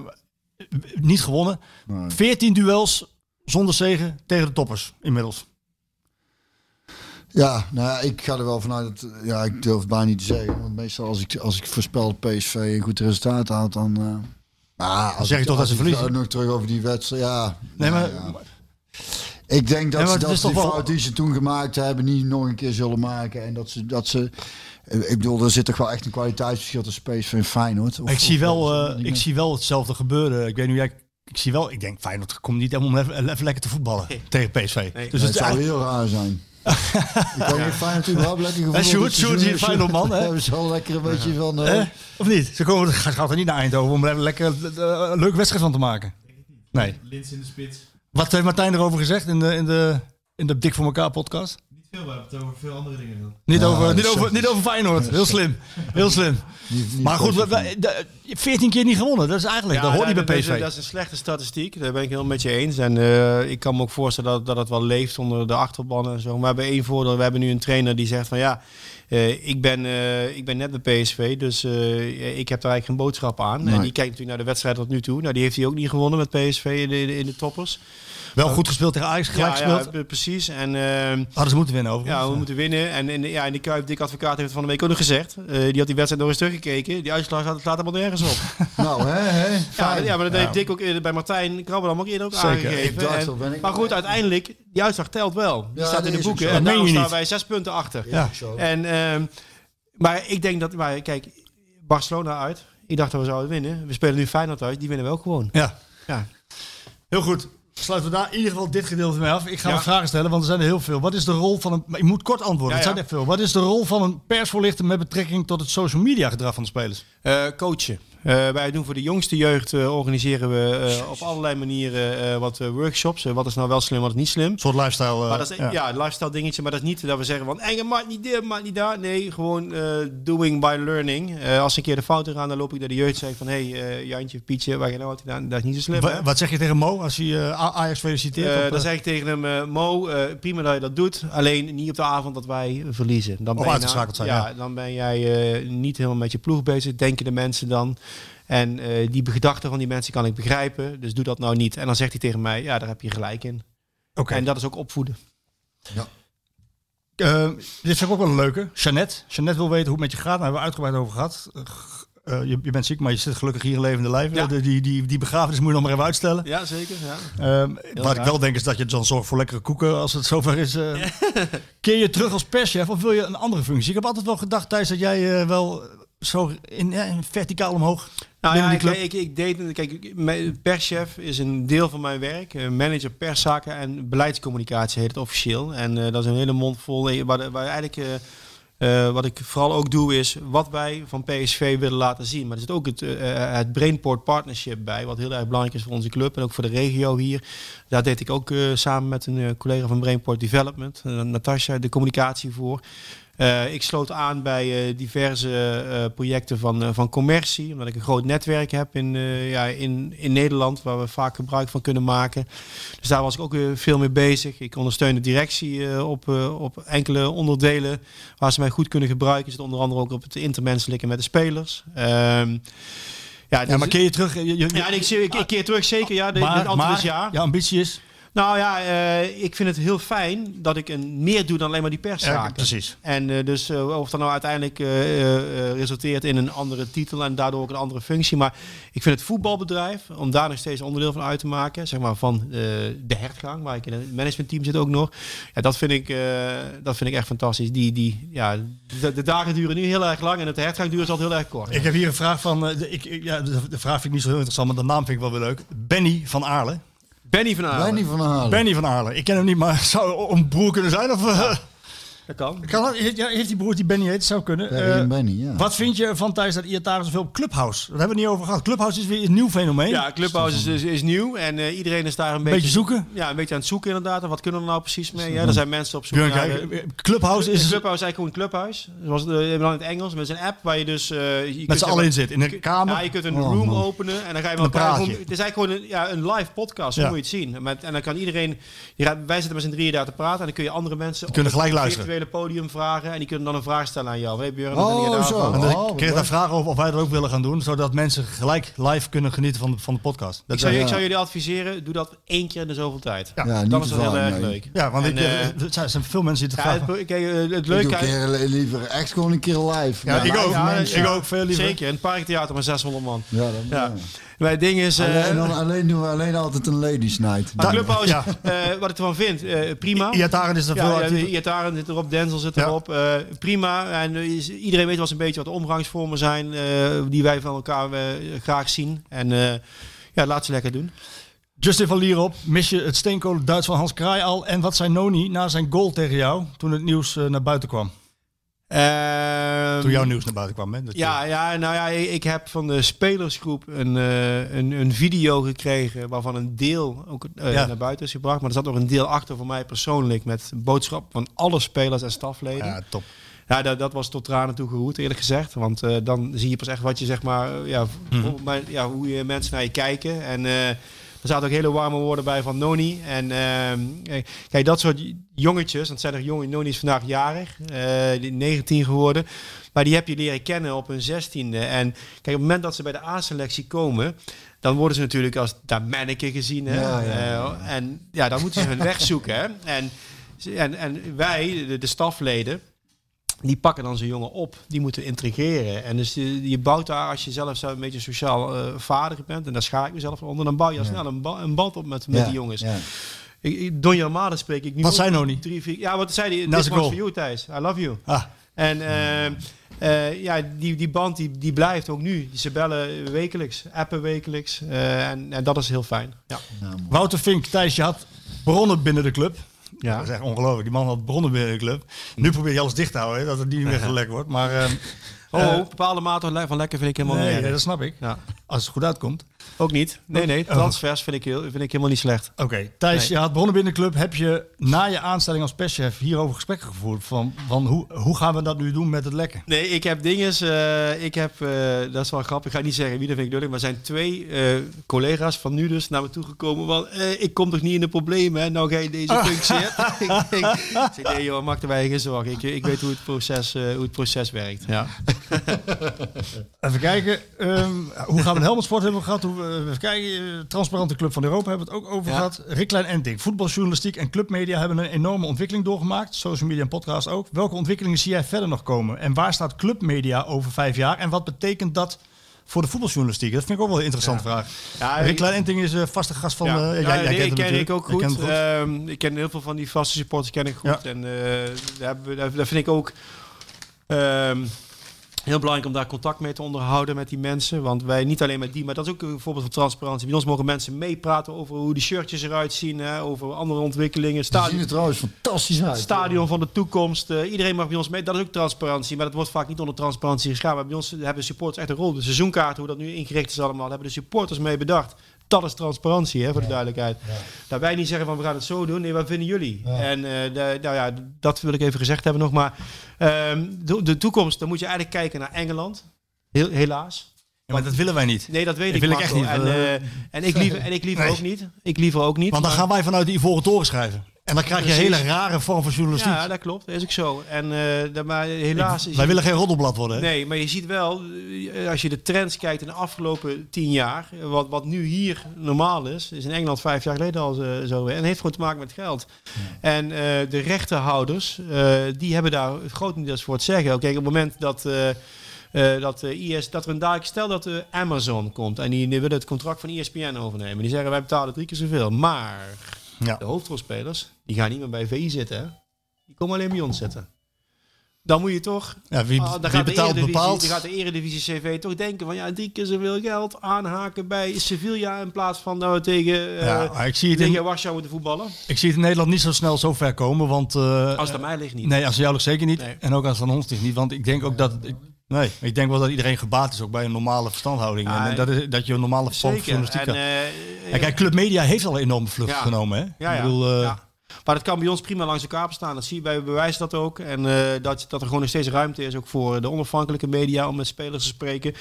niet gewonnen. nee. 14 duels zonder zegen tegen de toppers inmiddels. Ja, nou ja, ik ga er wel vanuit. Dat, ja, ik durf het bijna niet te zeggen. Want meestal als ik, als ik voorspel PSV een goed resultaat haalt, dan... eh ah, als zeg je ik- toch dat als ze verliezen? Nog terug over die wedstrijd, ja. Nee, nou maar, ja. Ik denk dat Ja, ze dat die wel- fout die ze toen gemaakt hebben niet nog een keer zullen maken. En dat ze... Dat ze ik bedoel, er zit toch wel echt een kwaliteitsverschil tussen PSV en Feyenoord. Of- ik, zie wel, eh, ik zie wel hetzelfde gebeuren. Ik weet nu, jij, ik zie wel, ik denk Feyenoord komt niet om even, even lekker te voetballen tegen PSV. Nee. Dus Nee, het zou eigenlijk- heel raar zijn. ik niet of Feyenoord überhaupt lekker gevoeld En Sjoerd, is een Feyenoord man, hè? Hebben ze wel lekker een beetje van... eh, Eh? Of niet? Ze komen, gaat gaat er niet naar Eindhoven om er even lekker eh, een leuke wedstrijd van te maken. Nee. Lins in de spits. Wat heeft Martijn erover gezegd in de, in de, in de Dik voor elkaar podcast? Niet veel, we hebben het over veel andere dingen dan. Niet, Ja, over, niet, over, niet over Feyenoord. Heel slim. Heel slim. niet- niet Maar goed, we, we- de- 14 keer niet gewonnen. Dat is eigenlijk, dat hoort niet dat, bij dat PSV. is- Dat is een slechte statistiek. Daar ben ik heel met je eens. En eh, ik kan me ook voorstellen dat, dat het wel leeft onder de achterbannen en zo. Maar we hebben één voordeel. We hebben nu een trainer die zegt van ja, eh, ik, ben, eh, ik ben net bij PSV. Dus eh, ik heb daar eigenlijk geen boodschap aan. Nee. En die kijkt natuurlijk naar de wedstrijd tot nu toe. Nou, die heeft hij ook niet gewonnen met PSV in de, in de toppers. Wel goed gespeeld tegen Ajax, gelijk ja, gespeeld. ja, precies. En ehm, Hadden ze moeten winnen overigens. ja, we moeten winnen. En in, de- ja, in de Kuip, Dick Advocaat heeft het van de week ook nog gezegd. Eh, die had die wedstrijd nog eens teruggekeken. Die uitslag staat slaat helemaal nergens op. Nou, hè, hè. Ja, maar dat heeft Dick ook eerder bij Martijn Krabbelam ook eerder ook Zeker. aangegeven. En- ben ik- maar goed, uiteindelijk, die uitslag telt wel. Die Ja, staat in de boeken. En Dat meen daarom je staan wij zes punten achter. Ja. Zo. En, ehm, maar ik denk dat, maar kijk, Barcelona uit. Ik dacht dat we zouden winnen. We spelen nu Feyenoord uit. Die winnen we ook gewoon. Ja. Ja. Heel goed. Sluiten we daar in ieder geval dit gedeelte mee af. Ik ga Ja. wat vragen stellen, want er zijn er heel veel. Wat is de rol van een... maar Je moet kort antwoorden, Ja, het zijn er veel. Wat is de rol van een persvoorlichter met betrekking tot het social media gedrag van de spelers? Eh, coachen. Eh, wij doen voor de jongste jeugd eh, organiseren we eh, op allerlei manieren wat workshops. Wat is nou wel slim, wat is niet slim. Een soort lifestyle... Maar dat is ja. lifestyle dingetje, maar dat is niet dat we zeggen van en je maakt niet dit, maakt niet daar. Nee, gewoon doing by learning. Als een keer de fouten gaan, dan loop ik naar de jeugd en zeg ik van hé, hey, Jantje, Pietje, waar je nou wat gedaan? Dat is niet zo slim. Wa- hè? wat zeg je tegen Mo als hij Ajax feliciteert? Dan zeg ik tegen hem, Mo, prima dat je dat doet. Alleen niet op de avond dat wij verliezen. Dan Of ben je uitgeschakeld zijn, ja, ja. Dan ben jij niet helemaal met je ploeg bezig, denken de mensen dan. En eh, die gedachten van die mensen kan ik begrijpen. Dus doe dat nou niet. En dan zegt hij tegen mij, ja, daar heb je gelijk in. Oké. En dat is ook opvoeden. Eh, dit vind ik ook wel een leuke. Jeannette. Jeannette wil weten hoe het met je gaat. Daar hebben we uitgebreid over gehad. Eh, eh, je, je bent ziek, maar je zit gelukkig hier in levende lijf. Ja. De- die, die, die begrafenis moet je nog maar even uitstellen. Ja, zeker. Ja. Ehm, wat ik wel denk is dat je dan zorgt voor lekkere koeken als het zover is. Keer je terug als perschef of wil je een andere functie? Ik heb altijd wel gedacht, Thijs, dat jij wel zo in, in verticaal omhoog Nou ja, ik, ik, ik deed, kijk, perschef is een deel van mijn werk. Eh, Manager perszaken en beleidscommunicatie heet het officieel. En eh, dat is een hele mond vol. eh, Waar, waar eigenlijk, wat ik vooral ook doe is wat wij van PSV willen laten zien. Maar er zit ook het, het Brainport Partnership bij, wat heel erg belangrijk is voor onze club en ook voor de regio hier. Daar deed ik ook samen met een collega van Brainport Development, Natasha, de communicatie voor. Eh, ik sloot aan bij eh, diverse eh, projecten van, van commercie, omdat ik een groot netwerk heb in, ja, in, in Nederland, waar we vaak gebruik van kunnen maken. Dus daar was ik ook weer veel mee bezig. Ik ondersteun de directie op, op enkele onderdelen waar ze mij goed kunnen gebruiken. Zit onder andere ook op het intermenselijke met de spelers. Ehm, ja, Ja, dus- maar keer je terug? Je, je- ja, ik, ik, ik keer terug zeker. Ja, de, maar, het antwoord maar is ja. je ambitie is? Nou ja, eh, ik vind het heel fijn dat ik een meer doe dan alleen maar die perszaken. Ja, precies. En eh, dus eh, of dat nou uiteindelijk resulteert in een andere titel en daardoor ook een andere functie. Maar ik vind het voetbalbedrijf, om daar nog steeds onderdeel van uit te maken, zeg maar van de hertgang, waar ik in het managementteam zit ook nog. Ja, dat vind ik, dat vind ik echt fantastisch. Die, die, ja, de, de dagen duren nu heel erg lang en het hertgang duurt altijd heel erg kort. Ik heb hier een vraag van. de, ik, ik- ja, de, de vraag vind ik niet zo heel interessant, maar de naam vind ik wel weer leuk. Benny van Aarle. Benny van Aarle. Benny van Halen. Benny van Aarle. Ik ken hem niet, maar zou een broer kunnen zijn? Of, eh, Dat kan. kan ja, heeft die broer die Benny heet? Zou kunnen. Benny Eh, en Benny, ja. Wat vind je van Thijs dat Iataren zoveel op Clubhouse? Dat hebben we niet over gehad. Clubhouse is weer een nieuw fenomeen. Ja, Clubhouse is, is, is nieuw en eh, iedereen is daar een beetje, Beetje zoeken. Ja, een beetje aan het zoeken inderdaad. En wat kunnen we er nou precies mee? Ja, er zijn mensen op zoek naar... de- eh, Clubhouse is Clubhouse is eigenlijk gewoon een clubhuis. Zoals het, dan in het Engels. Met een app waar je dus... eh, je met z'n allen in zit. In een kamer. Ja, je kunt een Oh, room man. openen en dan ga je wel je. Het is eigenlijk gewoon een, ja, een live podcast, zo Ja. moet je het zien. Met, en dan kan iedereen... Je gaat, wij zitten met z'n drieën daar te praten en dan kun je andere mensen... kunnen gelijk luisteren. Virtuele podium vragen en die kunnen dan een vraag stellen aan jou. Hey Björn, Oh, zo. En dan Oh, kreeg daar vragen over of wij dat ook willen gaan doen, zodat mensen gelijk live kunnen genieten van de, van de podcast. Dat Ik zou, is- ik zou jullie adviseren, doe dat één keer in de zoveel tijd. Ja, Ja, Dan is dat heel erg nee. leuk. ja, want En, ik, eh, eh, er zijn, veel mensen die het Ja, graag het, kijk, eh, het Ik leuke... keer liever echt gewoon een keer live. Ja, ik live ook. Ik ook veel liever. Zeker, in het parktheater met 600 man. Ja, dat, Ja. Het ding is... eh, Alleen, en dan, alleen doen we alleen altijd een ladies night. maar Clubhouse, ja. eh, wat ik ervan vind, eh, prima. Iataren is er veel Ja, ja, actiever. Iataren zit erop, Denzel zit Ja. erop. eh, prima. En eh, is- iedereen weet wel eens een beetje wat de omgangsvormen zijn eh, die wij van elkaar eh, graag zien. En eh, ja, laat ze lekker doen. Justin van Lierop, mis je het steenkolen Duits van Hans Kraai al? En wat zei Noni na zijn goal tegen jou toen het nieuws eh, naar buiten kwam? Ehm, Toen jouw nieuws naar buiten kwam, hè? Je- Ja, ja, nou ja, ik ik heb van de spelersgroep een, eh, een, een video gekregen waarvan een deel ook eh, Ja. naar buiten is gebracht. Maar er zat nog een deel achter voor mij persoonlijk met boodschap van alle spelers en stafleden. ja, top. Ja, dat, dat was tot tranen toe geroerd, eerlijk gezegd. Want eh, dan zie je pas echt wat je, zeg maar, ja, Mhm. ja, hoe je mensen naar je kijken. En er zaten ook hele warme woorden bij van Noni. En ehm, eh, kijk, dat soort jongetjes, want zijn er jongen, Noni is vandaag jarig, eh, die 19 geworden. Maar die heb je leren kennen op hun 16e. En kijk, op het moment dat ze bij de A-selectie komen, dan worden ze natuurlijk als dat manneke gezien. Hè? Ja, ja, ja. Eh, en ja, dan moeten ze hun weg zoeken. Hè? En, en, en wij, de, de stafleden, die pakken dan zo'n jongen op, die moeten integreren. En dus je, je bouwt daar, als je zelf zo een beetje sociaal eh vader bent, en daar schaar ik mezelf onder, dan bouw je al snel een, ba- een band op met, met Ja, die jongens. ja. Ik, ik, Donny Armada spreek ik nu Wat ook zei Noni? Drie, vier, ja, wat zei hij? Zijn was goal. voor you, Thijs. I love you. Ah, En eh, eh, ja, die, die band die, die blijft ook nu. Ze bellen wekelijks, appen wekelijks. eh, en, en dat is heel fijn. Ja. Wouter Vink, Thijs, je had bronnen binnen de club. Ja. Dat is echt ongelooflijk. Die man had bronnen binnen de club. Nu probeer je alles dicht te houden, hè, dat het niet meer gelekt wordt. Maar ehm, Oh, Eh, bepaalde mate van lekker vind ik helemaal nee, dat snap ik. Ja. Als het goed uitkomt. Ook niet. Nee, nee. Transfers vind ik, heel, vind ik helemaal niet slecht. Oké, Thijs, Nee. je had bronnen binnen de club. Heb je na je aanstelling als perschef hierover gesprekken gevoerd? Van, van hoe, hoe gaan we dat nu doen met het lekken? Nee, ik heb dinges. eh, ik heb, eh, dat is wel grappig. Ik ga niet zeggen wie, dat vind ik duidelijk. Maar er zijn twee eh, collega's van nu dus naar me toegekomen. Van, eh, ik kom toch niet in de problemen, hè? Nou ga je deze functie hebben. ik denk, ik nee joh, maak er geen zorgen. Ik, ik weet hoe het proces, hoe het proces werkt. Ja. Even kijken. ehm, hoe gaan we de Helmond Sport hebben gehad? Hoe, even kijken. eh, Transparante Club van Europa hebben we het ook over Ja. gehad. Riklijn Enting. Voetbaljournalistiek en clubmedia hebben een enorme ontwikkeling doorgemaakt. Social media en podcast ook. Welke ontwikkelingen zie jij verder nog komen? En waar staat clubmedia over vijf jaar? En wat betekent dat voor de voetbaljournalistiek? Dat vind ik ook wel een interessante vraag. Ja, Riklijn Enting is een vaste gast van... Ja, eh, ja, jij, nee, kent ik hem ken ik ook goed. kent hem Ehm, ik ken heel veel van die vaste supporters ken ik goed. Ja. En eh, daar, hebben we- daar, daar vind ik ook ehm, heel belangrijk om daar contact mee te onderhouden met die mensen. Want wij niet alleen met die, maar dat is ook een voorbeeld van transparantie. Bij ons mogen mensen meepraten over hoe de shirtjes eruit zien, hè, over andere ontwikkelingen. Die zien Stadion, er trouwens fantastisch uit. stadion van de toekomst. eh, iedereen mag bij ons mee. Dat is ook transparantie, maar dat wordt vaak niet onder transparantie geschaard. Maar bij ons hebben supporters echt een rol. De seizoenkaart, hoe dat nu ingericht is allemaal, hebben de supporters mee bedacht. Dat is transparantie, hè, voor de duidelijkheid. Dat wij niet zeggen van we gaan het zo doen. Nee, wat vinden jullie? En eh, de, nou ja, dat wil ik even gezegd hebben nog. Maar ehm, de, de toekomst, dan moet je eigenlijk kijken naar Engeland. Heel, helaas. Ja, maar dat willen wij niet. Nee, dat weet Dat ik, wil ik echt niet. En, Eh, en ik liever, en ik liever Nee. ook niet. Ik liever ook niet. Want dan maar- gaan wij vanuit die Ivoren Toren schrijven. En dan krijg je een hele rare vorm van journalistiek. Ja, dat klopt. Dat is ook zo. En, eh, maar helaas... wij willen geen roddelblad worden. Hè? Nee, maar je ziet wel, eh, als je de trends kijkt in de afgelopen tien jaar, eh, wat, wat nu hier normaal is, is in Engeland vijf jaar geleden al zo. zo. En heeft gewoon te maken met geld. En de rechterhouders, die hebben daar grotendeels voor het zeggen. Kijk, op het moment dat... dat IS, dat er een dadelijk, stel dat eh, Amazon komt en die, die willen het contract van ESPN overnemen. Die zeggen wij betalen drie keer zoveel. Maar Ja. de hoofdrolspelers, die gaan niet meer bij VI zitten. Hè? Die komen alleen bij ons zitten. Dan moet je toch. Ja, wie- ah, dan wie gaat de betaalt, bepaalt. Dan gaat de Eredivisie CV toch denken van ja, drie keer zoveel geld aanhaken bij Sevilla in plaats van we tegen, eh Ja, maar ik zie het in- tegen Warschau moeten voetballen. Ik zie het in Nederland niet zo snel zo ver komen. Want, eh, Als het aan mij ligt niet. Nee, als het jou ligt zeker niet. Nee. En ook als het aan ons ligt niet. Want ik denk ook dat... Ik, nee, ik denk wel dat iedereen gebaat is ook bij een normale verstandhouding. Ja, en dat, is, dat je een normale vorm van journalistiek En, hebt. eh, En kijk, Club Media heeft al een enorme vlucht Ja. genomen. Hè? Ja, ja. Ik bedoel, eh, ja. Maar dat kan bij ons prima langs elkaar bestaan. Dat zie je bij bewijs dat ook. En eh, dat, dat er gewoon nog steeds ruimte is ook voor de onafhankelijke media om met spelers te spreken.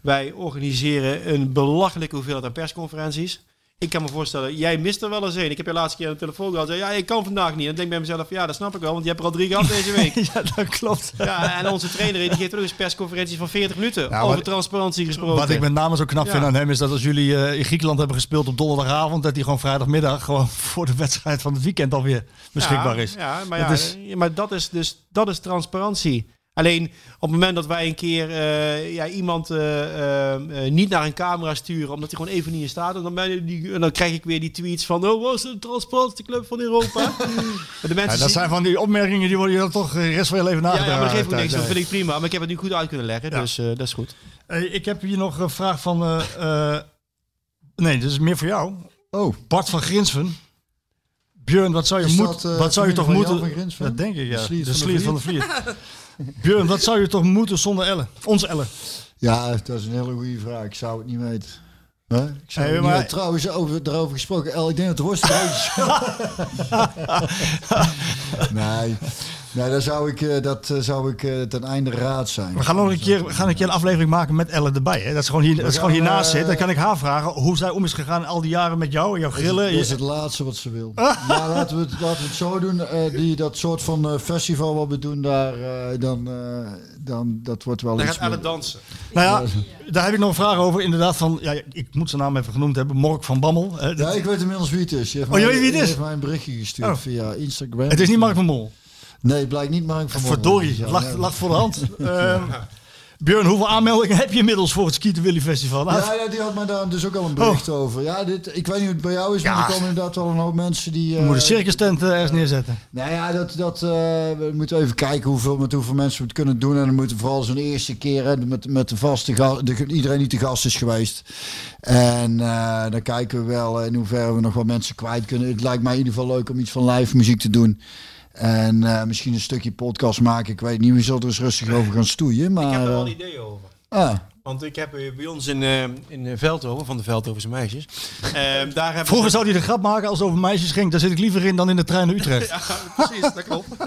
Wij organiseren een belachelijke hoeveelheid aan persconferenties. Ik kan me voorstellen, jij mist er wel eens een. Ik heb je laatste keer aan de telefoon gehad. Zei, ja, ik kan vandaag niet. En dan denk ik bij mezelf, ja, dat snap ik wel, want je hebt er al drie gehad deze week. ja, dat klopt. Ja, en onze trainer die geeft ook eens persconferenties van 40 minuten Ja, over wat- transparantie gesproken. Wat ik met name zo knap Ja. vind aan hem is dat als jullie eh, in Griekenland hebben gespeeld op donderdagavond, dat hij gewoon vrijdagmiddag gewoon voor de wedstrijd van het weekend alweer beschikbaar ja, is. Ja, maar, Dat ja, is- maar dat is dus dat is transparantie. Alleen op het moment dat wij een keer eh, ja, iemand eh, eh, niet naar een camera sturen, omdat hij gewoon even niet in staat is, dan, ben je die, en dan krijg ik weer die tweets van, oh, was de transparantste club van Europa? De Ja, mensen dat zien- zijn van die opmerkingen die worden je dan toch de rest van je leven ja, nagedacht. ja, maar dat geeft ook niks. Dat vind ik prima. Maar ik heb het nu goed uit kunnen leggen, Ja. dus eh, dat is goed. Hey, ik heb hier nog een vraag van. eh, eh, nee, dit is meer voor jou. Oh. Bart van Grinsven. Björn, wat zou je, moet, dat, eh, wat zou je toch moeten. Dat denk ik, ja. De Sliert De van de Vliet. Björn, wat zou je toch moeten zonder Ellen? Onze Ellen. Ja, dat is een hele goede vraag. Ik zou het niet weten. Ik zou Hey, niet. Trouwens, over, daarover gesproken. El, ik denk dat de worstenbroodjes... nee. Nee, daar zou ik, eh, dat eh, zou ik eh, ten einde raad zijn. We gaan nog een keer, gaan een, keer een aflevering maken met Ellen erbij. Hè? Dat is gewoon, hier, dat is gewoon hiernaast zit. Dan kan ik haar vragen hoe zij om is gegaan al die jaren met jou en jouw grillen. dat is het laatste wat ze wil. Maar laten we, het, laten we het zo doen. eh, die, dat soort van eh, festival wat we doen daar, eh, dan, eh, dan dat wordt wel Dan iets gaat Ellen meer- dansen. Nou ja, daar heb ik nog een vraag over. Inderdaad, van, ja, ik moet zijn naam even genoemd hebben. Mork van Bammel. hè. Ja, ik weet inmiddels wie het is. Je heeft Oh, je mij- weet wie het je is? heeft mij een berichtje gestuurd Oh. via Instagram. het is niet Mark van Mol. Nee, het blijkt niet Mark van Bommel. Verdorie, Ja, lag, voor de hand. Ehm Björn, hoeveel aanmeldingen heb je inmiddels voor het Skieten Willy Festival? Nou, Ja, ja, die had mij daar dus ook al een bericht over. Ja, dit, ik weet niet hoe het bij jou is, maar Ja. er komen inderdaad wel een hoop mensen die... we eh, moeten een circus tent eh, ergens neerzetten. Nou ja, dat, dat, eh, we moeten even kijken hoeveel, met hoeveel mensen we het kunnen doen. En dan moeten vooral zo'n eerste keer hè, met, met de vaste gast, de, iedereen die te gast is geweest. En eh, dan kijken we wel in hoeverre we nog wat mensen kwijt kunnen. Het lijkt mij in ieder geval leuk om iets van live muziek te doen. En eh, misschien een stukje podcast maken. Ik weet niet, we zullen er eens rustig over gaan stoeien. Maar, Ik heb er wel eh, ideeën over. ah, Want ik heb eh, bij ons in, eh in eh, Veldhoven, van de Veldhovense meisjes, eh, daar hebben Vroeger zou hij de grap maken als het over meisjes ging. Daar zit ik liever in dan in de trein naar Utrecht. Ja, precies, dat klopt.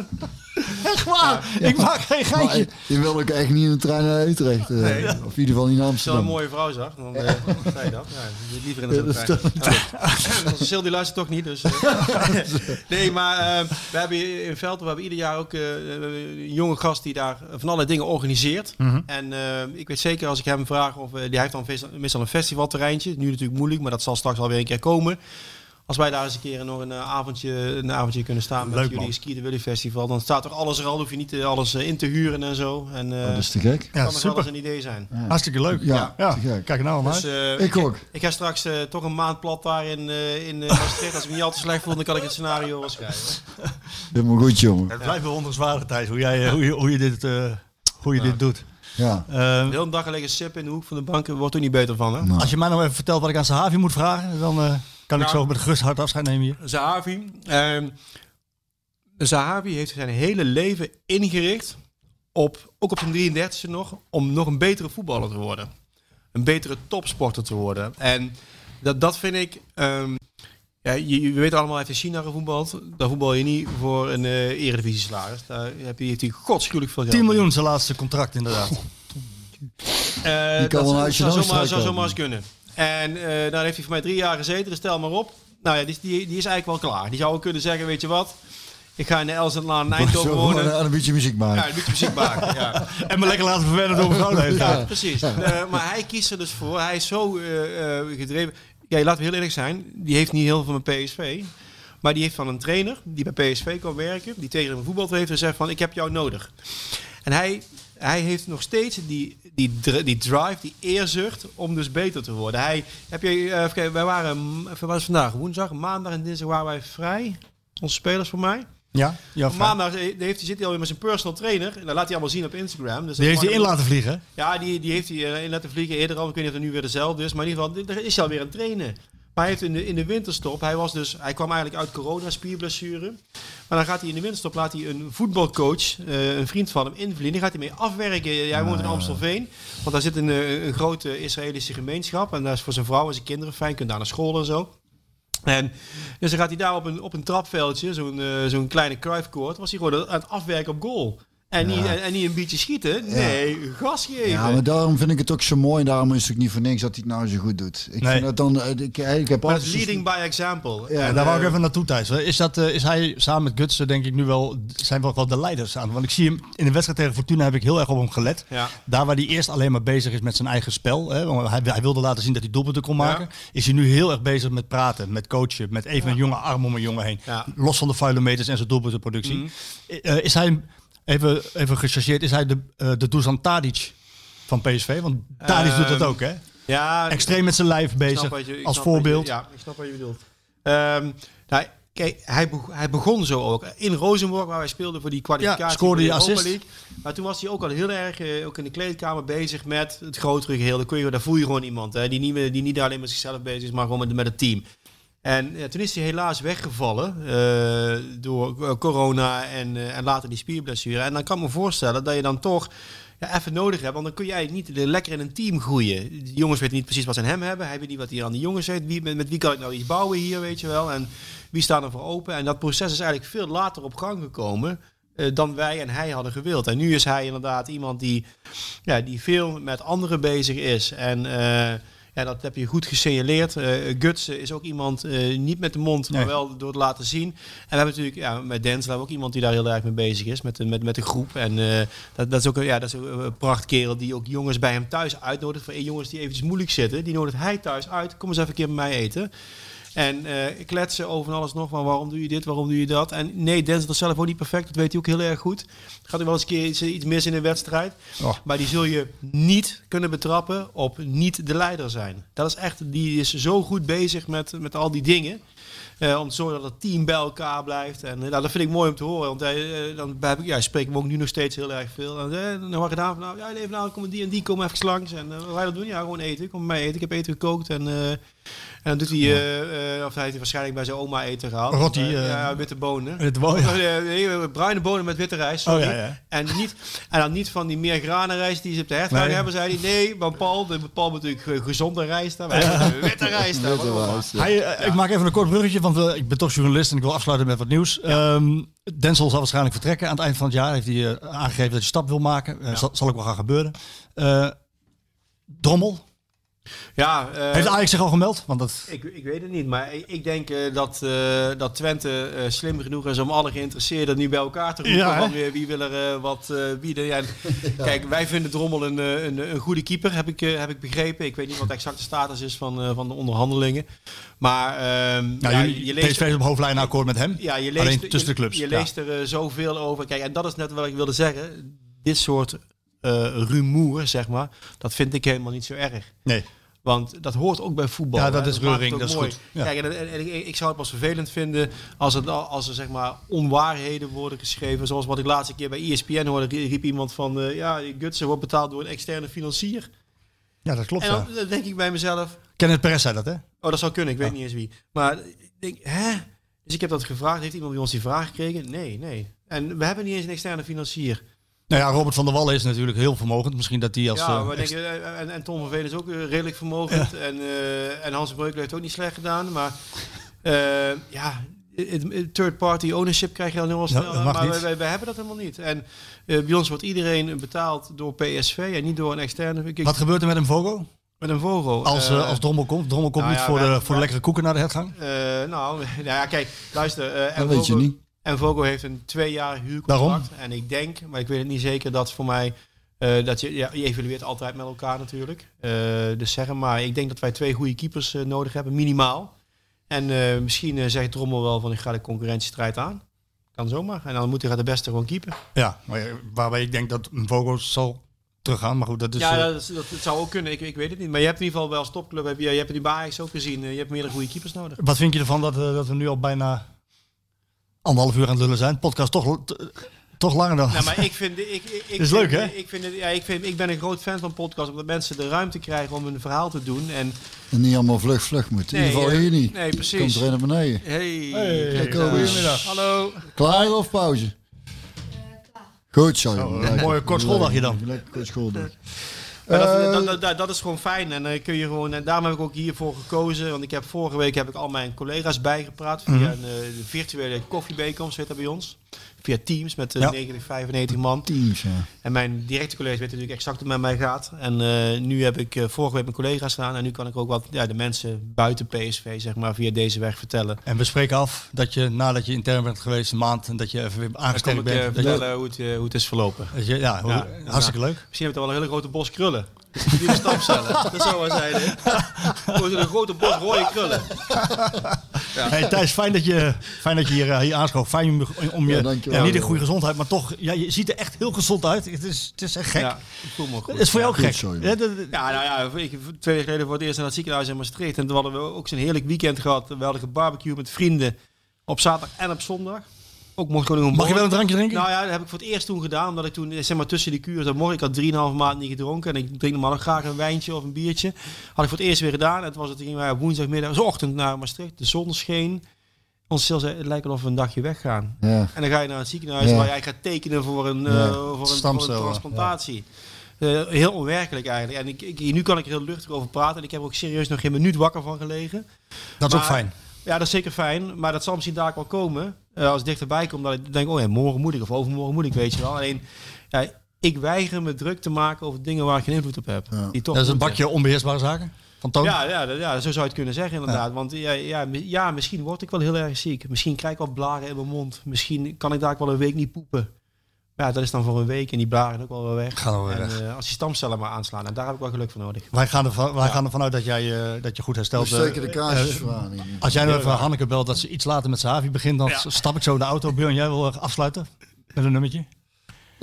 Echt waar, ik maak geen geintje. je wil ook echt niet in de trein naar Utrecht. Nee. Of in ieder geval niet naar Als je wel een Amsterdam. mooie vrouw zag, dan eh, zei je dat. Ja, je zit liever in de Ja, dat trein. Ja. Sil die luistert toch niet, dus... nee, maar we hebben in Veldhoven, we hebben ieder jaar ook eh, een jonge gast die daar van allerlei dingen organiseert. Mhm. En eh, ik weet zeker als ik hem vraag, of eh, die heeft dan meestal een festivalterreintje. Nu natuurlijk moeilijk, maar dat zal straks alweer een keer komen. Als wij daar eens een keer nog een, eh, avondje, een avondje kunnen staan met Leuk, jullie. Ski de Willy Festival, dan staat er alles er al. Hoef je niet eh, alles eh, in te huren en zo. En eh Oh, dat is te gek. Ja, kan nog wel eens super. een idee zijn. Hartstikke leuk. Ja, Ja, kijk nou naar Dus, eh, Ik ook. ik ga straks eh, toch een maand plat daar in, eh in eh, Maastricht. Als ik me niet al te slecht voel, dan kan ik het scenario wel schrijven. Helemaal goed, jongen. Het blijft bewonderenswaardig, Thijs, hoe, jij, eh, hoe, je, hoe je dit, eh, hoe je dit doet. Ja. Eh, De hele dag liggen sip in de hoek van de bank, wordt er niet beter van. Hè? als je mij nou even vertelt wat ik aan Sahavi moet vragen, dan eh, kan ik Ja. zo met een gerust hart afscheid nemen hier. Zahavi. ehm Zahavi heeft zijn hele leven ingericht, op, ook op zijn 33e nog, om nog een betere voetballer te worden. Een betere topsporter te worden. En Dat, dat vind ik... ehm, ja, je, je weet allemaal, hij heeft in China gevoetbald. Daar voetbal je niet voor een eh eredivisie salaris. Daar heb je natuurlijk godschuwelijk veel geld. 10 miljoen zijn laatste contract inderdaad. Eh, Die kan dat wel zou- zomaar, zou zomaar eens kunnen. En eh daar heeft hij voor mij drie jaar gezeten, dus stel maar op. Nou ja, die, die, die is eigenlijk wel klaar. Die zou ook kunnen zeggen, weet je wat... Ik ga in de Elsenlaan in Eindhoven wonen. een, een beetje muziek maken. Ja, een beetje muziek maken. Ja. En me lekker laten verwennen door de hele Ja, precies. Eh, maar hij kiest er dus voor. Hij is zo eh, eh, gedreven. Ja, laten we heel eerlijk zijn. Die heeft niet heel veel met PSV. Maar die heeft van een trainer die bij PSV kan werken. Die tegen hem voetbal heeft gezegd van ik heb jou nodig. En hij, hij heeft nog steeds die, die, die drive, die eerzucht om dus beter te worden. Hij, heb je, eh, wij waren, het vandaag? Woensdag, maandag en dinsdag waren wij vrij. Onze spelers voor mij. Ja, ja Op maandag eh, heeft, hij zit hij alweer met zijn personal trainer. En dat laat hij allemaal zien op Instagram. Dus Die heeft hij in laten vliegen. ja, die, die heeft hij eh, in laten vliegen eerder al. Ik weet niet of het nu weer dezelfde is. Maar in ieder geval, er is hij alweer aan het trainen. Maar hij heeft in de, in de winterstop, hij, was dus, hij kwam eigenlijk uit corona, spierblessure. Maar dan gaat hij in de winterstop, laat hij een voetbalcoach, eh, een vriend van hem, invliegen. Die gaat hij mee afwerken. Jij woont in Amstelveen. Want daar zit een, een grote Israëlische gemeenschap. En daar is voor zijn vrouw en zijn kinderen fijn. Kunt daar naar school en zo. En dus dan gaat hij daar op een, op een trapveldje, zo'n eh, zo'n kleine Cruyff-court, was hij gewoon aan het afwerken op goal. En, niet, en, en niet een beetje schieten, nee, gas geven. Ja, maar daarom vind ik het ook zo mooi. En daarom is het ook niet voor niks dat hij het nou zo goed doet. Ik Nee. vind dat dan... eh, Ik, ik heb Maar altijd... leading by example. Ja, En daar wou ik even naartoe, Thijs. Is, dat, eh, is hij samen met Gutsen, denk ik, nu wel, zijn wel, wel de leiders aan? Want ik zie hem in de wedstrijd tegen Fortuna heb ik heel erg op hem gelet. Ja. Daar waar hij eerst alleen maar bezig is met zijn eigen spel. Hè, want hij, hij wilde laten zien dat hij doelpunten kon maken. Is hij nu heel erg bezig met praten, met coachen. Met even een jonge arm om een jongen heen. Ja. Los van de vuile meters en zijn doelpuntenproductie. Mhm. Eh, is hij, even, even gechargeerd, is hij de, eh de Dusan Tadic van PSV? Want Tadic doet dat Ehm, ook, hè? Ja, Extreem met zijn lijf bezig, je- als wat je- voorbeeld. ja, ik snap wat je bedoelt. Ehm, nou, kijk, hij, hij begon zo ook. In Rosenborg, waar wij speelden voor die kwalificatie. Ja, scoorde voor hij assist. League. Maar toen was hij ook al heel erg, eh, ook in de kleedkamer, bezig met het grotere geheel. Dan, kun je, daar voel je gewoon iemand hè, die, niet, meer- die niet alleen met zichzelf bezig is, maar gewoon met, met het team. En toen is hij helaas weggevallen eh, door eh, corona en, eh, en later die spierblessure. En dan kan ik me voorstellen dat je dan toch ja, even nodig hebt. Want dan kun je eigenlijk niet lekker in een team groeien. Die jongens weten niet precies wat ze aan hem hebben. Hij weet niet wat hij aan die jongens heeft. Wie, met, wie kan ik nou iets bouwen hier, weet je wel. En wie staat er voor open. En dat proces is eigenlijk veel later op gang gekomen. dan wij en hij hadden gewild. En nu is hij inderdaad iemand die, ja, die veel met anderen bezig is. En ja, dat heb je goed gesignaleerd. Eh Gutsen is ook iemand, eh, niet met de mond, maar Nee. wel door het laten zien. En we hebben natuurlijk ja, met we ook iemand die daar heel erg mee bezig is. Met, met, met de groep. En eh, dat, dat is ook, een- ja, dat is ook een prachtkerel die ook jongens bij hem thuis uitnodigt. Voor hey, jongens die eventjes moeilijk zitten. Die nodigt hij thuis uit. Kom eens even een keer bij mij eten. En eh, kletsen over alles nog van waarom doe je dit, waarom doe je dat. En nee, Denzel is zelf ook niet perfect. Dat weet hij ook heel erg goed. Gaat er wel eens een keer iets, iets mis in een wedstrijd. Oh. Maar die zul je niet kunnen betrappen op niet de leider zijn. Dat is echt, die is zo goed bezig met, met al die dingen. Eh, om te zorgen dat het team bij elkaar blijft. En eh, nou, dat vind ik mooi om te horen. Want dan heb ik, ja, spreken we ook nu nog steeds heel erg veel. En, dan heb ik gedaan van, nou, ja, even nou, komen die en die komen even langs. En wat wij dat doen? Ja, gewoon eten. Kom bij mij eten. Ik heb eten gekookt. En, en dan doet hij, eh, eh, of hij heeft waarschijnlijk bij zijn oma eten gehaald. Rotti, Eh, eh, ja, witte bonen. witte bonen, ja. Nee, nee, bruine bonen met witte rijst. Sorry. Oh, ja, ja. En, niet, en dan niet van die meer granen rijst die ze op de Nee. hebben, zei hij. Nee, maar Paul, de, Paul moet natuurlijk ge- gezonde rijst hebben. Wij hebben witte rijst. Witte. Hij, Ik maak even een kort bruggetje, want ik ben toch journalist en ik wil afsluiten met wat nieuws. Ehm, Denzel zal waarschijnlijk vertrekken aan het eind van het jaar. Heeft hij aangegeven dat hij stap wil maken. Zal, zal ook wel gaan gebeuren. Eh, Drommel. Ja, eh, Heeft Ajax zich al gemeld? Want dat, Ik, ik weet het niet, maar ik, ik denk eh, dat, eh, dat Twente eh, slim genoeg is om alle geïnteresseerden nu bij elkaar te roepen. Ja, van wie, wie wil er eh, wat eh, bieden. Ja, en Kijk, wij vinden Drommel een, een, een goede keeper, heb ik, eh, heb ik begrepen. Ik weet niet wat de exacte status is van, eh, van de onderhandelingen. Maar ehm, nou, ja, je leest... PSV is op hoofdlijnen akkoord met hem. Ja, je leest, Alleen tussen de clubs. Je, leest er zoveel over. Kijk, en dat is net wat ik wilde zeggen. Dit soort rumoer, zeg maar, dat vind ik helemaal niet zo erg. Nee. Want dat hoort ook bij voetbal. Ja, hè. dat is het reuring, ook dat is mooi. goed. Ja. Kijk, en, en- en ik, ik zou het pas vervelend vinden als, het, al- als er zeg maar onwaarheden worden geschreven. Zoals wat ik laatste keer bij ESPN hoorde, rie- riep iemand van... eh, ja, Gutsen wordt betaald door een externe financier. Ja, dat klopt. En dan, denk ik bij mezelf... Kenneth Perez zei dat, hè? Oh, dat zou kunnen. Ik weet niet eens wie. Maar ik denk, hè? Dus ik heb dat gevraagd. Heeft iemand bij ons die vraag gekregen? Nee, nee. En we hebben niet eens een externe financier. Nou ja, Robert van der Wallen is natuurlijk heel vermogend. Misschien dat die als... ja, eh, maar denk, je, eh, en, en Tom van Veen is ook eh, redelijk vermogend. En, eh, en Hans Breukelen heeft ook niet slecht gedaan. Maar eh, ja, third party ownership krijg je al heel snel. maar niet. wij, wij, wij hebben dat helemaal niet. En eh, bij ons wordt iedereen betaald door PSV en niet door een externe. Ik- Wat gebeurt er met een Vogo? Met een vogel. Als, als Drommel komt. Drommel komt nou niet ja, voor, wij- de, voor de lekkere koeken naar de hergang. Eh, nou, nou ja, kijk, luister. eh, Dat weet je niet. En Vogo heeft een tweejarig huurcontract. En ik denk, maar ik weet het niet zeker, dat voor mij... eh, dat je, ja, je evalueert altijd met elkaar natuurlijk. Eh, dus zeggen maar, ik denk dat wij twee goede keepers eh, nodig hebben, minimaal. En misschien zegt Drommel wel van ik ga de concurrentiestrijd aan. Kan zomaar. En dan moet hij de beste gewoon keeper. Ja, maar, waarbij ik denk dat een Vogo zal teruggaan. Maar goed, dat is... ja, dat, is- dat, dat zou ook kunnen. Ik, ik weet het niet. Maar je hebt in ieder geval wel als topclub, heb je, je hebt bij Ajax ook gezien. je hebt meerdere goede keepers nodig. Wat vind je ervan dat, dat we nu al bijna anderhalf uur aan het lullen zijn? Podcast toch, toch langer dan... Nou, maar ik vind, ik, ik, ik Is vind- leuk, hè? Ik, vind ja, ik, vind, ik ben een groot fan van podcasts, omdat mensen de ruimte krijgen om hun verhaal te doen. En, En niet allemaal vlug vlug moeten. In ieder geval eh, hier niet. nee, precies. Komt er naar beneden. hey, Hey, eens. Goedemiddag. Hallo. Klaar of pauze? Goed zo. Jongen. een mooie kort schooldagje dan. Lekker kort schooldag. Dat, Eh, dat, dat, dat, is gewoon fijn. En dan kun je gewoon, en daarom heb ik ook hiervoor gekozen. Want ik heb vorige week heb ik al mijn collega's bijgepraat via Mhm. een eh, de virtuele koffiebijeenkomst, heet dat bij ons. Via Teams met eh, Ja. 90, 95 man. Teams, ja. En mijn directe collega's weten natuurlijk exact hoe het met mij gaat. En eh, nu heb ik eh, vorige week mijn collega's gedaan. En nu kan ik ook wat ja, de mensen buiten PSV zeg maar, via deze weg vertellen. En we spreken af dat je nadat je intern bent geweest, een maand, en dat je even weer aangesterkt ik eh, bent. dat je- vertellen hoe, het, hoe het is verlopen. dat je- ja, hoe- Ja. hartstikke leuk. Misschien heb je wel een hele grote bos krullen. Die de stamcellen. Dat zou wel zijn. hè? Gewoon een grote bos rode krullen. Hey, Thijs, fijn dat je, fijn dat je hier, hier aanschoof. Fijn om, om je, Ja, ja, dankjewel. niet een goede gezondheid, maar toch, ja, je ziet er echt heel gezond uit. Het is, het is echt gek. Ja, ik voel me goed. Het is voor jou ook gek. Ja, nou ja, ik, twee weken geleden voor het eerst naar het ziekenhuis in Maastricht. En toen hadden we ook zo'n heerlijk weekend gehad. We hadden gebarbecue met vrienden op zaterdag en op zondag. Ook mocht ik gewoon een Mag je wel een drankje drinken? Nou ja, dat heb ik voor het eerst toen gedaan. Omdat ik toen, zeg maar, tussen die kuren, dat morgen, ik had 3,5 maand niet gedronken. En ik drink normaal nog graag een wijntje of een biertje. Had ik voor het eerst weer gedaan. En het was het, gingen wij op woensdagmiddag, ochtend naar Maastricht. De zon scheen. Ons stil het lijkt wel of we een dagje weggaan. Ja. En dan ga je naar het ziekenhuis Ja. waar jij gaat tekenen voor een, eh, Ja. voor een, voor Stamcel, een ja. transplantatie. Eh, heel onwerkelijk eigenlijk. En ik, ik, nu kan ik er heel luchtig over praten. En ik heb er ook serieus nog geen minuut wakker van gelegen. dat is ook fijn. Ja, dat is zeker fijn. Maar dat zal misschien daar wel komen. eh, als het dichterbij komt. Dat ik denk, oh ja, morgen moet ik. Of overmorgen moet ik, weet je wel. Alleen, ja, ik weiger me druk te maken over dingen waar ik geen invloed op heb. Ja. Die toch Dat is een bakje onbeheersbare zaken van Toon. Ja, ja, ja, zo zou je het kunnen zeggen inderdaad. Want ja, ja, ja, misschien word ik wel heel erg ziek. Misschien krijg ik wat blaren in mijn mond. Misschien kan ik daar ook wel een week niet poepen. Maar ja, dat is dan voor een week en die blaren ook wel weer weg. Gaan we weer en, weg. eh, als die stamcellen maar aanslaan. En daar heb ik wel geluk voor nodig. Wij gaan, ervan, wij gaan ervan uit dat, jij, eh, dat je goed herstelt. De Eh, kaarsjes voor aan. hier. als jij nou even Hanneke belt dat ze iets later met Savi begint, dan stap ik zo in de auto. Björn, jij wil afsluiten met een nummertje?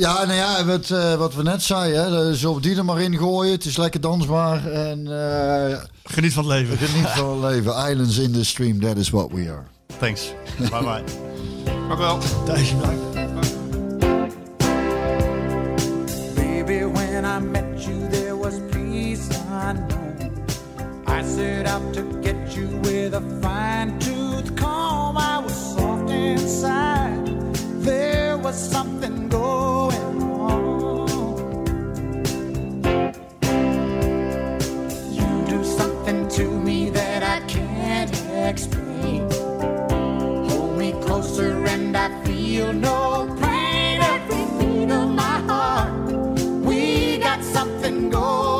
Ja, nou ja, wat, eh, wat we net zeiden, hè, zullen die er maar in gooien. Het is lekker dansbaar en eh, Geniet van het leven. geniet van het leven. Islands in the stream, that is what we are. Thanks. Bye bye. Maar wel. Thijs, bedankt. Baby, when I met you, there was peace unknown. I set out to get you with a fine tooth comb. I was soft inside. Something going on. You do something to me that I can't explain. Hold me closer and I feel no pain. Every beat of my heart, we got something going.